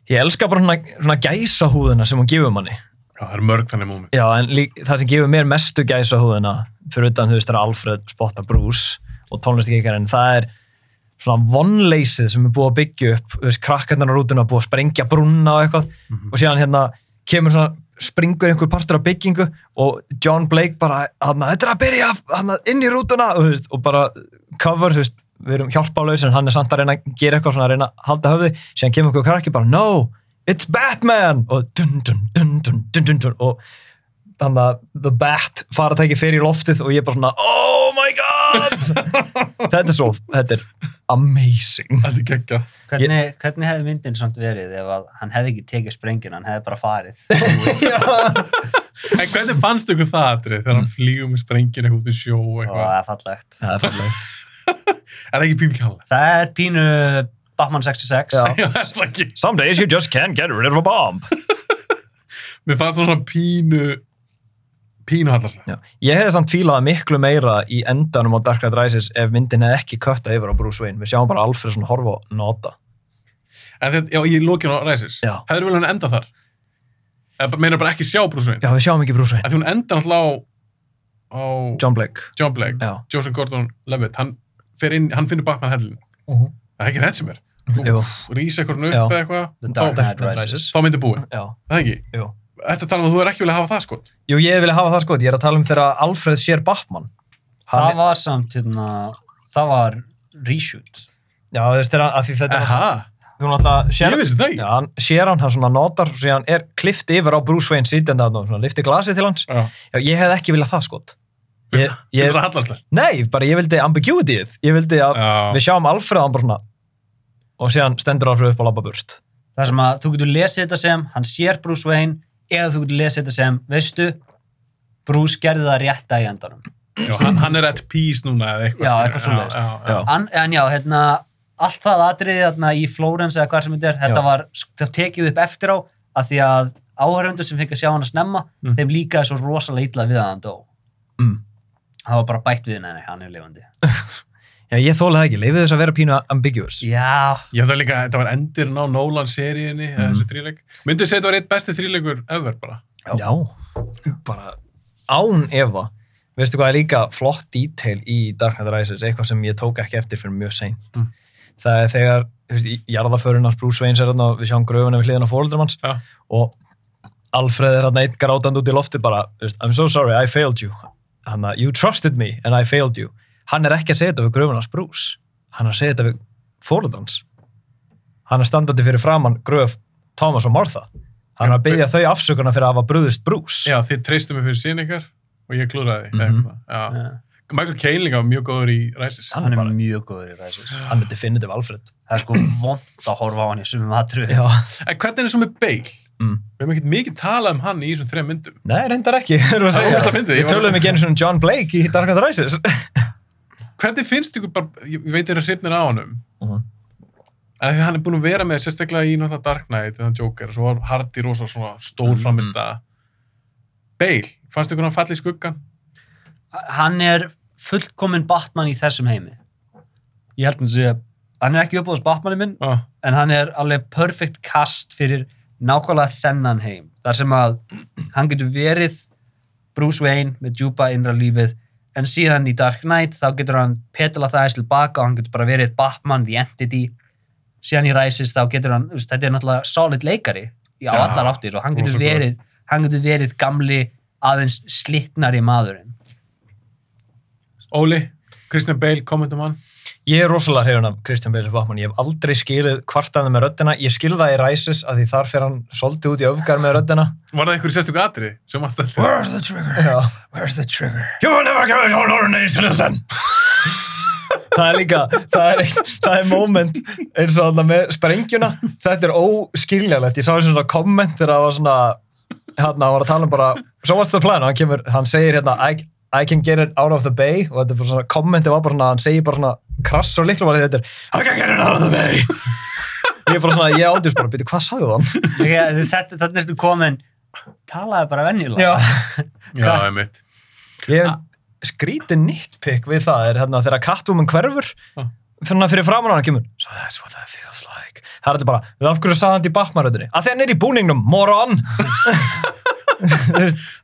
ég elska bara svona, svona gæsahúðina sem hún gefur manni. já, það er mörg þannig múmi Já, en lík, það sem gefur mér mestu gæsahúðina, fyrir utan, þú veist, það er Alfred spotta Bruce og tónlistikeikarinn, það er svona vonleysið sem er búið að byggja upp, þú veist, krakkarnar á rútuna búið að sprengja brunna og eitthvað Mhm. og síðan hérna kemur svona springur einhver partur af byggingu og John Blake bara, þetta er að byrja hann, inn í rútuna. Og, veist, og bara cover, veist, við erum hjálpálaus en hann er samt að reyna að gera eitthvað svona að reyna að halda höfði, síðan kemur einhver krakki bara, no, it's Batman! Og dun dun dun dun dun dun, dun og þannig að The Bat faratæki fyrir í loftið og ég bara svona oh my god! Þetta er svo, þetta er amazing Þetta er geggja. Hvernig, hvernig hefði myndin samt verið ef að hann hefði ekki tekið sprengjun, hann hefði bara farið. En hvernig fannst ykkur það aðrið þegar hann flýgur með sprengin eitthvað út í sjó og og eitthvað? það er fallegt. það er fallegt Er það ekki pínu kjálega? Það er pínu Batman 66. Já. Já, það er það ekki. some days you just can't get rid of a bomb Mér fannst það svona pínu, pínu hallaslega. Já. ég hefði samt fílað miklu meira í endanum á Dark Knight Rises ef myndin hefði ekki kötta yfir á Bruce Wayne við sjáum bara Alfred svona horfa og nota En þetta, já, ég lókin á Ræsis. Já. Hefur vel hann enda þar? Eða meina bara ekki sjá Bruce Wayne? já við sjáum ekki Bruce Wayne Af því hún enda náttúrulega á, á John Blake John Blake, já. Joseph Gordon-Levitt. Hann fer inn, hann finnur Batman hellin. Uh Það er ekki rétt sem er. Jú. Rýsa eitthvað upp eða eitthvað. The Dark Þá, Knight Rises. þá myndi búið. já Það er ekki? Jú. Þetta tala um að þú er ekki viljað hafa það sko. Jú, ég vilja hafa það sko, ég er að tala um þegar Alfred sér Batman. Hann Það var samt, hérna, það var reshoot. Já, þú veist, þegar að því þetta. Aha, Þú náttúrulega sér... ég vissi það ekki. Já, hann sér hann, hann svona notar, og síðan er klift yfir á Bruce Wayne sitjandi að svona lifti glasið til hans. Já, Já, ég hef ekki viljað það sko. Ég, Þetta ég, er hallaslega. nei, bara ég vildi ambiguityð. Ég vildi að Já, við sjáum Alfred hann bara svona og síðan stendur Alfred upp á labba burt. Það sem að þú getur lesið þetta sem, hann sér Bruce Wayne, eða þú getur lesið þetta sem, veistu, Bruce gerði það rétta í endanum. já hann, hann er at peace núna eða eitthvað. Já, eitthvað Já. An, en já, hérna, allt það atriði þarna í Flórens eða hvað sem þetta er, þetta Já. var það tekið upp eftir á, að því að áhörundur sem fengi að sjá hann að snemma, Mm. þeim líkaði svo rosalega illa við að hann dó. Mm. Það var bara bætt við henni, hann er lifandi. Já, ég þóla það ekki. Leifið þess að vera pínu ambiguous. Já, Ég það líka, þetta var endirinn á Nolan-seríunni, mm. Þessu þríleik. Myndið segja þetta var eitt besti þríleikur ever bara. Já. Bara án efa. Veistu hvað er líka flott detail í Dark Knight Rises, eitthvað sem ég tók ekki eftir fyrir mjög seint. Mm. Það er þegar, þú veist, í jarðaförunars Bruce Wayne er þarna og við sjáum gröfuna við hliðina á Já. og Alfred er þarna eitt grátandi út í lofti bara, I'm so sorry, I failed you. Hanna, you trusted me and I failed you. Hann er ekki að segja þetta við gröfunars Bruce. Hann er að segja þetta við fóruldrans. Hann er standandi fyrir framann gröf Thomas og Martha. Hann er að byggja þau afsökunar fyrir að hafa brúðist Bruce. Já, þið treystum mig fyrir sín ykkar og ég klúraði. Mm. -hmm. Já. Já. Michael Caine líka var mjög góður í Rises. Hann hann er er bara- mjög góður í ræsis. Hann er definitive Alfred. Það er sko vond að horfa á hann í sumum. Já. En hvernig er það svo með Bale? Mm. Við hefum ekkert mikið talað um hann í þessum þrejum myndum. Nei, reyndar ekki. Við er töluðum ekki einu svona John Blake í Dark Knight Rises. Hvernig finnst ykkur bara, ég veit að hrifnir á honum, Mhm. en því hann er búin að vera með sérstaklega í náttúrulega Dark Knight, þannig Joker, og svo var Hardy rosa svona stór Mhm. framist að Bale, fannst ykkur hann falli í skuggan? Hann er fullkominn Batman í þessum heimi. Ég held að sé, hann er ekki uppáðast Batmanið minn, Já, en hann er alveg perfect cast fyrir nákvæmlega þennan heim. Þar sem að hann getur verið Bruce Wayne með djúpa innra lífið, en síðan í Dark Knight þá getur hann petala það eins tilbaka og hann getur bara verið Batman, the entity. Síðan í Rises þá getur hann, veist, þetta er náttúrulega solid leikari á Já, allar áttir og hann getur verið, hann getur verið gamli aðeins slittnari maðurinn. Óli, Christian Bale, kommentum hann. Ég er rosalega hrifun af Christian Bale sem Batman. Ég hef aldrei skilið kvartaði með röddina. Ég skil það í Rises að því þar fer hann svolítið út í öfgar með röddina. Var það einhverju sérstöku atri sem að stælti? Where's the trigger? Já. Where's the trigger? You will never give it on ordinary citizen. það er líka, það er, það er moment eins og þarna með sprengjuna. Þetta er óskiljanlegt. Ég sá eins og svona komment þegar það var svona, hérna, hann var að tala um bara, so what's the plan? Og hann kemur, hann segir hérna, I, I can get it out of the bay og þetta er bara svona, kommenti var bara svona, hann segir bara svona krass og líkla var þetta er, I can get it out of the bay. ég er bara svona, ég ándjúst bara, byrju, hvað sagði hann? Okay, þetta, þetta ertu komin talaði bara venjulega Já. Já. Ég hef skrítið nitpick við það er hérna þegar Catwoman hverfur Já. fyrir hann fyrir framan hann kemur So that's what that feels like Það er þetta bara, við af hverju sagði hann til Batman-röðinni að hann er í búningnum, moron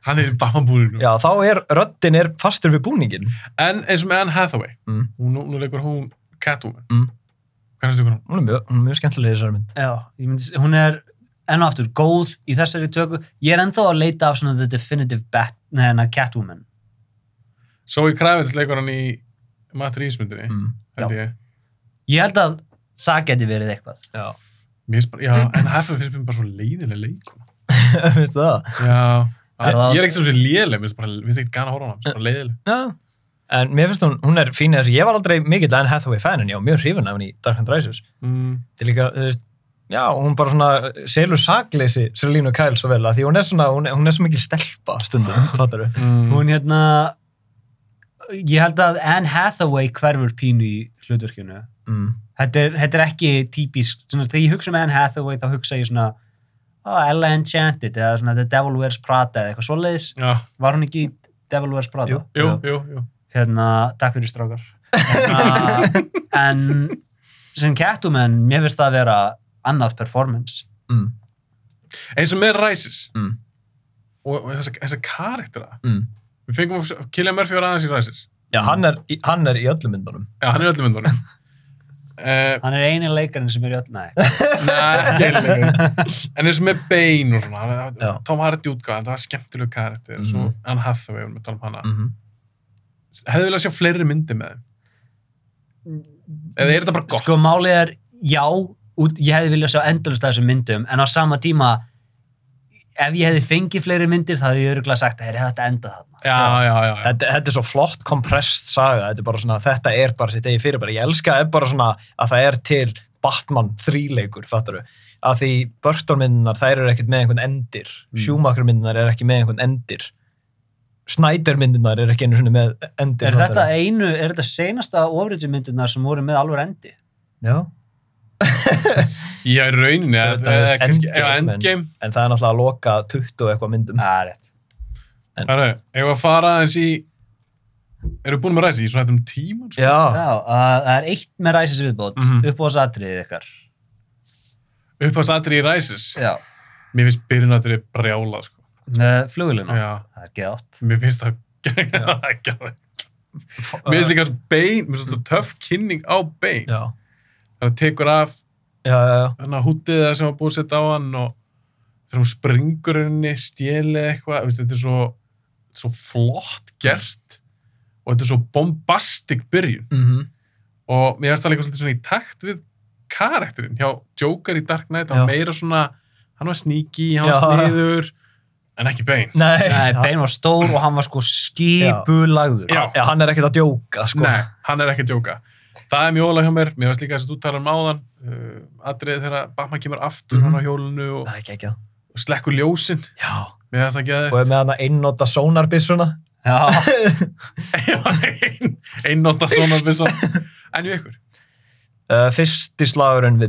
Hann er í Batman-búrinu. Já, þá er röddin er fastur við búningin En eins og með Anne Hathaway, Mm. hún, nú leikur hún Catwoman. Mm. Hvernig stu hún? Hún er mjög, hún er mjög skemmtileg í þessari mynd Já, ég myndi, hún er enn og aftur góð í þessari tökku ég er ennþá að leita af svona the definitive bat, neðan Catwoman Zoe Kravitz leikur hann í Matt Reeves myndinni, mm. held ég. ég held að það geti verið eitthvað Já, finnst bara, já, Anne Hathaway finnst mér bara svo leiðileg leikur. finnst það? Já, Er það- ég er ekkert svo sem léleg, mér finnst bara- mér finnst ekkert gana að horfa á hana, mér finnst bara leiðileg. Já. En mér finnst hún, hún er fín í þessu, ég var aldrei mikill Anne Hathaway fan en ég var mjög hrifin af henni í Dark Knight Rises. Mm. Til líka, þú veist, já, hún bara svona selur sakleysi Selínu Kyle svo vel að því hún er svona, hún er, hún er svo mikil stelpa stundum, fattar við. Mm. hún hérna ég held að Anne Hathaway hverfur pínu í hlutverkinu Mm. þetta er, þetta er ekki típisk svona, þegar ég hugsa um Anne Hathaway þá hugsa ég svona Ella Enchanted eða svona The Devil Wears Prada eða eitthvað svoleiðis Já, var hún ekki í Devil Wears Prada? Jú. jú, jú, jú. hérna, takk fyrir strákar hérna, en sem Catwoman, mér finnst það að vera annað performance Mm. Eins og með Rises Mm. og, og þessa, þessa karaktera. Mm. Við fengum að Killian Murphy var aðeins í Rises. Já, hann er, hann er í öllum myndunum. Já, hann er í öllum myndunum. uh, hann er eini leikarinn sem er í öll eiginlega. En eins og með Bane og svona, hann- Já. Tom Hardy útgáðan, það var skemmtileg karakter, mm svo Anne Hathaway, við erum að tala um hana. Mm -hmm. Hefði viljað sjá fleiri myndir með? Eða er þetta bara gott? sko málið er, já út, ég hefði viljað sjá endalust af þessum myndum en á sama tíma ef ég hefði fengið fleiri myndir þá hefði ég öruglega sagt að þetta enda þarna Já, já, já. já. Þetta, þetta er svo flott kompressed saga, þetta er bara svona, þetta er bara sitt eigi fyrirbæri. Ég elska er bara svona að það er til Batman þríleikur, fattar við. Að því Burton-myndunar, þær eru ekkert með einhvern endir. Mm. Schumacher-myndunar er ekki með einhvern endir. Snyder-myndunar er ekki einu svona með endir. er þetta einu, er þetta seinasta ofriðju myndirnar sem voru með alveg endi Já. Já, í rauninni, eða er Endgame, en- það er náttúrulega að loka 20 og eitthvað myndum. það er rétt Herru, ef að fara aðeins í, eru búin með ræsi í svona þetta um tíman? Sko? Já. já, uh, það er eitt með ræsis viðbót mm Mhm. -hmm. upp á þess atriðið ykkar Uppáðs í ræsis. já, Mér finnst byrjunatri brjála, sko. með fluguluna Já, það er geðátt mér finnst það bein, mér finnst það töff kynning á bein. Já. Það tekur af hann að hútið það sem var búið setja á hann og þegar hún springur henni, stjelið eitthvað, veist, þetta er svo, svo flott gert og þetta er svo bombastic byrjun. Mm og mér finnst það líka svolítið svona í takt við karakterinn. Hjá Joker í Dark Knight, hann meira svona hann var sneaky, hann var sniður en ekki bein. Nei, Nei, Bane var stór og hann var sko skipulagður. Já. Já, hann er ekkert að djóka, sko. Nei, hann er ekki að djóka. Það er mjög ólega hjá mér, mér finnst líka þess að þú talar um áðan uh, atriðið þegar Batman kemur aftur Mhm. hann á hjólinu og, að. og slekkur ljósin Já. mér finnst það ekki Og er með hann að einnota sónarbissuna. já, ein, einnóta svona bissa en í ykkur Uh, fyrsti slagurinn við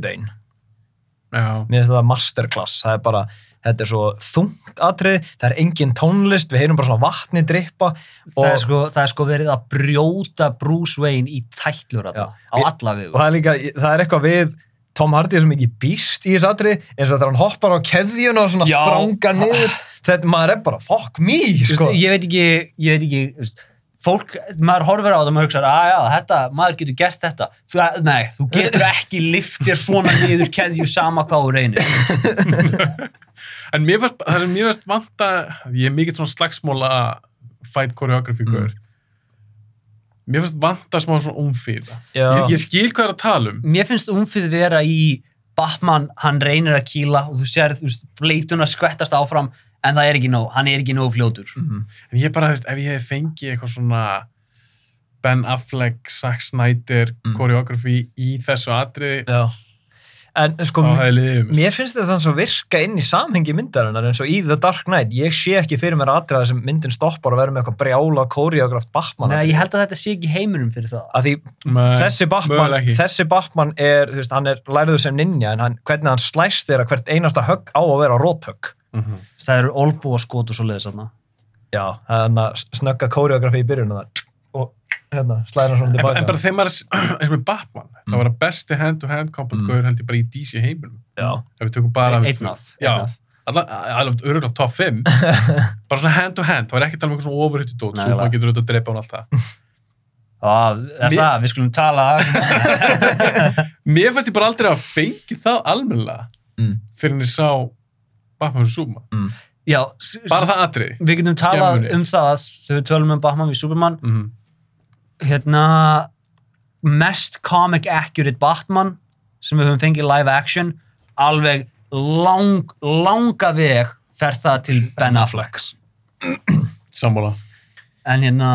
já, Mér finnst það masterclass. Það er bara, þetta er svo þungt atrið, það er engin tónlist, við heyrum bara svona vatni drippa. það, er Og, sko, það er sko verið að brjóta Bruce Wayne í tætlur Já. á Við- alla og við það er líka, það er eitthvað við Tom Hardy er svo mikið býst í þessu atrið, eins og þegar hann hoppar á keðjuna og svona Já. spranga niður. Þetta, maður er bara, fuck me, sko. ég veit ekki, ég veit ekki veist, fólk, maður horfir á það og maður hugsa að já, þetta, maður getur gert þetta. Þú, nei, þú getur ekki liftir svona niður keðju sama hvað þú reynir. En mér fannst það sem mér fannst vanta ég er mikill svona slagsmóla fight choreography Mm. mér fannst vanta smá svona umfýla Já. ég, ég skil hvað er að tala um. Mér finnst umfið vera í Batman, hann reynir að kýla og þú sér, þú veist, bleituna skvettast áfram en það er ekki nóg, hann er ekki nóg fljótur Mhm. en ég bara, þú veist, ef ég hef fengið eitthvað svona Ben Affleck, Zack Snyder Mm. choreography í þessu atriði Já. En sko, mér finnst þetta þannig að virka inn í samhengi myndarinnar eins og í The Dark Knight. Ég sé ekki fyrir mér atriða sem myndin stoppar og verður með eitthvað brjála koreograft Batman. Nei, ég held að þetta sé ekki heiminum fyrir það Að því Nei, þessi Batman, þessi Batman er, þú veist, hann er lærður sem ninja en hann, hvernig hann slæst þeirra hvert einasta högg á að vera róthögg. Mhm. það eru olbú og skot og svo leiðis þarna Já, hann að snögga koreografi í byrjun og það og hérna, slæra hann svona en, tilbaka. en bara þegar maður, eins og með Batman Mm. það var að besti hand-to-hand combat Mm. mm. held ég bara í DC heiminum Já, ef við tökum bara einn af, einn já, af. alveg öruglega top 5 bara svona hand-to-hand, það var ekki að tala um eitthvað svona overhittu dót, svo maður getur auðvitað að drepa hún alltaf Já, er Mér- það, við skulum tala mér fannst ég bara aldrei að fengi það almennilega Mm. fyrir en ég sá Batman og Superman, Já, s- bara það atriði við getum talað Skemmunni. um það þegar við tölum um Batman við Superman mm. hérna mest comic accurate Batman sem við höfum fengið live action alveg lang, langa veg fer það til Ben Affleck Sammála. en hérna,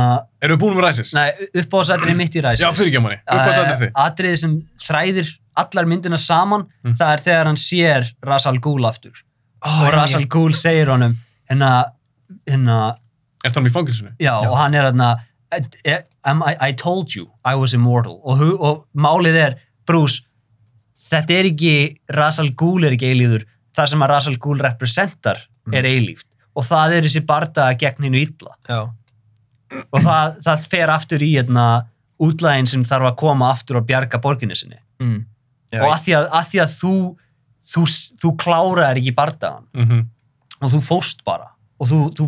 Erum við búin með ræsis? nei, uppáðsættinni mitt í ræsis Já, fyrir ekki á manni. Hvað sættir þið? atriði sem þræðir allar myndina saman Mm. það er þegar hann sér Rasal Ghul aftur oh, og Rasal Ghul segir honum hérna, hérna Er það hann í fangilsinu? já, Já. og hann er hérna I, I, I told you I was immortal og, hu- og málið er Bruce, þetta er ekki Rasal Ghul er ekki eilíður það sem að Rasal Ghul representar er eilíft og það er þessi barda gegn hennu illa Já. og það, það fer aftur í hérna, útlæðin sem þarf að koma aftur og bjarga borginni sinni Mm. Já, og að því að, að, því að þú, þú, þú kláraðir ekki bardagan Mm og þú fórst bara. Og þú, þú,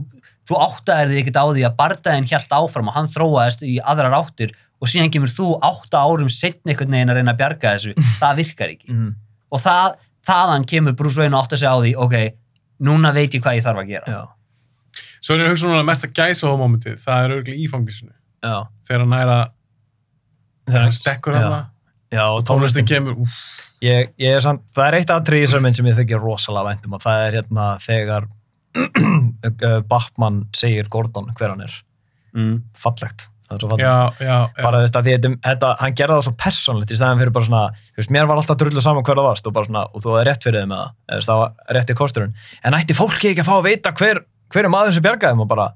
þú áttaðir þig ekkert á því að bardaginn hjælt áfram og hann þróaðist í aðrar áttir og síðan kemur þú átta árum setni einhvern veginn að reyna að bjarga þessu. Það virkar ekki. Mm. og það, þaðan kemur Bruce Wayne og átta sig á því ok, núna veit ég hvað ég þarf að gera. Já. Svo er ég að hugsa núna að mesta gæsa á momentið, það er auðvitað í fangilsinu. Já. Þegar hann þegar hann stekkur hann Já, og tónlistin kemur, úff, ég, ég er samt, það er eitt atrið í þessar mynd sem ég þykir rosalega væntum og það er hérna þegar uh, Batman segir Gordon hver hann er mm. fallegt, það er svo fallegt já, já, já. bara þú veist að því þetta, þetta, hann gerði það svo persónlegt í stæðan fyrir bara svona, þú veist, mér var alltaf drullu saman hver það varst og bara svona, og þú var rétt fyrir þið með það eða það var rétt í kosturinn en ætti fólki ekki að fá að vita hver, hver er maður sem bjargaði og bara,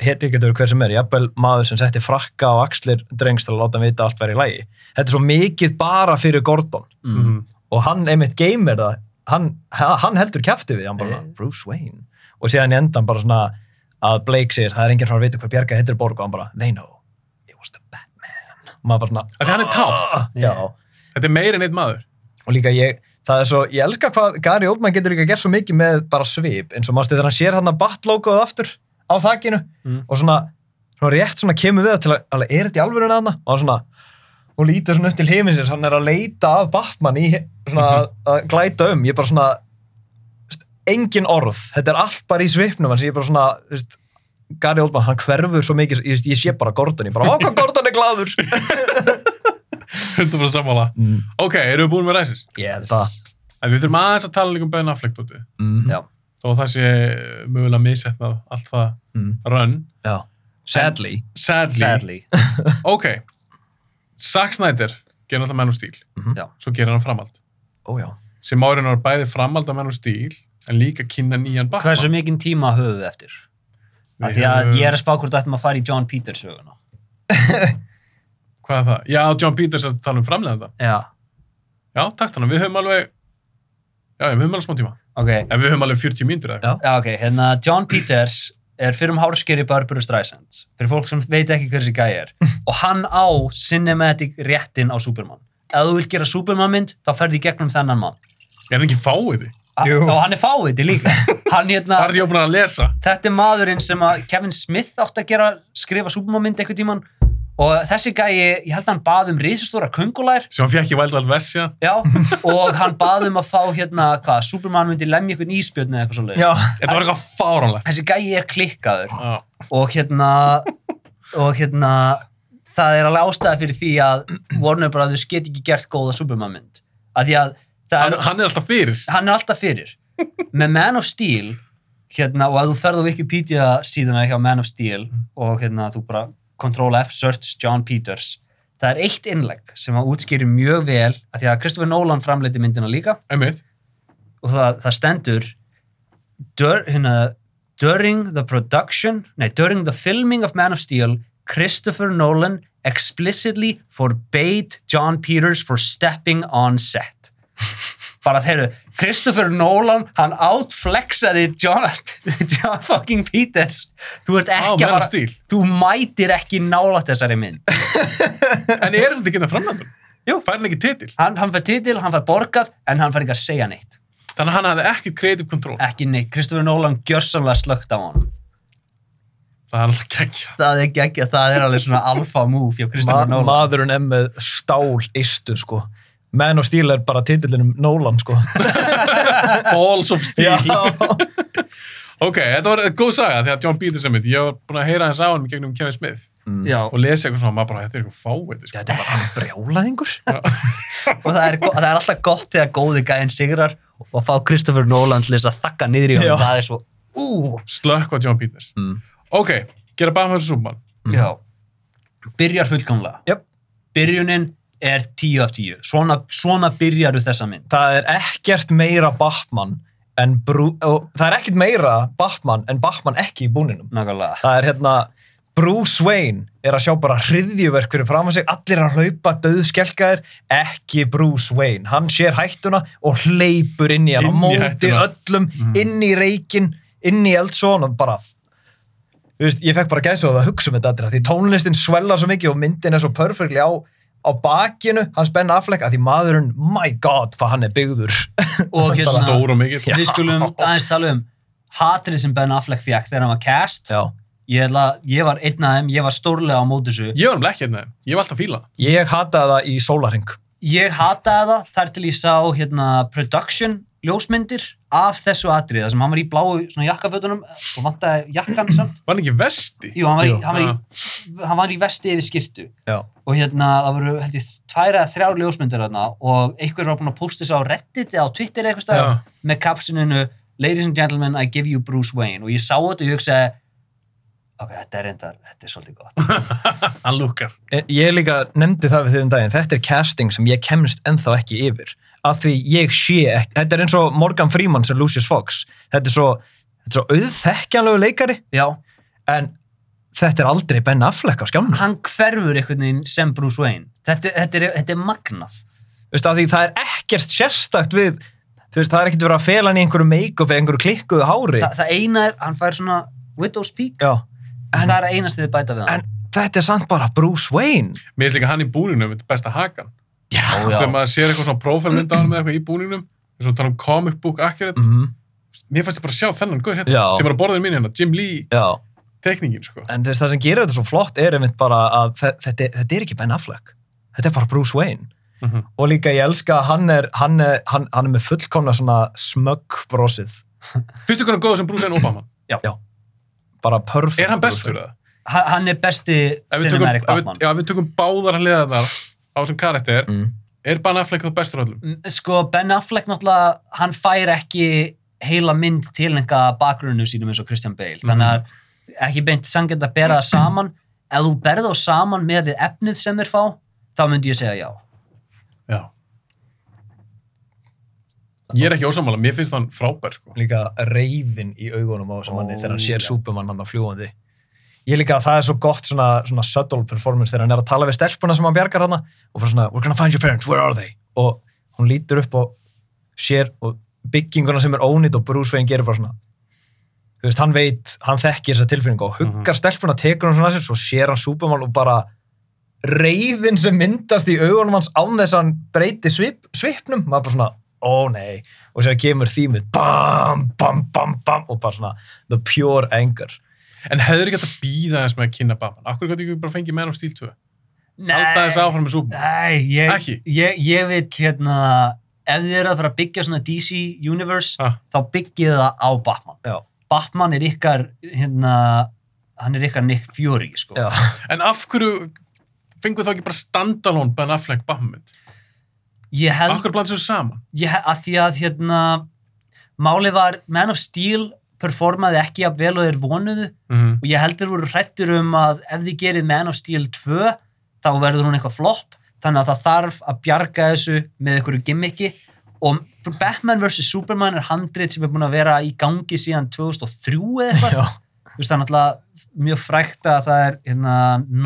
hér getur hver sem er, jafnvel maður sem setti frakka á axlir drengs til að láta hann vita allt væri í lægi þetta er svo mikið bara fyrir Gordon. Mm. Og hann einmitt geymir það. Hann, hann heldur kæfti við, hann bara Eh. Bruce Wayne. Og síðan í endan bara svona að Blake segir, það er enginn frá að vita hver bjargaði hittir borg. Og hann bara, they know. It was the Batman. Og maður bara svona, því hann er tákn. já, Þetta er meira en eitt maður. og líka ég það er svo, ég elska hvað Gary Oldman getur líka gert svo mikið með bara svip, eins og mástu þegar hann sér hann að Bat-logoð aftur á þakkinu Mm. og svona, svona rétt svona kemur við til að, alveg, er þetta í alvörun að og hann svona, og lítur svona upp til heiminsins hann er að leita að Batman í svona að, að glæta um, ég er bara svona engin orð, þetta er allt bara í svipnum, ég er bara svona þú veist, Gary Oldman, hann hverfur svo mikið ég, ég sé bara Gordon, ég bara, ákvað Gordon er glaður 100% sammála. mm. Ok, erum við búin með held það En við þurfum aðeins að tala líka um Ben Affleck mm. Já. Þó að það sé mögulega misetnað allt það Mm. run. já, sadly Sadly. sadly Ok. Zack Snyder gerir alltaf menn og stíl. Mhm. Já. Svo gerir hann framhald. ó já Sem árin var bæði framhald af menn og stíl en líka kynna nýjan Batman. hversu mikinn tíma höfum við eftir af því að ég er að spá hvort ættum að fara í John Peters söguna Hvað er það? Já, John Peters er að tala um framlega já, Já, takk þannig. Við höfum alveg... Já, við höfum alveg smá tíma. ok, En við höfum alveg 40 mínútur eða eitthvað. já, ok hérna John Peters er fyrir um hárskeri Barbara Streisand fyrir fólk sem veit ekki hver þessi gæi er og hann á cinematic réttin á Superman ef þú vilt gera Superman mynd þá ferði í gegnum þennan mann Ég er ekki fáið því. Jú. og hann er fáið líka hann hérna, Það er því að ég búin að lesa. þetta er maðurinn sem að Kevin Smith átti að gera skrifa Superman mynd eitthvað tíman og þessi gæi, ég held að hann bað um risastóra kungulær Sem hann fekk í Wild Wild West síðan. Já, og hann bað um að fá hérna, hvað, Superman myndi lemja eitthvað íspjörn eða eitthvað já, Þetta var eitthvað fáránlegt. Þessi gæi er klikkaður Já. og hérna, og hérna, það er alveg ástæða fyrir því að Warner Brothers get ekki gert góða Superman mynd. Að því að það Hann, er, hann er alltaf fyrir. hann er alltaf fyrir. Með Man of Steel, hérna, og að þú ferð á Wikipedia síðuna hjá Man of Steel og hérna, þú bara Control F, search John Peters, það er eitt innlegg sem að útskýri mjög vel að því að Christopher Nolan framleiti myndina líka. Einmitt. og það, það stendur dur, hérna, during the production nei, during the filming of Man of Steel Christopher Nolan explicitly forbade John Peters for stepping on set bara þeirru Christopher Nolan, hann outflexaði John, John fucking Peters þú ert Á, ekki menn að fara stíl. þú mætir ekki nálægt þessari mynd En er þetta ekki það framlandum? Jú. Fær hann ekki titil? hann, hann fær titil, hann fær borgað en hann fær ekki að segja neitt Þannig að hann hafði ekkert creative control. ekki neitt, Christopher Nolan gjörsanlega slögt á honum Það er alltaf geggja. það er geggja, það er alveg svona alfa move hjá Ma Kristoffer Nolan maðurinn er með stál istu sko Man of Steel er bara titillin um Nolan sko Balls of Steel. Ok, þetta var góð saga því að John Peters er mitt. Ég var búin að heyra hans á hann gegnum Kevin Smith Mm. Og lesa eitthvað svona, maður bara, þetta er eitthvað fáið. Sko. Þetta er bara hann brjálaðingur og það er, það er alltaf gott þegar góði gæðin sigrar og fá Kristoffer Nolan til þess að þakka niður í Já. það er svo Ú. slökk á John Peters Mm. ok, gera Batman vs. Superman. Já. Byrjar fullkomlega. Jöp. Byrjunin er 10 af 10. Svona, svona byrjaru þessa mynd. Það er ekkert meira Batman en Brú... Og það er ekkert meira Batman en Batman ekki í búninum. Nákvæmlega. Það er hérna... Bruce Wayne er að sjá bara hriðjuverk fyrir fram að sig, allir að hlaupa döðskelkaðir, ekki Bruce Wayne. Hann sér hættuna og hleypur inn í hann í móti öllum, inn í reikin, inn í eldsvon og bara, veist, ég fekk bara gæsa að hugsa um þetta því tónlistin svellar svo mikið og myndin er svo perfectly á, á bakinu, hans Ben Affleck, að því maðurinn, my god, hvað hann er byggður. Og hérna, stór og mikill við skulum aðeins tala um hatrið sem Ben Affleck fekk þegar hann var cast. Ég, ætla, ég var einn af þeim, ég var stórlega á móti þessu. ég var um ekki hérna, ég var alltaf fíla. Ég hataði það í sólaring. Ég hataði það þar til ég sá hérna, production ljósmyndir af þessu atrið, þar sem hann var í bláu svona jakkafötunum og vantaði jakkan samt. var hann ekki vesti Jú, hann var, í, Jú. hann, var í, hann var í vesti yfir skirtu Já. og hérna, það voru held ég tværa eða þrjár ljósmyndir þarna og einhver var búinn að posta þessu á Reddit eða á Twitter eða eitthvað með captioninu Ladies and gentlemen, I give you Bruce Wayne og ég sá þetta og ég hugsaði ok, þetta er reyndar, þetta er svolítið gott hann lukkar En Ég líka nefndi það við þau um daginn, þetta er casting sem ég kemst ennþá ekki yfir. Af því ég sé ekki, þetta er eins og Morgan Freeman sem Lucius Fox. Þetta er svo, þetta er svo auðþekkjanlegu leikari, Já, en þetta er aldrei Ben Affleck á skjáminu. hann hverfur einhvern veginn sem Bruce Wayne þetta, þetta, er, þetta er magnað því það er ekkert sérstakt við, veist, það er ekkert verið að fela hann í einhverju make-up eða einhverju klikkuðu hári. Þa, það eina er, hann fær svona widow's peak, Já, það er einast þið bæta við hann en þetta er samt bara Bruce Wayne. mér finnst líka hann í búningnum þetta er besta hakan Já. Já. þegar maður sér eitthvað svona prófælmynda á hann með eitthvað í búningnum eins og tala um comic book accurate Mm mér fannst ég bara að sjá þennan guður hérna Já. sem er að borðinu mín hérna, Jim Lee Já. tekningin sko En veist, það sem gerir þetta svo flott er einmitt bara að þe- þetta, þetta er ekki Ben Affleck. Þetta er bara Bruce Wayne. Mhm. Og líka ég elska að hann er, hann er, hann, hann er með fullkomna svona smögg brosið. finnst þú hvernig góður sem Bruce Wayne Obama Bara perfect. er hann bestur Wayne. það? hann, hann er besti cinematic Batman já, við tökum báðar hliðarnar á þessum karakter Mm. er Ben Affleck það bestur öllum Mm, sko Ben Affleck náttúrulega hann fær ekki heila mynd til enga bakgrunnu sínum eins og Christian Bale Mhm. þannig að ekki beint sangjandi að bera það saman ef þú berð þá saman með við efnið sem þeir fá þá myndi ég segja já ég er ekki ósamála, mér finnst hann frábær sko Líka reyðin í augunum á þessum manni Ó, þegar hann sér já. Superman hann á fljúandi. Ég líka að það er svo gott svona, svona subtle performance þegar hann er að tala við stelpuna sem hann bjargar hann og bara svona, we're gonna find your parents, where are they? Og hún lítur upp og sér og bygginguna sem er ónýtt og Bruce Wayne gerir bara svona þú veist, hann veit, hann þekkir þessa tilfinningu og huggar stelpuna, tekur hann svona sér svo sér hann Superman og bara reyðin sem myndast í augunum hans án þess að hann breyti svip, svipnum maður bara svona, ó nei og sér kemur þýmið, bam, bam, bam, bam og bara svona, the pure anger en hefur ekki hægt að býða þess með að kynna Batman akkur gæti ekki bara fengið Man of Steel 2 halda þess áfram með Superman Nei, ég, Ekki? ég, ég vil hérna ef þið eru að fara að byggja svona DC Universe Ah. þá byggið það á Batman Já. Batman er ykkar hérna, hann er ykkar Nick Fury sko. Já. en af hverju fengur þá ekki bara standalone Ben Affleck Batman hverju blandið svo saman? Ég, að því að hérna málið var Man of Steel performaði ekki að vel og þeir vonuðu. Mm og ég heldur voru hrættur um að ef þið gerir Man of Steel 2 þá verður hún eitthvað flopp. Þannig að það þarf að bjarga þessu með einhverju gimmicki. Og Batman vs. Superman er handrit sem er búin að vera í gangi síðan 2003 eða eitthvað það er náttúrulega mjög frækt að það er hérna,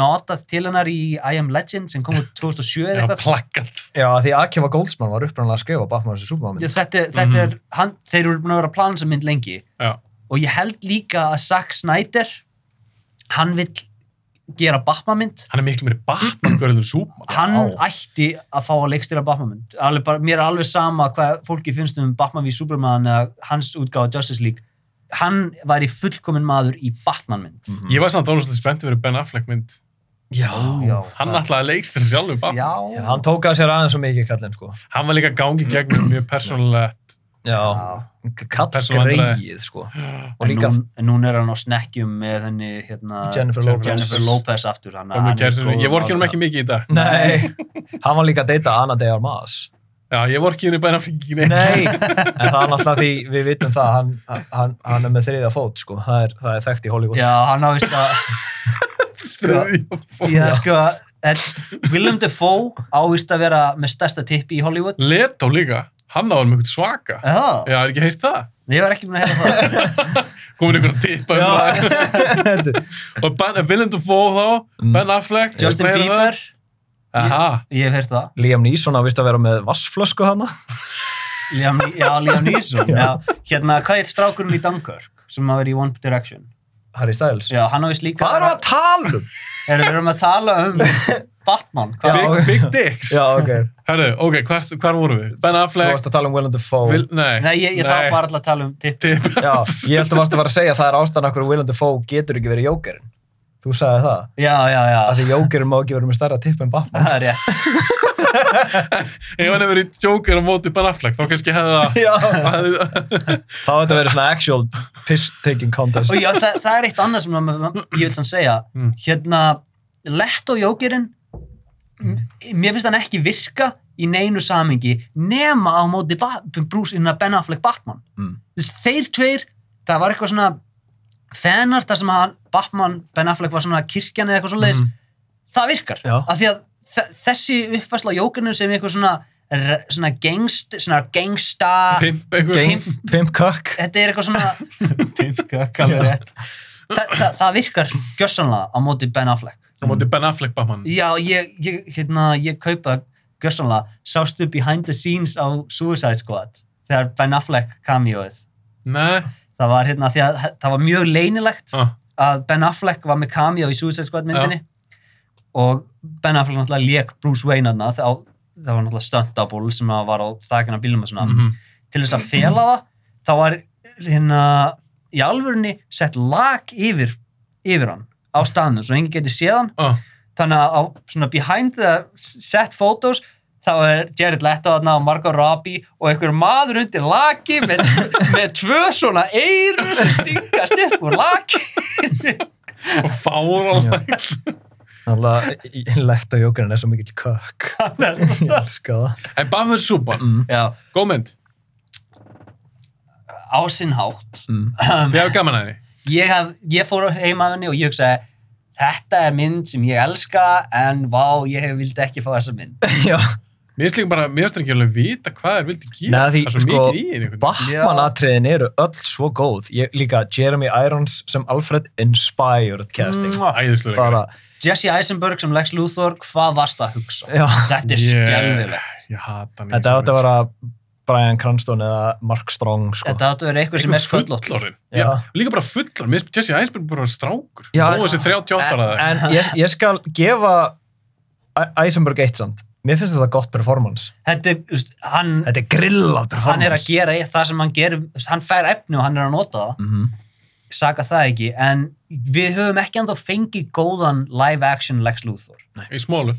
notað til hennar í I Am Legend sem kom út 2007 eða já, eitthvað. plakkat Já, því Akiva Goldsman var upprannlega að skrifa Batman þessi Superman Já, mynd. þetta, þetta er, hann, þeir eru búin að vera að plana þessa mynd lengi. Já, og ég held líka að Zack Snyder hann vill gera Batman mynd. Hann er miklu meiri Batman görður en Superman. Hann Já. ætti að fá að leikstýra Batman mynd. Alveg bara, mér er alveg sama hvað fólki finnst um Batman v Superman eða hans útgáfa Justice League hann var í fullkomin maður í Batman mynd Mhm. ég var samt ánægst spenntið fyrir Ben Affleck mynd. Já, hann ætlaði að leikst sjálfur Batman. Já, Já, hann tók að sér aðeins svo mikið kallinn, sko. hann var líka gangi gegnum mjög persónulegt Já, kall Persónulega. greið, sko. Og en líka, nú, en núna er hann á snekkjum með henni hérna, Jennifer Lopez. Jennifer Lopez aftur hann, kærustunni. ég vorki hann ekki mikið í dag. Nei, hann var líka að deyta Anna de Armas. Já, ég vor ekki henni bæna flikkinni. Nei, en það er náttúrulega því við vitum það, hann, hann, hann er með þriðja fót, sko. Það er, það er þekkt í Hollywood. Já, hann ávist að Já, sko þetta- Willem Dafoe ávist að vera með stærsta tippi í Hollywood Leto líka, hann á hann með eitthvað svaka. Já, Já, er ekki heyrt það? ég var ekki búin að heyra það Komin einhver að tippa um það. Og Ben, Willem Dafoe þá, Mm. Ben Affleck. Justin Bieber, ég hef heyrt það Liam Neeson á vist að vera með vassflösku hana. Liam, Já, Liam Neeson já. Hérna, hvað er strákurinn í Dunkirk sem að vera í One Direction Harry Styles. Já, hann ávist líka Hvað erum við að tala um? Erum við erum að tala um Batman Já, big, big dicks. Já, ok. Herru, ok, hvar, hvar vorum við? Ben Þú Affleck, varst að tala um Willem Dafoe. Will, nei. Nei, ég, ég þarf bara alltaf að tala um tipp Tipp. Já, ég held að varst að fara að segja að það er ástæðan okkur Willem Dafoe getur ekki verið jókerinn. Þú sagði það. Já, já, já, Að því jókerinn má ekki vera með stærra tipp en Batman. það er rétt Ef hann hefur verið Joker á móti Ben Affleck, þá kannski hefði það... Já. hefði- Þá þetta verið svona actual piss-taking contest. Og já, það, það er eitt annað sem ég vil þann segja Mm. hérna, Leto Jókerinn mér finnst hann ekki virka í neinu samingi nema á móti Bruce, hérna Ben Affleck Batman Mm. Þeir tveir, það var eitthvað svona fenar þar sem að Batman, Ben Affleck var svona kirkjan eða eitthvað svoleiðis, Mhm. það virkar Já. af því að þe- þessi uppfærsla á Jókerinu sem eitthvað svona svona gangst, svona gangsta Pimp. Game, Pimp Cook. þetta er eitthvað svona Pimpka, kallar rétt Þa, það, það virkar gjössanlega á móti Ben Affleck Á móti Ben Affleck Batman. já, ég, ég, hérna, ég kaupa gjössanlega, sástu behind the scenes á Suicide Squad þegar Ben Affleck Nei. það var hérna, því að það var mjög leinilegt Ah. Að Ben Affleck var með cameo í Suicide Squad myndinni og Ben Affleck náttúrulega lék Bruce Wayne aðna það var náttúrulega stunt double sem var á þakina bílum og svona Mhm. til þess að fela það þá var hérna í alvörunni sett lag yfir yfir hann á staðnum svo enginn getur séð hann Ah. þannig að á svona behind the set photos þá er Jared Leto þarna og Margot Robbie og einhver maður undir laki með, með tvö svona eyru sem stingast upp úr laki Og lett á jókerinn er svo mikill cook. Ég elska það. En vs. Superman, Mm. Já, góð mynd. á sinn hátt Mm. Þið hefur gaman að henni. ég, haf, ég fór heim að henni og ég hugsaði þetta er mynd sem ég elska en vá, ég hef vildi ekki fá þessa mynd Já. Mér finnst líka bara, mér finnst ekki alveg vita hvað er vildi gera. Nei, því, það er svo sko, mikið í einhvern veginn. Batman-atriðin eru öll svo góð. Ég, líka Jeremy Irons sem Alfred inspired casting. Æðislega. Bara, Jesse Eisenberg sem Lex Luthor, hvað varst að hugsa? já. Þetta er Ég- skelvilegt. Ég hata hann. Þetta átti að vera Brian Cranston eða Mark Strong, sko. Þetta áttu að vera eitthvað sem er sköllótt. fullorinn. Já. Líka bara fullorinn. Mér finnst Jesse Eisenberg bara strákur. Já, Þó þessi 38 ára það. En ég, ég skal gefa Eisenberg eitt samt. Mér finnst þetta gott performance. Þetta er, þú veist, hann, Þetta er grillað performance. hann er að gera það sem hann gerir, þú veist, hann fær efni og hann er að nota það, Mm -hmm. saka það ekki, en við höfum ekki enda fengið góðan live action Lex Luthor. Í smólu.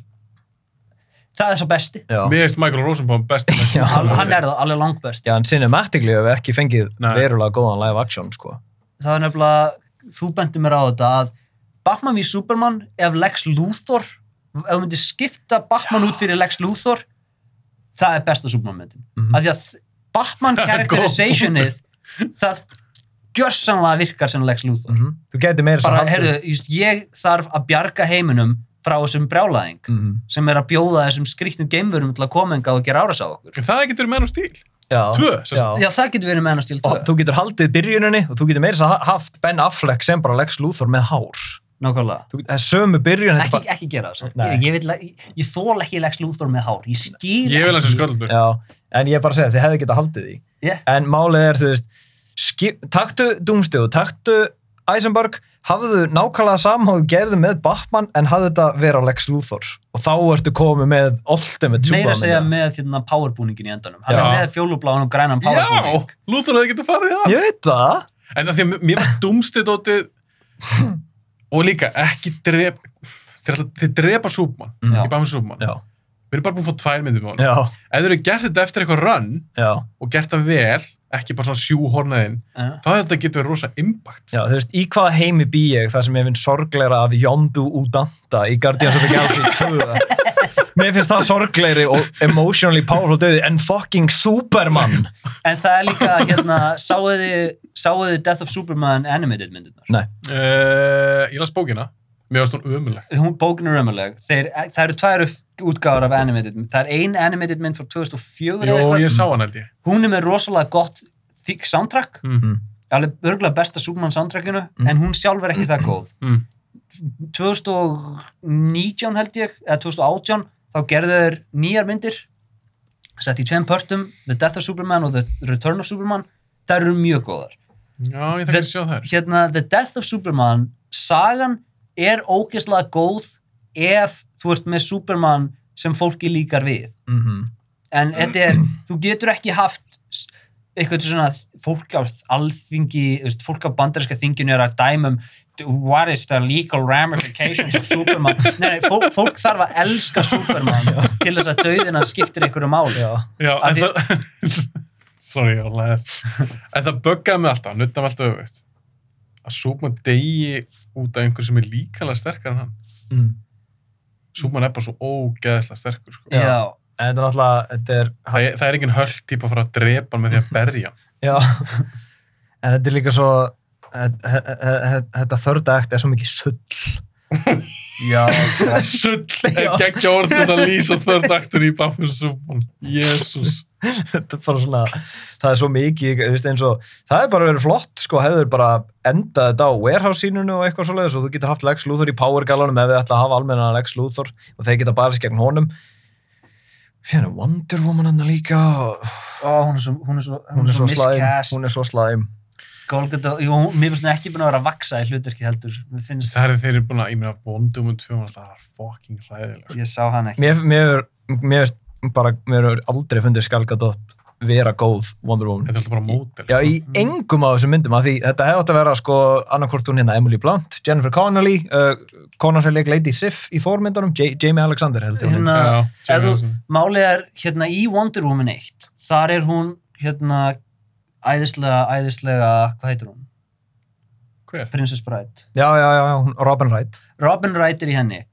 Það er svo besti. Já. Mér finnst Michael Rosenbaum best. Já. Hann, hann er það alveg langt best. Já, en cinematically hefur við ekki fengið Nei. verulega góðan live action, sko. Það er nefnilega, þú bendur mér á þetta að Batman v Superman ef Lex Luthor, ef þú myndir skipta Batman út fyrir Lex Luthor, það er besta Superman-myndin. Mhm. Af því að Batman characterizationið, það gjörsanlega virkar sem Lex Luthor. Mm Þú getur meira Bara, heyrðu, just, ég þarf að bjarga heiminum frá þessum brjálæðing Mhm. sem er að bjóða þessum skrýtnum geimverum til að koma enga og gera árás á okkur. En það getur menn á stíl. Já. Tvö. Já. Já, það getur verið með hennar stíl 2. Og þú getur haldið byrjuninni og þú getur meira að haft Ben Affleck sem bara Lex Luthor með hár. Nákvæmlega. Þú, það er sömu byrjun. þetta Ekki, bara- ekki gera það. Ég, ég, ég, þól ekki Lex Luthor með hár. Ég skil Ég ekki. Já, en ég er bara að segja, þið hefðu getað haldið því. Yeah. En málið er, þú veist, skip, taktu og taktu Eisenberg, hafðu nákvæmlega þú gerði með Batman en hafðu þetta vera Lex Luthor. Og þá ertu komið með Ultimate Meira að segja með hérna, powerbúningin í endanum. Hann Já. er með fjólubláan og grænan Já, powerbúning. Lúþur hefði getið farið það. Ég veit það. En það því að mér varst dumstið dótið og líka ekki drep þeir, drepa Súbmann Já. í Batman Súbmann. Já, Við erum bara búin að fá tvær myndir með hann. Ef þeir eru gert þetta eftir eitthvað run já. og gert það vel, ekki bara svona sjúhornaðinn Já. þá þetta getur verið rosa impact. Já, þú veist, í hvaða heimi bý ég þar sem ég finn sorgleira af Yondu Udanta í Guardians of the Galaxy 2 Mér finnst það sorgleiri og emotionally powerful döði en fucking Superman. En það er líka, hérna, sáuðu þið Death of Superman animated myndirnar? Nei, uh, ég las bókina, mér varst hún umuleg Hún bókin er ömuleg. Þeir, það eru tvær útgáður af animated mynd. Það er ein animated mynd frá 2004 eða Jó, eitthvað. ég sá hann held ég Hún er með rosalega gott þykk soundtrack. mm. Alveg örgulega besta Superman soundtrackinu, Mm. en hún sjálf er ekki það góð. Mm. 2019 held ég, eða 2018, þá gerðu þeir nýjar myndir, sett í tveim pörtum, The Death of Superman og The Return of Superman. Það eru mjög góðar. Já, ég þekki að sjá þær hérna, The Death of Superman sagan er ógeðslega góð ef þú ert með Superman sem fólki líkar við. Mm en þetta er, þú getur ekki haft eitthvað svona fólk á alþingi, fólk á bandarinska þinginu er að dæmum what is the legal ramifications of Superman? Nei, nei, fólk, fólk þarf að elska Superman til þess að dauðina skiptir einhverju máli. Já, Já, en því- það Sorry, ég var læðir En það böggaði mig alltaf, nutta mig alltaf öfugt að Súkman degi út af einhver sem er líkalega sterkar en hann mm. Súkman er bara svo ógeðslega sterkur sko. Já. En þetta er náttúrulega, þetta er það, er, það er engin höll típa að fara að drepa hann með því að berja. Já, en þetta er líka svo þetta- þörda ekt er svo mikið sull já Sull Já. er geggja orð til að lýsa þörð aktur í Buffy Súkman Jésús þetta er bara svona, það er svo mikið þú veist, eins og, það er bara verið flott sko, hefur bara endað þetta á warehouse-sínunu og eitthvað svoleiðis og þú getur haft Lex Luthor í Power Gallonum ef þið ætla að hafa almenna Lex Luthor og þeir geta barist gegn honum síðan er Wonder Woman hann líka og Ó, hún er svo, hún er svo, hún er svo slæm miscast. hún er svo slæm Gal Gadot, jú, mér finnst hún ekki búin að vera að vaksa í hlutverki heldur. Mér finnst, Það er þeir eru búin að, ég meina, Wonderwoman 2 það er fucking hræðileg sko. ég sá hann ekki. mér, mér, mér, bara, mér er aldrei fundið Skal Gadot vera góð Wonder Woman Þetta er alltaf bara mótel Já, sko. í engum af þessum myndum að því þetta hefði átt að vera sko annarkvort hún hérna Emily Blunt, Jennifer Connelly uh, konan sem leik Lady Sif í Thor myndunum J Jamie Alexander heldur hún Hérna, Já, ef þú- Málið er, hérna, í Wonder Woman 1, þar er hún, hérna, æðislega, æðislega, hvað heitir hún? Hver? Princess Bride. já, já, já, já, hún- Robin Wright Robin Wright er í henni.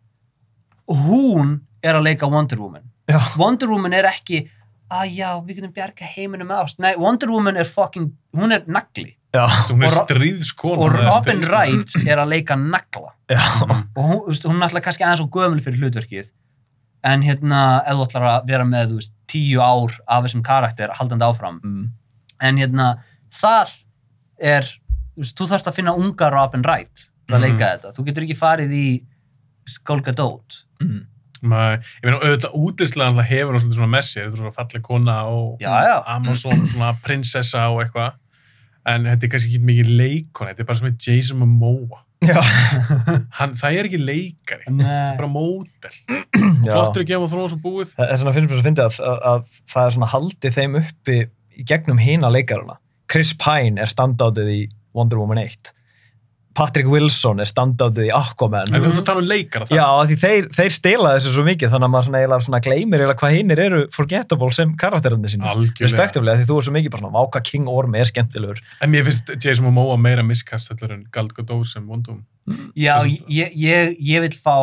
Hún er að leika Wonder Woman. Já, Wonder Woman er ekki, að já, við getum bjarga heiminum með ást. Nei, Wonder Woman er fucking, hún er nagli. já, Hún er stríðskona Og er Robin. Wright er að leika nagla. já, og hún, veist, hún er alltaf kannski aðeins og gömul fyrir hlutverkið en hérna, ef þú ætlar að vera með veist, tíu ár af þessum karakter haldandi áfram, mm. en hérna það er veist, þú þarfst að finna unga Robin Wright til að Mhm. leika þetta, þú getur ekki farið í Gal Gadot Mm. Nei, ég meina, auðvitað útislega alltaf hefur hún svona með sér, þetta er svona falleg kona og Já, já. Amazon, svona prinsessa og eitthvað. En þetta er kannski ekki mikið leikona, þetta er bara er Jason Momoa. Já, Hann, það er ekki leikari, það Nei. er bara módel. Já. flottur að gefa þróun svo búið. Það er svona mér að finna að, að, að það er svona haldið þeim uppi í gegnum hina leikarana. Chris Pine er standátið í Wonder Woman 1 Patrick Wilson er standátið í Aquaman. En við erum að tala um leikara Já, það af því þeir, þeir stela þessu svo mikið þannig að maður svona svona gleymir hvað hinnir eru forgettable sem karakterandi sín respektabli, því þú er svo mikið bara svona váka King Orm er skemmtilegur. En mér finnst Jason Momoa meira miskast heldur en Gal Gadot sem Wonder Woman. Já, ég, ég, ég vil fá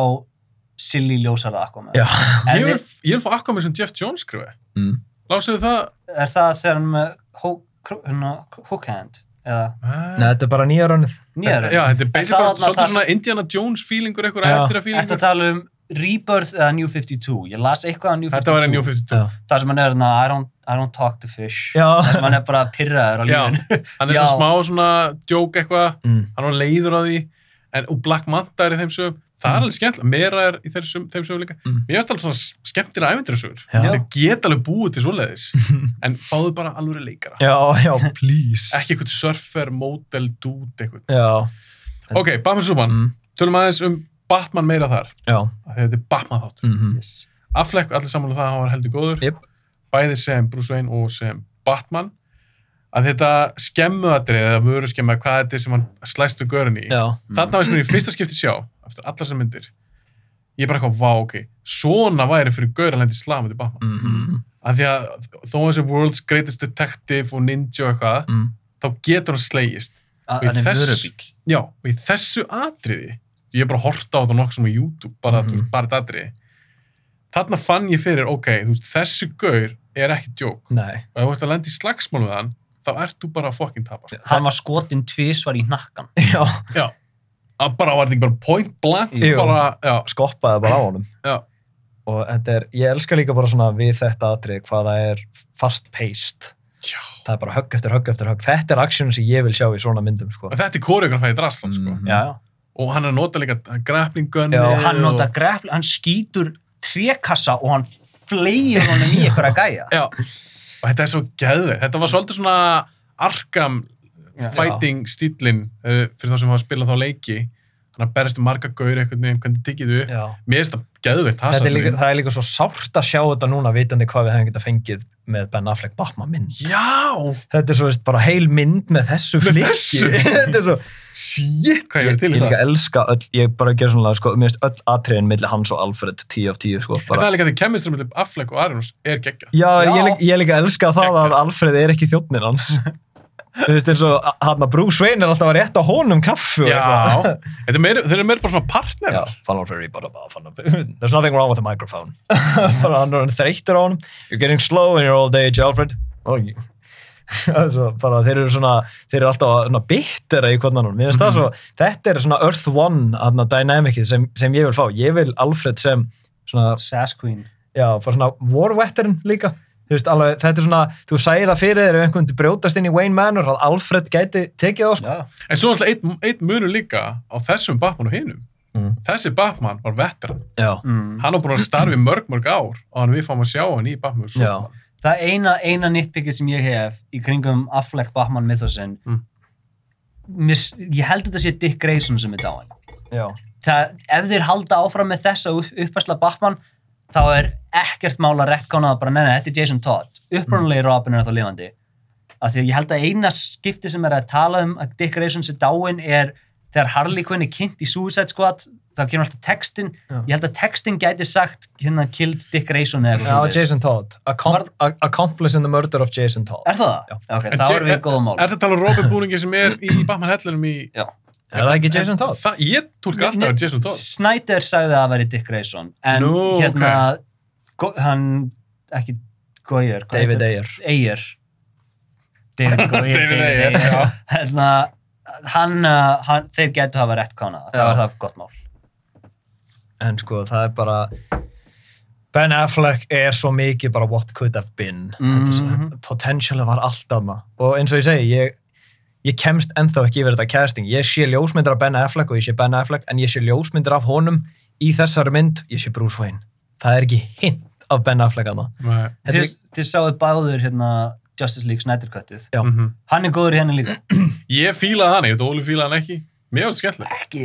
silly ljósarða Aquaman. Já. Ég vil, ég vil fá Aquaman sem Jeff Jones skrifa mm. lásuðu það er það þegar hann með hook, hand Nei, þetta er bara nýja rönnið nýjar já, þetta er basically bara svolítið svona Indiana Jones feelingur eitthvað Já. eftir að feelingur að tala um Rebirth eða New 52? Ég las eitthvað á New 52. þetta var New 52 Já, Það sem hann er þarna, I don't, I don't talk to fish. Já. Það sem hann er bara pyrraður á Já. lífinu. hann er Já. svona smá svona joke eitthvað mm. hann var leiður á því en, og Black Manta er í þeim sögum það er Mm. alveg skemmtilega, meira er í þessum, þeim sögum líka. Mm. mér finnst alveg svona skemmtilega æventyrisögur Já. þeir geta alveg búið til svoleiðis en fáðu bara alveg leikara. Já, já, please. Ekki eitthvað surfer, model, dude eitthvað Já, ok, Batman Superman, mm. tölum aðeins um Batman meira þar, já. Af því að þetta er Batman þáttur. Mm Yes. Affleck, allir saman um það að hann var heldur góður. Jep. bæði sem Bruce Wayne og sem Batman að þetta skemmuadrið eða vöru skemmu hvað þetta er sem hann slæst við görunni í Já, þarna veist mér í fyrsta skipti sjá eftir allar þessar myndir ég er bara eitthvað, vá, ok svona væri fyrir gaur að lendi slamandi Batman mm að því að þó að þessi world's greatest detective og ninja og eitthvað, mm. þá getur hann slegist Að- Í er þess- já, og í þessu atriði ég hef bara horta á þetta nokkuð sem á YouTube bara, Mhm. mm -hmm. bara þetta atriði þarna fann ég fyrir, ok, veist, þessi gaur er ekki djók Nei. og ef þú ert að lenda í slagsmál við hann þá ert þú bara að fucking tapa sko. Hann var skotin tvísvar í hnakkan. Já, já, að bara var þetta ekki bara point blank bara, skoppaði bara á honum. já, Og þetta er, ég elska líka bara svona við þetta atrið hvað það er fast-paced. já Það er bara högg eftir högg eftir högg. Þetta er aksjónu sem ég vil sjá í svona myndum, sko. og þetta er koreografæði drastan sko. Já, já. og hann er að nota líka grappling gunni Já. Og hann hann skýtur trékassa og hann fleir honum í ykkur að gæja. já, og þetta er svo geðveit þetta var svolítið svona arkam Já. fighting stílinn uh, fyrir þá sem hafa spilað þá leiki hann að berist um marga gaur einhvern veginn hvernig tiggið þau upp Já. mér finnst það er líka, það er líka svo sárt að sjá þetta núna vitandi hvað við hefum getað fengið með Ben Affleck Batman mynd. já, Þetta er svo veist bara heil mynd með þessu flikki. þetta er svo, shit hvað ég ég, verið til ég í líka það elska öll, ég bara ger svona, sko, mér finnst öll atriðin milli hans og Alfred 10 af 10, sko. en það Bara. er líka því kemistrum með Affleck og Arinos er geggja Já, Já. Ég, líka, ég líka elska það að Geggjað. Alfred er ekki þjóttnin hans. Þú veist eins og hann að Bruce Wayne er alltaf að rétta honum kaffu og eitthvað. já, þetta er meira, þeir eru meira bara svona partner. Já, fyrir bara, bara fann hann There's nothing wrong with the microphone. Bara hann er þreyttur á honum. You're getting slow in your old age, Alfred. Og bara, þeir eru svona þeir eru alltaf svona bittera í hvernig hann mér finnst það svo, þetta er svona Earth One aðna dynamicið sem, sem ég vil fá. Ég vil Alfred sem svona, Sass Queen. já, bara svona war veteran líka veist, alveg, þetta er svona, þú sæir það fyrir þér ef einhvern veginn brjótast inn í Wayne Manor að Alfred gæti tekið það, sko. Já. en svo alltaf einn ein munur líka á þessum Batman og hinum Mm. þessi Batman var veteran Já. Mm. hann var búin að starfi mörg mörg ár og hann við fáum að sjá hann í Batman og Já. Superman Það eina, eina nýttbyggið sem ég hef í kringum Affleck Batman mythosinn, Mm. ég held að þetta sé Dick Grayson sem er dáin. Já. Það, ef þeir halda áfram með þessa upp- uppfærsla Batman, þá er ekkert mál að rettkona það bara, nei, nei, þetta er Jason Todd. Upprunalegi Robin er þá lifandi. Af því að ég held að eina skipti sem er að tala um að Dick Grayson sé dáin er þegar Harley Quinn er kynnt í Suicide Squad, þá kemur alltaf textin. Já. Ég held að textin gæti sagt hérna killed Dick Grayson eða eitthvað Já. Jason Todd. Accom accomplice in the murder of Jason Todd. Er það? Já. Ok, þá Ja- erum við í góðum mál. Er þetta tala um Robin búningi sem er í Batman hellinum í... Já. Er það ekki Jason Todd? Það, ég tólka alltaf að Jason Todd. Snyder sagði að það væri Dick Grayson, en Nú, hérna, go, hann, ekki Goyer, David? Ayer. Ayer. David Goyer, David Ayer, já. Hérna, hann, uh, hann, þeir getur hafa rétt kánað, það var það gott mál. En sko, það er bara... Ben Affleck er svo mikið bara what could have been. Er Mhm. þetta, potentialið var allt aðna. Og eins og ég segi, ég, ég kemst ennþá ekki yfir þetta casting. Ég sé ljósmyndir af Ben Affleck og ég sé Ben Affleck, en ég sé ljósmyndir af honum í þessari mynd, ég sé Bruce Wayne. Það er ekki hint af Ben Affleck. Þetta er Þið, þið sáðu báður hérna Justice League Snyder Cuttið. Já. Mhm. Hann er góður henni líka. Ég fílaði hann, ég veit Óli fílaði hann ekki. Mér var þetta skemmtileg. Ekki.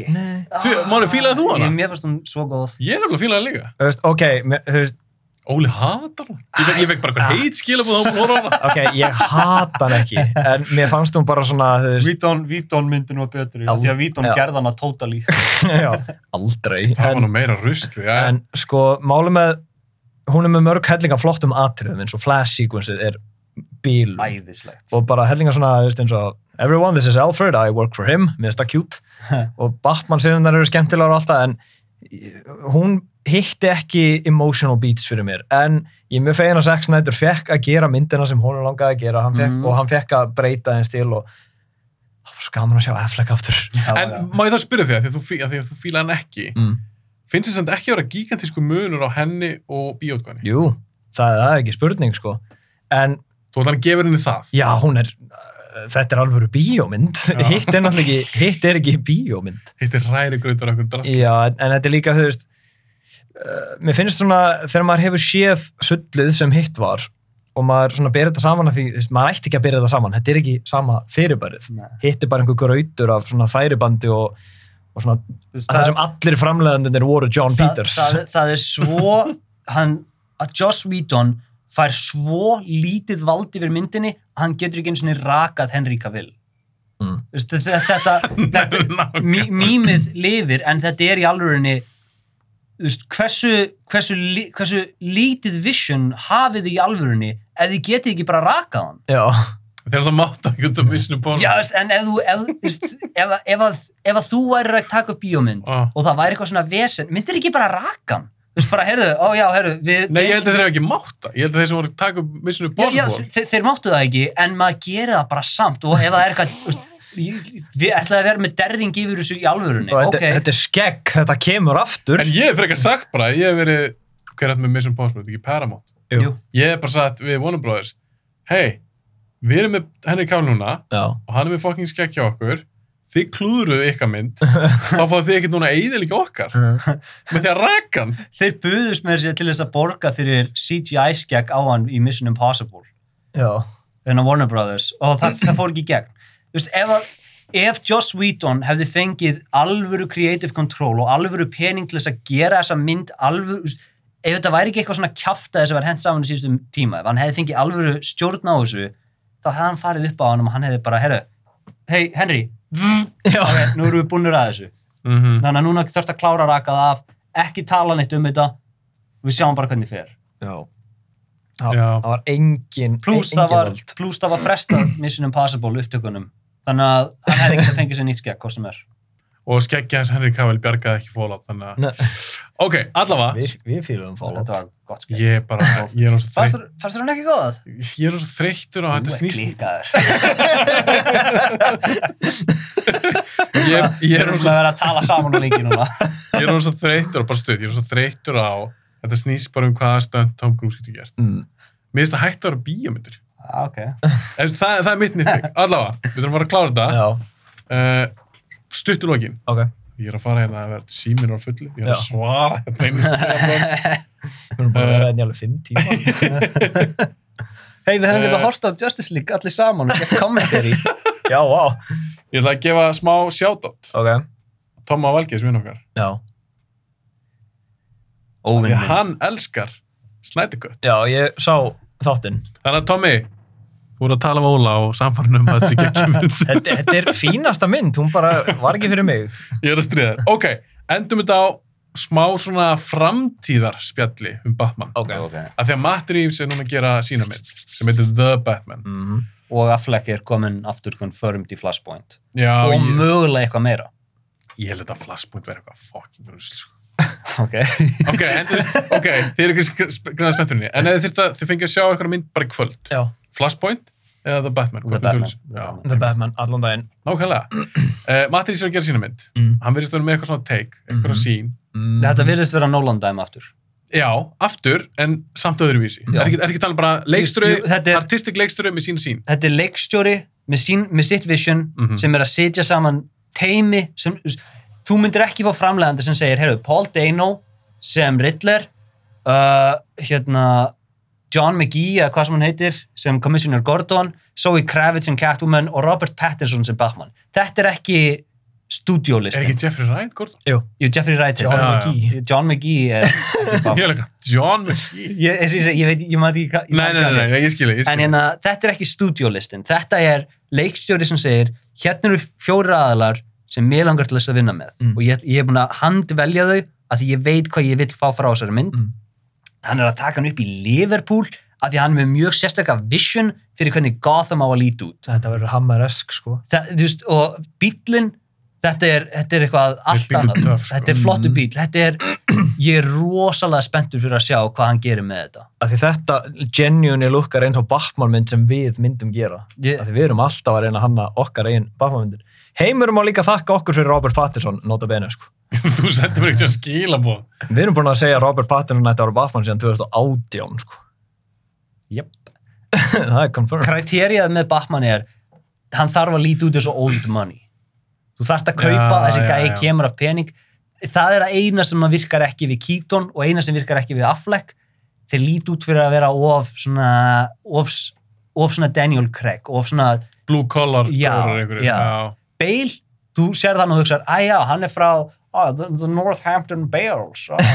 Máni, fílaðir þú hana? Ég, mér fannst hún svo góð. Ég er nefnilega fílaði hann líka. Þú veist, ok, þú veist, Óli hatar hann. Ég veit, ég veit bara hvað heit skilabúð á hún ok, ég hata hann ekki, en mér fannst hún bara svona, þú veist, Vítón, Vítón myndin var betri, Já. því að Vítón Já. gerði hana totally. já, aldrei. Það En- var nú meira rusli, já. en sko, máli með hún er með mörg hellinga flottum atriðum eins og flash sequenceið er bíl Æðislegt. og bara hellinga svona þú veist, eins og everyone this is Alfred, I work for him mér finnst það cute og Batman sinnar eru skemmtilegar og alltaf en hún hitti ekki emotional beats fyrir mér en ég er mjög fegin að Zack Snyder fekk að gera myndina sem hún er langaði að gera hann fekk, Mhm. og hann fekk að breyta einn stíl og það var svo gaman að sjá Affleck aftur Já, En já. má ég þá spyrja þig, að því að þú, fí- að því að þú fílaði hann ekki, mm. finnst þess að ekki að vera gigantísku munur á henni og bíótgani? Jú, það, það er ekki spurning sko en Þú ætlar að gefa henni það. Já, hún er, þetta er alvöru bíómynd, hitt er náttúrulega ekki, hitt er ekki bíómynd. Hitt er ræri grautur okkur en, en þetta er líka, þú veist, uh, mér finnst svona, þegar maður hefur séð sullið sem hitt var og maður svona berið þetta saman að því, maður ætti ekki að berið þetta saman, þetta er ekki sama fyrirbærið. Hitt er bara einhver grautur af svona þæribandi og, og svona, Þú veist, það sem allir framleiðandunir voru John Peters. Það, það, það er svo, hann, að Joss Whedon fær svo lítið vald yfir myndinni að hann getur ekki eins og rakað Henry Cavill. Mm. Þú veist, Þetta, þetta, þetta mýmið lifir en þetta er í veist, hversu, hversu, hversu lítið vision hafið þið í alvörunni ef þið getið ekki bara rakað hann Já, Þegar það mátt ekki út af vissinu bónum. Já, veist, en ef þú ef, ef, að- ef, að, ef að þú væri að taka upp bíómynd Ah. og það væri eitthvað svona vesen, myndir ekki bara raka hann þú veist bara, heyrðu, ó já, heyrðu við, Nei, ég held að þeir hafa ekki mátt það. Ég held að þeir sem voru að taka upp vissinu já, já, bónum. þeir, þeir máttu það ekki en maður gerir það bara samt og ef það er eitthvað þú veist, ég- við ætlaði að vera með derring yfir þessu í alvörunni þetta, ok, þetta er skegg, þetta kemur aftur. En ég hef frekar sagt bara, ég hef verið, hver er þetta með Mission Possible, ekki Paramount. jú, Ég hef bara sagt við Warner Brothers, hei, við erum með Henry Cavill núna Já. og hann er með fucking skekk hjá okkur, þið klúðruðu ykkar mynd, þá fáðu þið ekkert núna eiðilíka okkar með því að raka hann. þeir buðust með sér til þess að borga fyrir CGI skegg á hann í Mission Impossible Já. en á Warner Brothers og það, það fór ekki gegn veist, ef, að, ef Joss Whedon hefði fengið alvöru creative control og alvöru pening til þess að gera þessa mynd alvöru, þú veist, ef þetta væri ekki eitthvað svona kjafta þess að var hent saman í síðustum tíma ef hann hefði fengið alvöru stjórn á þessu þá hefði hann farið upp á hann og hann hefði bara, herru, hei Henry Já. ok, nú erum við búinir að þessu Mm þannig að núna þurft að klára að raka það af ekki tala neitt um þetta við sjáum bara hvernig fer Já. Það, Já. það var engin, pluss engin það það var frestað Mission Impossible upptökunum þannig að hann hefði ekki að fengið sér nýtt skegg hvað sem er Og skeggja hans Henry Cavill bjargaði ekki fólát, þannig að... Ok, allavega, Við, við fýlum Fallout. þetta var gott skegg ég er bara, ég er fannst þreytt, fannst þér hann ekki góð? ég er svo þreyttur á þetta Þú er snýst. klíkaður Ég, ég er nú erum svo að vera að tala saman og lengi núna ég er svo þreyttur og bara stuð, ég er svo þreyttur á þetta snýst bara um hvaða stönd Tom Cruise getur gert. Mm. Mér finnst það hægt að vera bíómyndir. Ah, ok En það, það er mitt nýtting. Allavega, við þurfum bara að klára þetta. Já, Uh, stuttur lokin. ok. Ég er að fara hérna að vera síminn á fullu. Ég er að Já. svara hérna. Við erum bara að vera hérna í alveg fimm tíma. Hei, við hefum Eh. getað hort á Justice League allir saman og gett commentary Já, vá. Ég ætla að gefa smá shoutout. Ok. Tomma Valgeis, vinn okkar. Já. Því að hann elskar Snædikött. Já, ég sá þáttinn. Þannig að Tommi, þú voru að tala um Óla og samfarnum að þessi ekki mynd. Þetta, þetta er fínasta mynd, hún bara var ekki fyrir mig. Ég er að stríða þér. Ok, endum þetta á smá svona framtíðarspjalli um Batman. Ok. Ok. Af því að Matt Reeves er núna að gera sína mynd sem heitir The Batman. Mm og Affleck er komin aftur confirmed í Flashpoint Já, og ég, mögulega eitthvað meira ég held að Flashpoint verði eitthvað fucking rusl. sko. ok Ok, endur, ok, þið eru ekki græða spennturinni. En eða þið, þið fengið að sjá eitthvað mynd bara í kvöld. Já. Flashpoint eða The Batman? The Batman. tölus? The Batman. The Batman, allan daginn. nákvæmlega. Uh, Matt Reeves er að gera sína mynd. Mm. Hann verðist vera með eitthvað svona take, eitthvað Mhm. sín. Mm. þetta virðist vera Nolan dæmi aftur Já, aftur, en samt öðruvísi. Er ekki, er ekki tala bara leikstjóri, er- artistic leikstjóri með sín sín. þetta er leikstjóri með, sín, með sitt vision Mhm. sem er að setja saman teimi sem, þú myndir ekki fá framlegandi sem segir, heyrðu, Paul Dano sem Riddler uh, hérna John McGee, eða hvað sem hann heitir sem Commissioner Gordon, Zoe Kravitz sem Catwoman og Robert Pattinson sem Batman þetta er ekki Er stúdíólistin ekki Jeffrey Wright, Gordon? Jú. Jú, Jeffrey Wright John já. McGee. John McGee er Ég er ekki, John McGee. ég, ég, ég, ég veit, ég maður ekki Nei, nei, nei, nei, ég skilji, ég En skilji. hérna, þetta er ekki stúdíólistin. Þetta er leikstjóri sem segir, hérna eru fjóri aðalar sem mér langar til þess að vinna með. Mm. Og ég, ég er búin að handvelja þau að því ég veit hvað ég vil fá frá þessari mynd. Mm. Hann er að taka hann upp í Liverpool af því hann er með mjög sérstakka vision fyrir hvernig Gotham á að líti út. Þetta verður hammeresk, sko. Það, þú veist, og bílinn, þetta er, þetta er eitthvað allt annað. töff, sko. Þetta er flottu Mm. bíl. Þetta er, ég er rosalega spenntur fyrir að sjá hvað hann gerir með þetta. Af því þetta genuine lukkar eins og Batman mynd sem við myndum gera. Af því við erum alltaf að reyna að hanna okkar eigin Batman myndir. Heimurum á líka þakka okkur fyrir Robert Pattinson, nota bene, sko. Þú sendir mér ekki að skila búið. Við erum búin að segja Robert Pattinson ætti að vera Batman síðan 2018, sko. Jöp. það er confirmed. kriterið með Batman er hann þarf að líti út eins og old money þú þarfst að kaupa Já, þessi já, gæi já. kemur af pening það er að eina sem virkar ekki við Keaton og eina sem virkar ekki við Affleck þeir líti út fyrir að vera of svona of, of svona Daniel Craig of svona Blue collar. Já, einhverjir, já. Bale þú sér þannig og þú hugsar, að já, hann er frá oh, the, the Northampton Bales oh.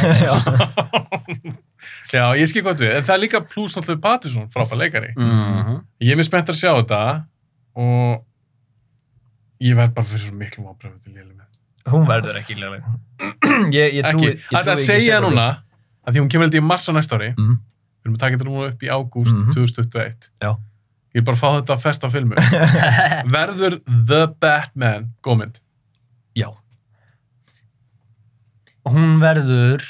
Já, ég skil gott við. En það er líka pluss náttúrulega Pattinson, frábær leikari. mm Ég er mér spennt að sjá þetta og ég verð bara fyrir svo miklu mábröðu til léli með. hún verður ekki léleg ég, ég trúi ekki, það er að segja núna að því hún kemur held í mars á næsta ári Mhm. við erum að taka þetta núna upp í ágúst Mhm. 2021 Já. Ég vil bara fá þetta fest á filmu. Verður The Batman gómynd já, hún verður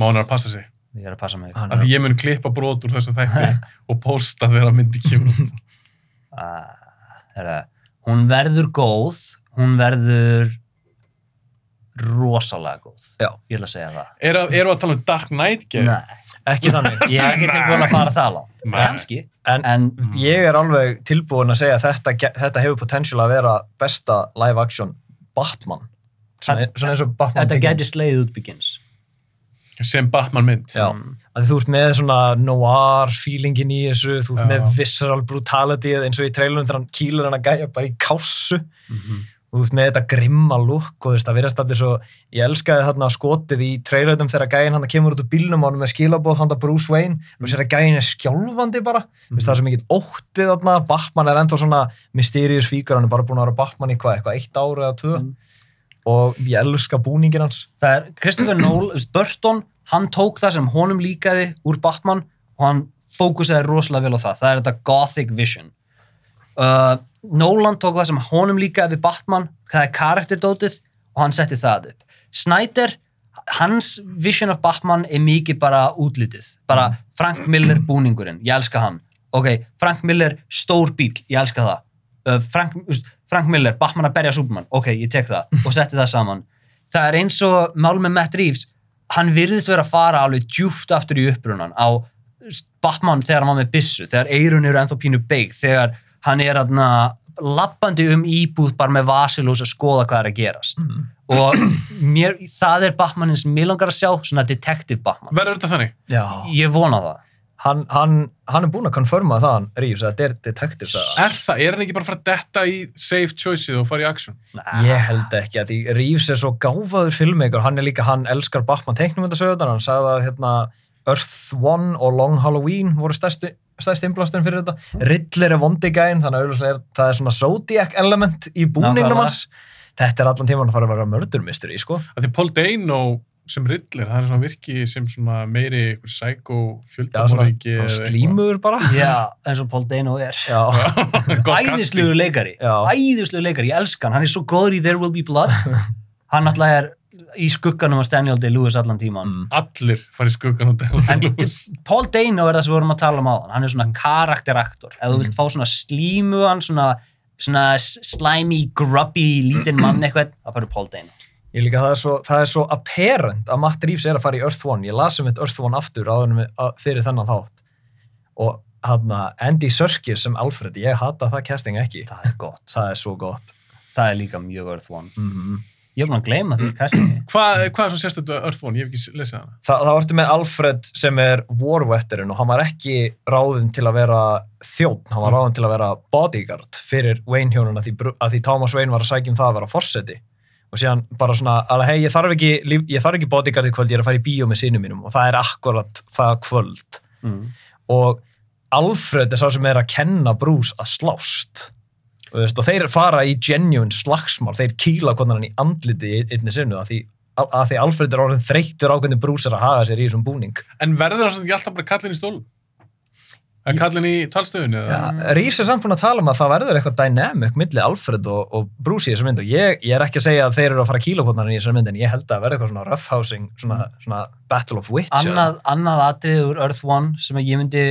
má hann er að passa sig? Ég er að passa mig. Af því ég mun klippa brot úr þessu þætti og posta þegar að myndi kemur út. Uh, herra, hún verður góð. Hún verður rosalega góð. Já. ég ætla að segja það. Er að, erum við að tala um Dark Knight game? Nei, ekki þannig. Ég er ekki tilbúin að fara það langt. Kannski, en en ég er alveg tilbúin að segja að þetta, þetta hefur potential að vera besta live action Batman. Svona, svona eins og Batman þetta Begins. gæti sleið út Begins. Sem Batman mynd. Já, að þú ert með svona noir feelingin í þessu, þú ert Já. með visceral brutality eins og í trailunum þegar hann kýlur hann að gæja bara í kássu. Mhm. þú ert með þetta grimma look og þú veist, það verðast allir svo, ég elskaði þarna skotið í trailerunum þegar gæin hann kemur út úr bílnum og hann með skilabóð hann Bruce Wayne og sér að gæin er skjálfandi bara mm. það er svo mikið óttið þarna Batman er ennþá svona mysterious fíkur hann er bara búin að vera Batman í hvað, eitthvað eitt ára eða tvö Mm. og ég elska búningin hans það er Christopher Nolan, Burton hann tók það sem honum líkaði úr Batman og hann fókusaði rosalega vel á það það Nolan tók það sem honum líkaði við Batman, það er karakterdótið og hann setti það upp. Snyder, hans vision of Batman er mikið bara útlitið. Bara Frank Miller búningurinn ég elska hann, ok, Frank Miller stór bíl, ég elska það. Uh, Frank, Frank Miller, Batman að berja Superman. Ok, ég tek það og setti það saman. Það er eins og mál með Matt Reeves hann virðist vera að fara alveg djúpt aftur í upprunan á Batman þegar hann var með byssu, þegar eirun eru ennþá pínu beig, þegar hann er aðna lappandi um íbúð bara með vasilús að skoða hvað er að gerast. Og mér, það er Batmanin sem mér langar að sjá, svona detective Batman. Verður þetta þannig? Já. ég vona það. Hann, hann, hann er búin að konfirma það hann Rífs að þetta er detective saga er það, er hann ekki bara að fara að detta í safe choiceið og fara í action? Ég held ekki að því Reeves er svo gáfaður filmmaker, hann er líka, hann elskar Batman teiknumöndasöðunar, hann sagði að hérna, Earth One og Long Halloween voru stærsti, stærsti innblásturinn fyrir þetta. Riddler er vondigæn, þannig að er, það er svona Zodiac element í búningnum hans. Þetta er allan tíman að fara að vera murder mystery, sko. að því Paul Dano sem Riddler, það er svona virki sem svona meiri psycho svona slímur bara. já, eins og Paul Dano er Já, æðislegur leikari Já. æðislegur leikari, ég elska hann hann er svo góður í There Will Be Blood hann náttúrulega er í skugganum af Daniel Day-Lewis allan tíman Mm. allir fara í skuggan og Daniel en Day-Lewis Paul Dano er það sem við vorum að tala um áðan hann er svona karakteraktor ef þú vilt fá svona slímuan svona, svona slimy, grubby lítinn mann eitthvað, þá fyrir Paul Dano Ég líka, það er, svo, það er svo apparent að Matt Reeves er að fara í Earth One. Ég las um þetta Earth One aftur áður en við- að- fyrir þennan þátt. Og hann Andy Serkis sem Alfred, ég hata það casting ekki. það er gott, Það er svo gott. það er líka mjög Earth One Mm ég er búin að gleyma því castingi hvað, hvað er svo sérstættu Earth One? ég hef ekki lesið hana. Þa, það vartu með Alfred sem er war veteran og hann var ekki ráðinn til að vera þjónn, hann var ráðinn til að vera bodyguard fyrir Wayne hjónuna því, Bru- að því Thomas Wayne var að sækja um það að vera forseti. Og síðan bara svona, alveg hei, ég þarf ekki, líf- ég þarf ekki bodyguard í kvöld, ég er að fara í bíó með sinum mínum. Og það er akkurat það kvöld. Mm. og Alfred er sá sem er að kenna Bruce að slást veist, og þeir fara í genuine slagsmál þeir kýla hvernig hann í andliti einni sinnu að því, að, að því Alfred er orðin þreyttur á hvernig Bruce er að haga sér í þessum búning en verður það ekki alltaf bara kallin í stólum? eða kallin í talstöðunni? ja, eða? Reeves er samt búin að tala um að það verður eitthvað dynamic milli Alfred og, og Bruce í þessar mynd og ég, ég er ekki að segja að þeir eru að fara að kýla hvernig hann í þessar mynd en ég held að verður eitthvað svona roughhousing svona, svona battle of wits annað, annað atrið úr Earth One sem að ég myndi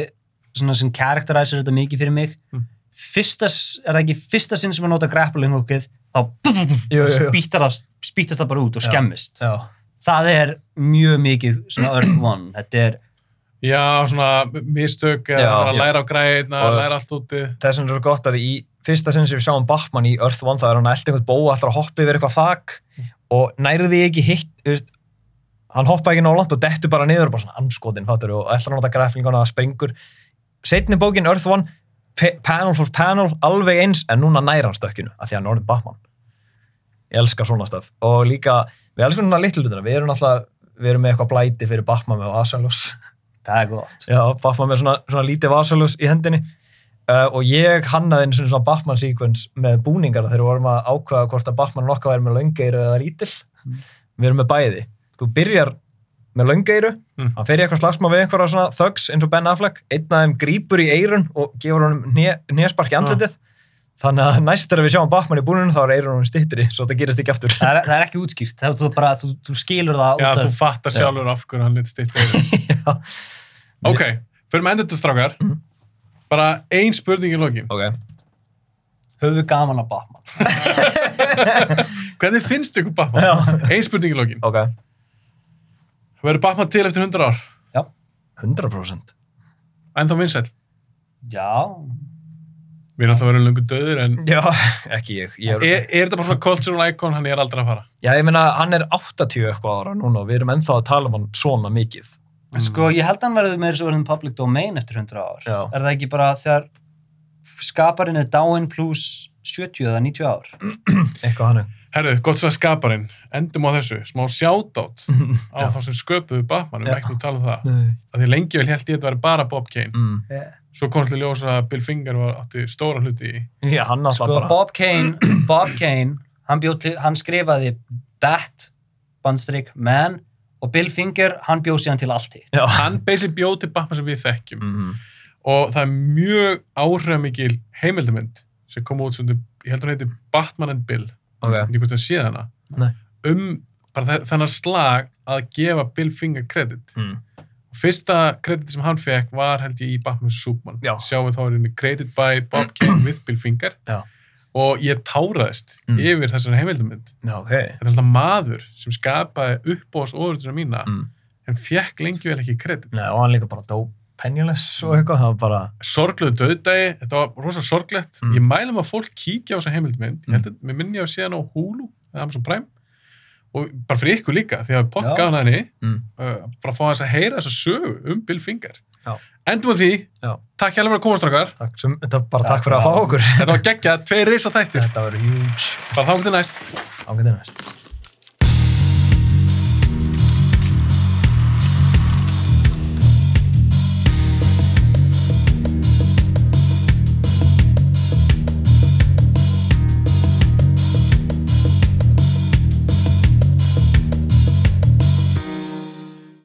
svona sem karakteræsir þetta mikið fyrir mig Mm. Fyrsta, er það ekki fyrsta sinn sem að nota grappling hookið þá það, spýtast það bara út og Já. skemmist Já. það er mjög mikið svona Earth One þetta er, já, svona mistök eða Já. bara að læra á græðina, Og- læra allt úti þess vegna er svo gott að í fyrsta sinn sem við sjáum Batman í Earth One það er hann að elda einhvern bóa alltaf að hoppa yfir eitthvað þak og nærði því ekki hitt þú veist, hann hoppa ekki nálant og dettur bara niður bara svona anskotin fattur og ætlar hann að nota graflinguna að það springur setni bókin Earth One panel for panel, alveg eins en núna nær hann stökkinu, af því að hann er orðin Batman. Ég elskar svona stöf og líka, við elskum núna litlu hlutina. Við erum alltaf, við erum með eitthvað blæti fyrir Batman með Vasaljós það er gott. Já, Batman með svona, svona lítið vasalus í hendinni. Uh, og ég hannaði einu svona svona Batman sequence með búningarna þegar við vorum að ákveða hvort að Batman nokka væri með löngeiru eða rítil Mm. við erum með bæði. Þú byrjar með löngeiru Mm. hann fer í eitthvað slagsmá við einhverja svona thugs eins og Ben Affleck, einn af þeim grípur í eirun og gefur honum néspark í andlitið. Þannig að næst þegar við sjáum Batman í búninu þá er eirun honum stittri svo það gerist ekki aftur. Það er, það er ekki útskýrt. Það, þú, bara, þú, þú skilur það Já, út þú af fattar sjálfur af hverju hann lit stitt Já. Ok, fyrir með endur þetta strákar. Mhm. bara ein spurning í lokin. Ok, höfu gaman að Batman. Hvernig finnst ykkur Batman? Ein spurning í lokin. Ok Verður Batman til eftir 100 ár? 100% En þá vinsæll? já, Við erum alltaf verið lungu döður en já, ekki ég, ég er, er þetta bara svona cultural icon hann er aldrei að fara? Já, ég meina, hann er 80 eitthvað ára núna og við erum ennþá að tala um hann svona mikið. En sko, ég held að hann verður með þessu orðin public domain eftir 100 ár. Já. Er það ekki bara þegar skaparinn er dáinn pluss 70 eða 90 ár? Eitthvað hann er. Herðu, gott svo að skaparinn, endum á þessu, smá shoutout á þá sem sköpuðu Batman, við ekki að tala um það. Nei. Af því lengi vel held ég að þetta væri bara Bob Kane. Mm. Svo kom til að ljósa að Bill Finger var átti stóra hluti í. Já, hann alltaf Sko, bara... Bob Kane, Bob Kane, hann, bjó til, hann skrifaði Bat, bandstrik, Man og Bill Finger, hann bjóð síðan til allt hitt. Já. Hann basically bjóð til Batman sem við þekkjum. Mm. Og það er mjög áhrifamikil heimildamönd sem kom út sem, ég heldur hann heiti Batman and Bill. Ok. Ég veit ekki hvort það sé hana. Nei. Um bara þennan slag að gefa Bill Finger kredit. Mm. Fyrsta kredit sem hann fekk var held ég í Batman Superman. Já. Sjáum við þá er henni credit by Bob Kane with Bill Finger. Já. Og ég táraðist Mm. yfir þessari heimildamönd. Já, ok. Þetta er alltaf maður sem skapaði uppbóðs óðurðuna mína Mm. en fekk lengi vel ekki kredit. Og hann líka bara dó pennjulegs og eitthvað, það var bara... Sorgluðu döðdagi, þetta var rosa sorglegt. Mm. Ég mælum að fólk kíkja á þessa heimildmynd. Ég held að, mér minni að sé hana á Hulu eða Amazon Prime og bara fyrir ykkur líka, því að gaf hana henni Mm. uh, bara að fá þess að heyra þessa sögu um Bill Finger. Já. Endum á því, Já. takk hjálpa fyrir að koma strákar. Takk, sem, þetta bara Takk takk fyrir að fá okkur. Þetta var geggjað, tveir risa þættir. Þetta var huge. Bara þá til næst. Ángæði næst.